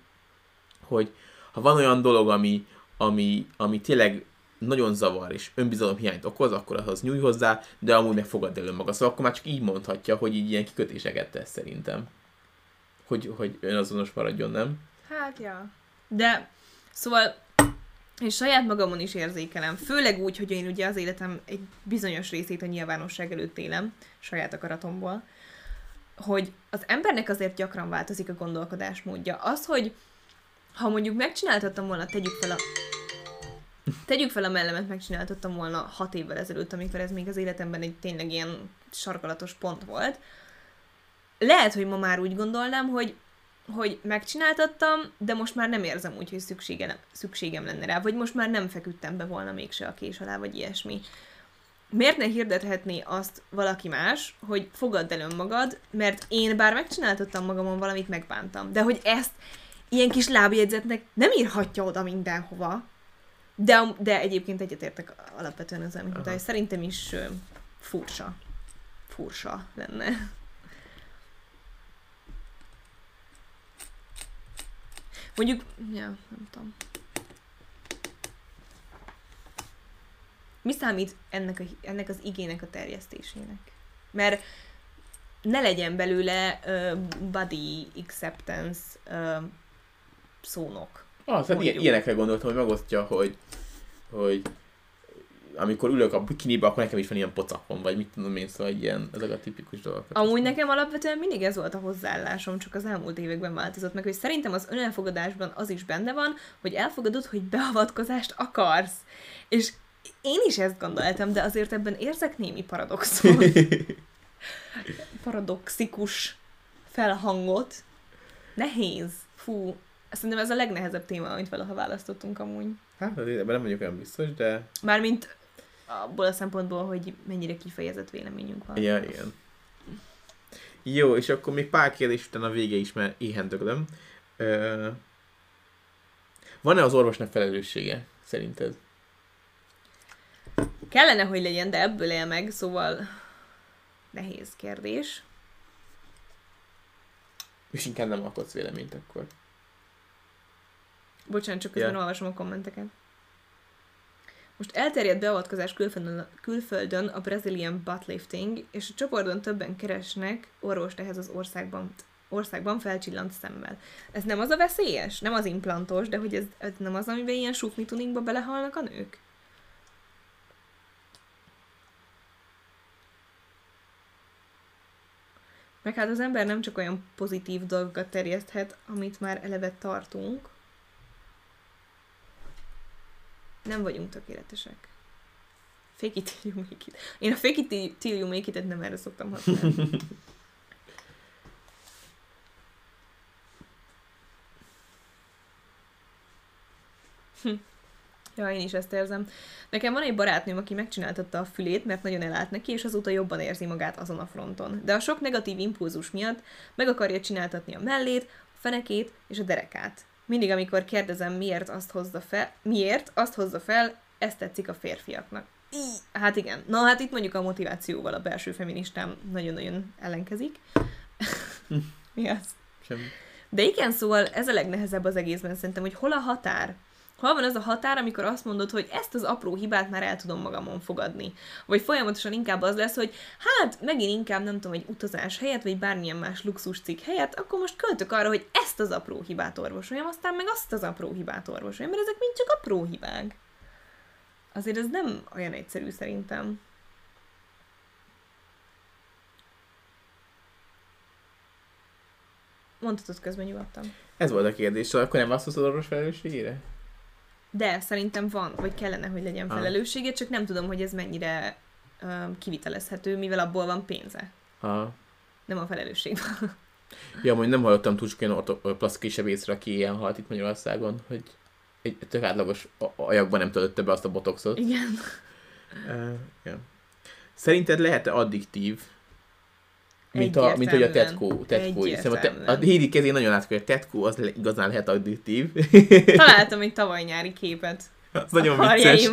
hogy ha van olyan dolog, ami, ami, ami tényleg nagyon zavar és önbizalomhiányt okoz, akkor ahhoz nyúj hozzá, de amúgy meg fogad el önmaga. Szóval akkor már csak így mondhatja, hogy így ilyen kikötéseket tesz szerintem. Hogy, hogy önazonos maradjon, nem? Hát, ja. De, szóval és saját magamon is érzékelem, főleg úgy, hogy én ugye az életem egy bizonyos részét a nyilvánosság előtt élem, saját akaratomból, hogy az embernek azért gyakran változik a gondolkodásmódja. Az, hogy ha mondjuk megcsináltattam volna, tegyük fel a Tegyük fel a mellemet, megcsináltattam volna hat évvel ezelőtt, amikor ez még az életemben egy tényleg ilyen sarkalatos pont volt. Lehet, hogy ma már úgy gondolnám, hogy hogy megcsináltattam, de most már nem érzem úgy, hogy szükségem, szükségem lenne rá, vagy most már nem feküdtem be volna mégse a kés alá, vagy ilyesmi. Miért ne hirdethetné azt valaki más, hogy fogadd el önmagad, mert én bár megcsináltattam magamon valamit, megbántam. De hogy ezt ilyen kis lábjegyzetnek nem írhatja oda mindenhova. De, de egyébként egyetértek alapvetően ezzel, amit mondtál, szerintem is furcsa. Furcsa lenne. Mondjuk, ja, nem tudom. Mi számít ennek, a, ennek az igének a terjesztésének? Mert ne legyen belőle uh, body acceptance uh, szónok. Ah, szóval ilyen, ilyenekre gondoltam, hogy megosztja, hogy, hogy amikor ülök a bikinibe, akkor nekem is van ilyen pocakom, vagy mit tudom én, szóval ilyen, ezek a tipikus dolgok. Amúgy nekem alapvetően mindig ez volt a hozzáállásom, csak az elmúlt években változott meg, hogy szerintem az önelfogadásban az is benne van, hogy elfogadod, hogy beavatkozást akarsz. És én is ezt gondoltam, de azért ebben érzek némi paradoxon. paradoxikus felhangot. Nehéz. Fú, szerintem ez a legnehezebb téma, amit valaha választottunk amúgy. hát, ebben nem vagyok olyan biztos, de Mármint abból a szempontból, hogy mennyire kifejezett véleményünk van. Ja, igen. Jó, és akkor még pár kérdés után a vége is, mert éhen döglöm. Ö... Van-e az orvosnak felelőssége, szerinted? Kellene, hogy legyen, de ebből él meg, szóval nehéz kérdés. És inkább nem alkotsz véleményt akkor. Bocsánat, csak közben Ja. olvasom a kommenteket. Most elterjedt beavatkozás külföldön, külföldön a Brazilian buttlifting, és a csoportban többen keresnek orvost ehhez az országban, országban felcsillant szemmel. Ez nem az a veszélyes? Nem az implantos, de hogy ez, ez nem az, amiben ilyen sufni tuningba belehalnak a nők? Meg hát az ember nem csak olyan pozitív dolgokat terjeszthet, amit már eleve tartunk. Nem vagyunk tökéletesek. Fake it till you make it. Én a fake it till you make it-et nem erre szoktam használni. Hm. Ja, én is ezt érzem. Nekem van egy barátnőm, aki megcsináltatta a fülét, mert nagyon elállt neki, és azóta jobban érzi magát azon a fronton. De a sok negatív impulzus miatt meg akarja csináltatni a mellét, a fenekét és a derekát. Mindig, amikor kérdezem, miért azt hozza fel, miért azt hozza fel, ezt tetszik a férfiaknak. Í, hát igen. Na hát itt mondjuk a motivációval a belső feministám nagyon-nagyon ellenkezik. Mi az? Semmi. De igen, szóval ez a legnehezebb az egészben szerintem, hogy hol a határ? Hol van az a határ, amikor azt mondod, hogy ezt az apró hibát már el tudom magamon fogadni? Vagy folyamatosan inkább az lesz, hogy hát megint inkább nem tudom, egy utazás helyett, vagy bármilyen más luxus cikk helyett, akkor most költök arra, hogy ezt az apró hibát orvosoljam, aztán meg azt az apró hibát orvosoljam, mert ezek mind csak apró hibák. Azért ez nem olyan egyszerű szerintem. Mondhatod közben nyugodtan. Ez volt a kérdés, szóval akkor nem válaszolsz az orvos felelősségére? De szerintem van, vagy kellene, hogy legyen felelőssége, csak nem tudom, hogy ez mennyire um, kivitelezhető, mivel abból van pénze. Aha. Nem a felelősség. Ja, mondjuk nem hallottam túl sok olyan plastikai sebészre, aki ilyen halt itt Magyarországon, hogy egy tök átlagos ajakban nem töltötte be azt a botoxot. Igen. Uh, ja. Szerinted lehet-e addiktív? Mint, a, mint hogy a tetkó. tetkó. Hiszem, a, te, a. Hédi kezén nagyon látszik, hogy a tetkó az le, igazán lehet addiktív. Találtam egy tavaly nyári képet az nagyon a vicces.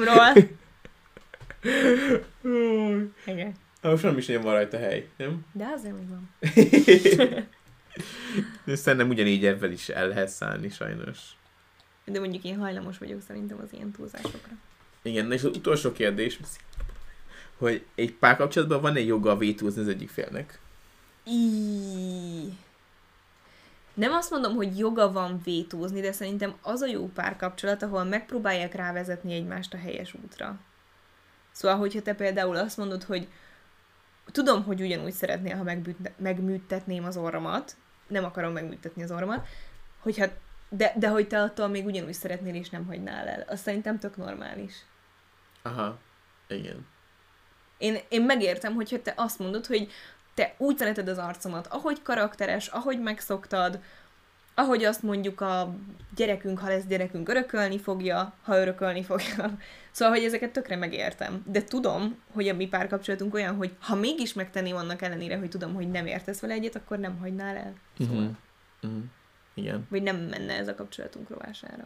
Igen. Most nem is nagyon van rajta hely, nem? De azért még van. Szerintem ugyanígy ebben is el lehet szállni sajnos. De mondjuk én hajlamos vagyok szerintem az ilyen túlzásokra. Igen, és az utolsó kérdés, hogy egy párkapcsolatban van-e joga vétózni az egyik félnek? Í. Nem azt mondom, hogy joga van vétózni, de szerintem az a jó párkapcsolat, ahol megpróbálják rávezetni egymást a helyes útra. Szóval, hogyha te például azt mondod, hogy tudom, hogy ugyanúgy szeretnél, ha megbűt- megműtetném az orromat, nem akarom megműtetni az orromat, hogyha, de, de hogy te attól még ugyanúgy szeretnél, és nem hagynál el. Az szerintem tök normális. Aha, igen. Én, én megértem, hogyha te azt mondod, hogy te úgy szereted az arcomat, ahogy karakteres, ahogy megszoktad, ahogy azt mondjuk a gyerekünk, ha lesz gyerekünk, örökölni fogja, ha örökölni fogja. Szóval, hogy ezeket tökre megértem. De tudom, hogy a mi párkapcsolatunk olyan, hogy ha mégis megtenném annak ellenére, hogy tudom, hogy nem értesz vele egyet, akkor nem hagynál el. Szóval. Uh-huh. Uh-huh. Igen. Vagy nem menne ez a kapcsolatunk rovására.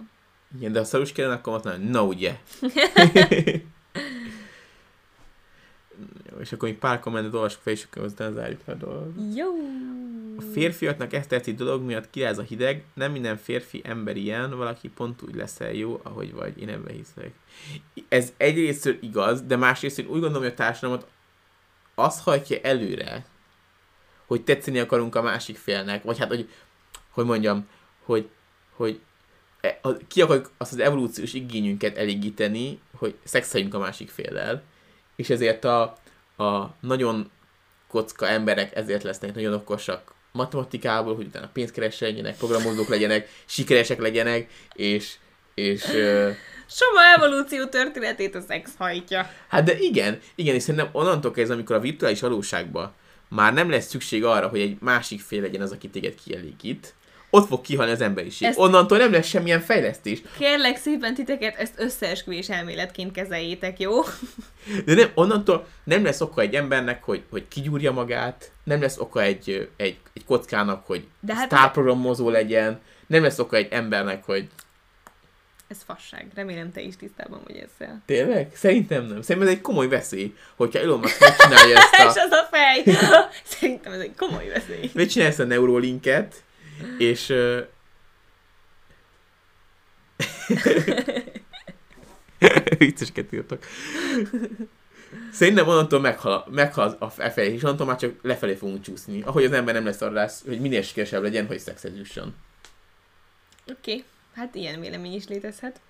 Igen, de ha szarus kellene, akkor azt mondom, na ugye. És akkor még pár kommentet olvasok fel, és akkor aztán zárjuk a dolgot. Jó! A férfiaknak ezt tetszik dolog miatt kiráz a hideg, nem minden férfi ember ilyen, valaki pont úgy leszel jó, ahogy vagy, én ebben hiszek. Ez egyrészt igaz, de másrészt én úgy gondolom, hogy a társadalmat az hajtja előre, hogy tetszeni akarunk a másik félnek, vagy hát, hogy, hogy mondjam, hogy, hogy e- ki akarjuk azt az evolúciós igényünket elégíteni, hogy szexeljünk a másik féllel, és ezért a, a nagyon kocka emberek ezért lesznek nagyon okosak matematikából, hogy utána pénzt keressenek, programozók legyenek, sikeresek legyenek, és, és ö, Soma evolúció történetét a szex hajtja. hát de igen, igen, és szerintem onnantól kezdve, amikor a virtuális valóságban már nem lesz szükség arra, hogy egy másik fél legyen az, aki téged kielégít, ott fog kihalni az emberiség. Ezt- Onnantól nem lesz semmilyen fejlesztés. Kérlek szépen titeket, ezt összeesküvés elméletként kezeljétek, jó? De nem, onnantól nem lesz oka egy embernek, hogy, hogy kigyúrja magát, nem lesz oka egy, egy, egy kockának, hogy De hát sztárprogramozó legyen, nem lesz oka egy embernek, hogy ez fasság. Remélem te is tisztában vagy ezzel. tényleg? Szerintem nem. Szerintem ez egy komoly veszély, hogyha Elon Musk megcsinálja ezt És a, az a fej! Szerintem ez egy komoly veszély. megcsinálja ezt a Neurolinket, és ö, Viccesket írtak. Szerintem onnantól meghal, meghal a felfelé, és onnantól már csak lefelé fogunk csúszni. Ahogy az ember nem lesz arra rá, hogy minél sikeresebb legyen, hogy szexhez jusson. Oké, okay. hát ilyen vélemény is létezhet.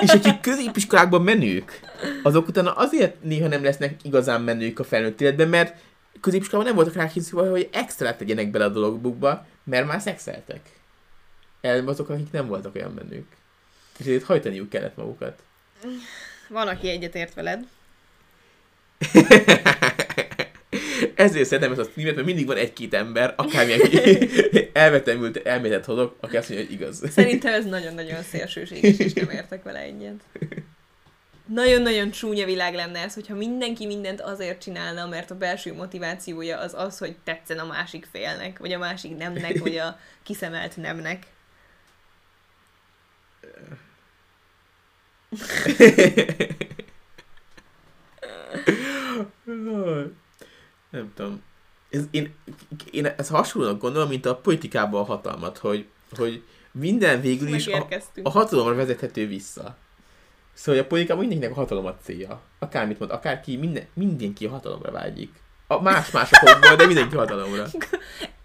És akik középiskolákban menők, azok utána azért néha nem lesznek igazán menők a felnőtt életben, mert középiskolában nem voltak rá készülve, hogy extra tegyenek bele a dologukba, mert már szexeltek. El azok, akik nem voltak olyan menők. És ezért hajtaniuk kellett magukat. Van, aki egyetért veled. Ezért szeretem ezt a streamet, mert mindig van egy-két ember, akármilyen elvetemült elmélet hozok, aki azt mondja, hogy igaz. Szerintem ez nagyon-nagyon szélsőséges, és nem értek vele egyet. Nagyon-nagyon csúnya világ lenne ez, hogyha mindenki mindent azért csinálna, mert a belső motivációja az az, hogy tetszen a másik félnek, vagy a másik nemnek, vagy a kiszemelt nemnek. Nem tudom. Ez, én, én ezt hasonlóan gondolom, mint a politikában a hatalmat, hogy, hogy minden végül is a, a hatalomra vezethető vissza. Szóval a politikában mindenkinek a hatalom a célja. Akármit mond, akárki, minden, mindenki a hatalomra vágyik. A más-más okokból, de mindenki hatalomra.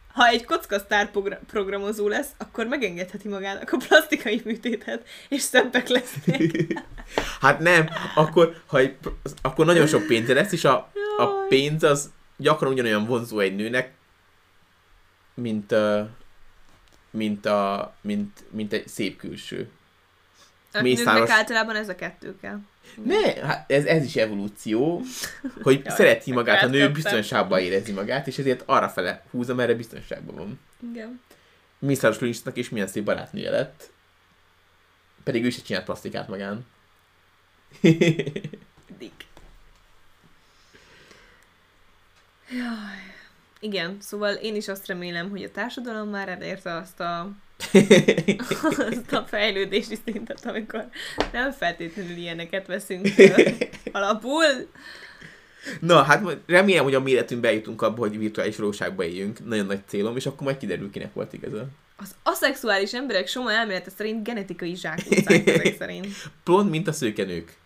Ha egy kockasztár progra- programozó lesz, akkor megengedheti magának a plastikai műtétet, és szebbek lesznek. Hát nem, akkor, ha egy, akkor nagyon sok pénze lesz, és a, a Jaj. pénz az gyakran ugyanolyan vonzó egy nőnek, mint, mint, a, mint, mint egy szép külső. A Mészáros- általában ez a kettő kell. Ne, hát ez, ez is evolúció, hogy Jaj, szereti magát, a nő megkaptam. biztonságban érezi magát, és ezért arra fele húz, amerre biztonságban van. Igen. Mészáros Lynchnak is milyen szép barátnője lett. Pedig ő is csinált plastikát magán. Dick. Jaj. Igen, szóval én is azt remélem, hogy a társadalom már elérte azt a, azt a fejlődési szintet, amikor nem feltétlenül ilyeneket veszünk ö, alapul. Na, hát remélem, hogy a méretünkbe eljutunk abba, hogy virtuális valóságba éljünk. Nagyon nagy célom, és akkor majd kiderül, kinek volt igaza. Az aszexuális emberek soma elmélete szerint genetikai zsákutcák ezek szerint. Pont, mint a szőkenők.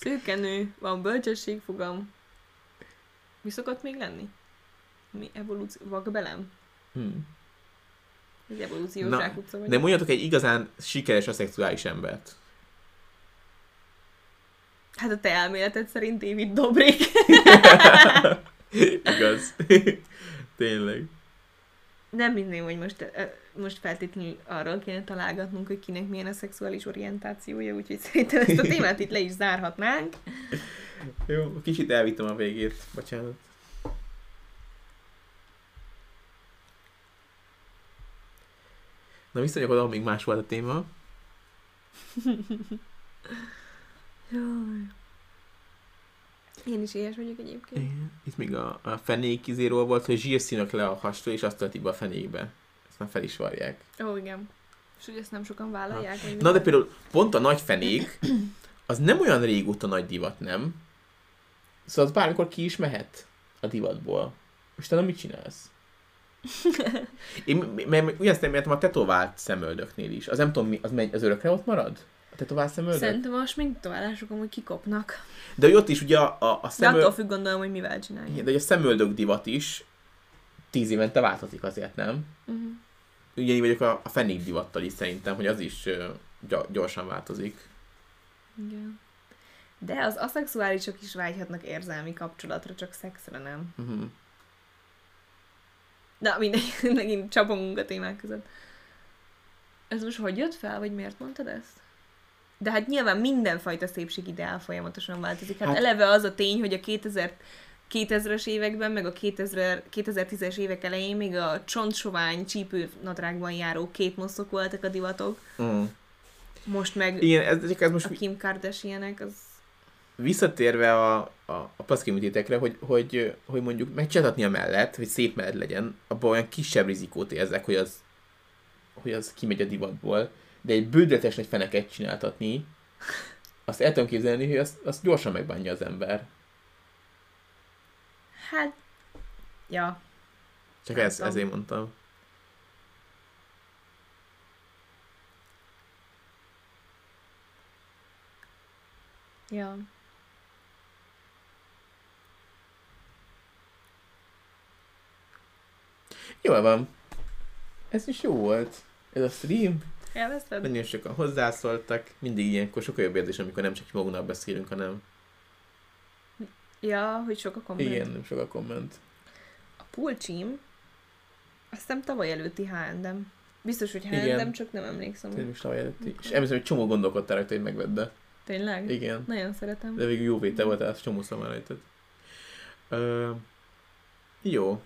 Szőkenő, van bölcsességfogam. Mi szokott még lenni? Mi evolúció? Vakbelem? Hmm. Ez evolúciós Na, zsákutca vagy? De mondjatok egy igazán sikeres aszexuális embert. Hát a te elméleted szerint David Dobrik. Igaz. Tényleg. Nem hinném, hogy most, most feltétlenül arról kéne találgatnunk, hogy kinek milyen a szexuális orientációja, úgyhogy szerintem ezt a témát itt le is zárhatnánk. Jó, kicsit elvittem a végét. Bocsánat. Na visszanyok oda, még más volt a téma. Jaj. Én is éhes vagyok egyébként. Igen. Itt még a, a fenék izéről volt, hogy zsírszínök le a hastól, és azt töltik be a fenékbe. Ezt már fel is varják. Ó, igen. És hogy ezt nem sokan vállalják? Mi Na de például pont a nagy fenék, az nem olyan régóta nagy divat, nem? Szóval az bármikor ki is mehet a divatból. És te mit csinálsz? Én mert ugyanezt nem értem a tetovált szemöldöknél is. Az nem tudom, mi, az, megy, az örökre ott marad? A tetovált szemöldök? Szerintem a sminktoválások amúgy kikopnak. De hogy ott is ugye a, a, a De szemöldök... attól függ gondolom, hogy mivel csinálják. De hogy a szemöldök divat is tíz évente változik azért, nem? Uh-huh. Ugyanígy vagyok a, a fenék divattal is szerintem, hogy az is gyorsan változik. Igen. De az aszexuálisok is vágyhatnak érzelmi kapcsolatra, csak szexre nem. Uh-huh. Na, mindegy, megint csapongunk a témák között. Ez most hogy jött fel, vagy miért mondtad ezt? De hát nyilván mindenfajta szépségideál folyamatosan változik. Hát, Hát- eleve az a tény, hogy a 2000 2000-es években, meg a 2000, 2010-es évek elején még a csontsovány csípőnadrágban járó képmoszok voltak a divatok. Mm. Most meg Igen, ez, ez most a Kim Kardashianek az... visszatérve a, a, a paszkiműtétekre, hogy, hogy, hogy mondjuk megcsináltatni a mellett, hogy szép mellett legyen, abban olyan kisebb rizikót érzek, hogy az, hogy az kimegy a divatból, de egy bődletes nagy feneket csináltatni, azt el tudom képzelni, hogy azt, azt gyorsan megbánja az ember. Hát... Ja. Csak ez, ezért mondtam. Ja. Jól van. Ez is jó volt. Ez a stream. Elveszted? Nagyon sokan hozzászóltak. Mindig ilyenkor sokkal jobb érzés, amikor nem csak magunknak beszélünk, hanem Ja, hogy sok a komment. igen, nem sok a komment. A pulcsim Azt hiszem tavaly előtti H&M. Biztos, hogy. H&M, csak nem emlékszem. Tényleg is tavaly előtti. És emlékszem, hogy csomó gondolkodtál rajta, hogy megvedd, Tényleg? igen. Nagyon szeretem. De végül jó véte volt, azt csomó rajtad. Ö, jó.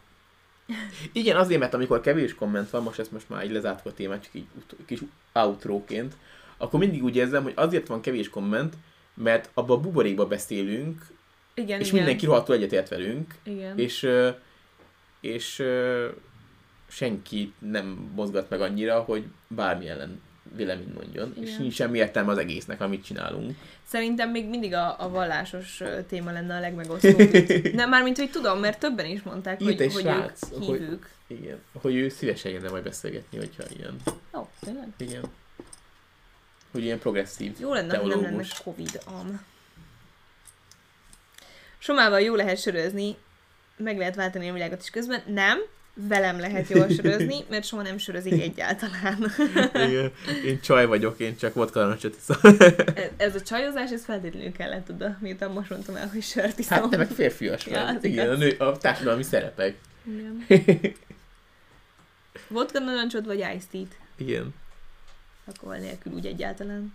Igen, azért, mert amikor kevés komment van, most ezt most már így lezártuk a témát, csak így ut- kis outróként, akkor mindig úgy érzem, hogy azért van kevés komment, mert abban a buborékba beszélünk, Igen, és igen. mindenki rohadtul egyetért velünk, Igen. és, és senki nem mozgat meg annyira, hogy bármi ellen vélemény mondjon, és Igen. nincs semmi értelme az egésznek, amit csinálunk. Szerintem még mindig a, a vallásos téma lenne a legmegosztóbb. nem, mármint, hogy tudom, mert többen is mondták, Írt hogy, hogy srác, ők hogy- hívők. Igen. Hogy ő szívesen jönne majd beszélgetni, hogyha ilyen. Ó, tényleg? Igen. Hogy ilyen progresszív Jó lenne, hogy nem lenne teológus. Covid am. Somával jó lehet sörözni, meg lehet váltani a világot is közben. Nem, velem lehet jól sörözni, mert soha nem sörözik egyáltalán. Igen. Én csaj vagyok, én csak vodka narancsot iszom. Ez- Ez a csajozás, ez feltétlenül kellett oda, miután most mondtam el, hogy sört iszom. Hát te meg férfias Ja, vagy. Igen, a, igaz. nő, a társadalmi szerepek. Igen. Vodka narancsot vagy iced tea-t? Igen. Alkohol nélkül úgy egyáltalán.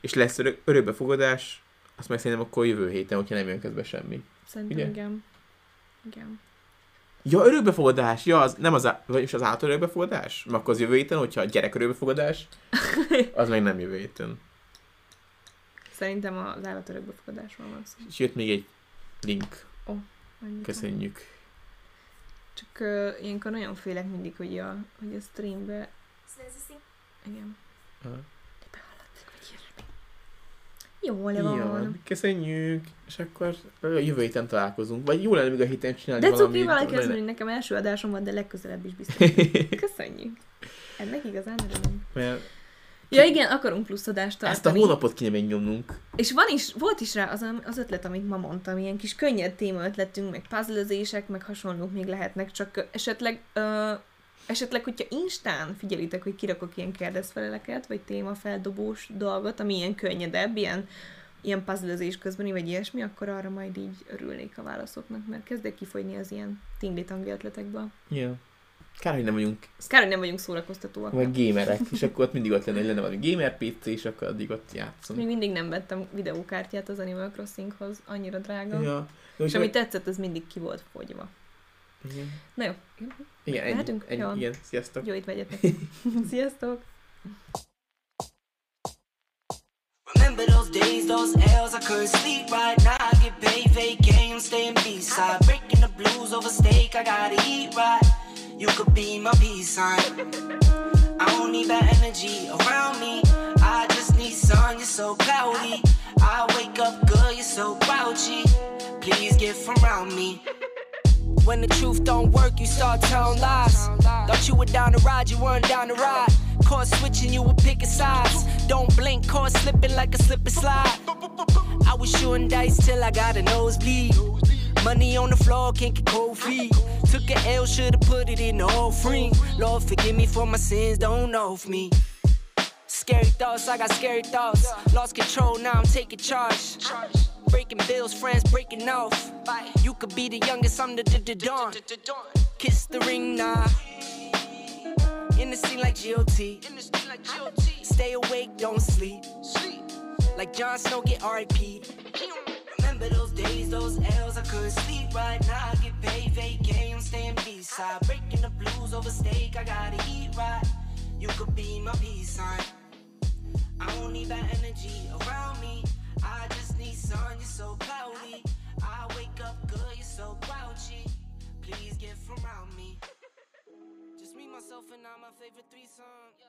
És lesz örök, örökbefogadás, azt meg szerintem akkor jövő héten, hogyha nem jön közbe semmi. Szerintem Ugye? igen. Igen. Ja, örökbefogadás! Ja, az, nem az, á- vagyis az által örökbefogadás? Mert akkor az jövő héten, hogyha a gyerek örökbefogadás, az meg nem jövő héten. Szerintem az állatörökbefogadásról van szó. És jött még egy link. Annyit. Köszönjük. Csak uh, ilyenkor nagyon félek mindig, hogy a, hogy a streambe... Igen. Aha. Behallatszik, hogy ilyesmi. Jó, le van. Ja, köszönjük. És akkor jövő héten találkozunk. Vagy jó lenne még a héten csinálni De cuki valamit. valaki azt mondja, nekem első adásom van, de legközelebb is biztos. Köszönjük. Ennek igazán örülünk. Mert Ja igen, akarunk plusz adást tartani. ezt a hónapot kéne még nyomnunk. És van is, volt is rá az, az ötlet, amit ma mondtam, ilyen kis könnyed téma ötletünk, meg puzzlezések, meg hasonlók még lehetnek, csak esetleg, ö, esetleg, hogyha Instán figyelitek, hogy kirakok ilyen kérdezfeleleket, vagy témafeldobós dolgot, ami ilyen könnyedebb, ilyen, ilyen puzzlezés közbeni, vagy ilyesmi, akkor arra majd így örülnék a válaszoknak, mert kezdek kifogyni az ilyen tingli-tangli ötletekből. Ja. Kár, hogy nem vagyunk Kár, hogy nem vagyunk szórakoztatóak. vagy gamerek, és akkor ott mindig ott lenne, hogy lenne valami gamer PC, és akkor addig ott játszunk. Még mindig nem vettem videókártyát az Animal Crossinghoz, annyira drága. Ja. De És ami tetszett, az mindig ki volt fogyva. Igen, Na jó, igen, ennyi, Mehetünk? ennyi, Jó. igen, sziasztok. jó itt vegyetek. Sziasztok! Remember those days, those L's, I couldn't sleep right now. I get paid, vacay, I'm staying B-side. Breaking the blues over steak, I gotta eat right. You could be my peace sign. I don't need that energy around me. I just need sun, you're so cloudy. I wake up good, you're so grouchy. Please get from around me. When the truth don't work, you start telling lies. Thought you were down to ride, you weren't down to ride. Caught switching, you were picking sides. Don't blink, caught slipping like a slip and slide. I was shooting dice till I got a nosebleed. Money on the floor, can't get cold feet. Took a L, should've put it in the offering. Lord, forgive me for my sins, don't know of me. Scary thoughts, I got scary thoughts. Lost control, now I'm taking charge. Breaking bills, friends breaking off. You could be the youngest, I'm the, the, dawn. Kiss the ring, nah. In the scene like GOT. Stay awake, don't sleep. Like Jon Snow, get RIP. Remember those days, those L's, I couldn't sleep right now. I get paid, vacay, I'm staying B-side. Breaking the blues over steak, I gotta eat right. You could be my peace sign. I don't need that energy around me. I just need sun, you're so cloudy. I wake up good, you're so grouchy. Please get from around me. Just me, myself, and I, my favorite threesome.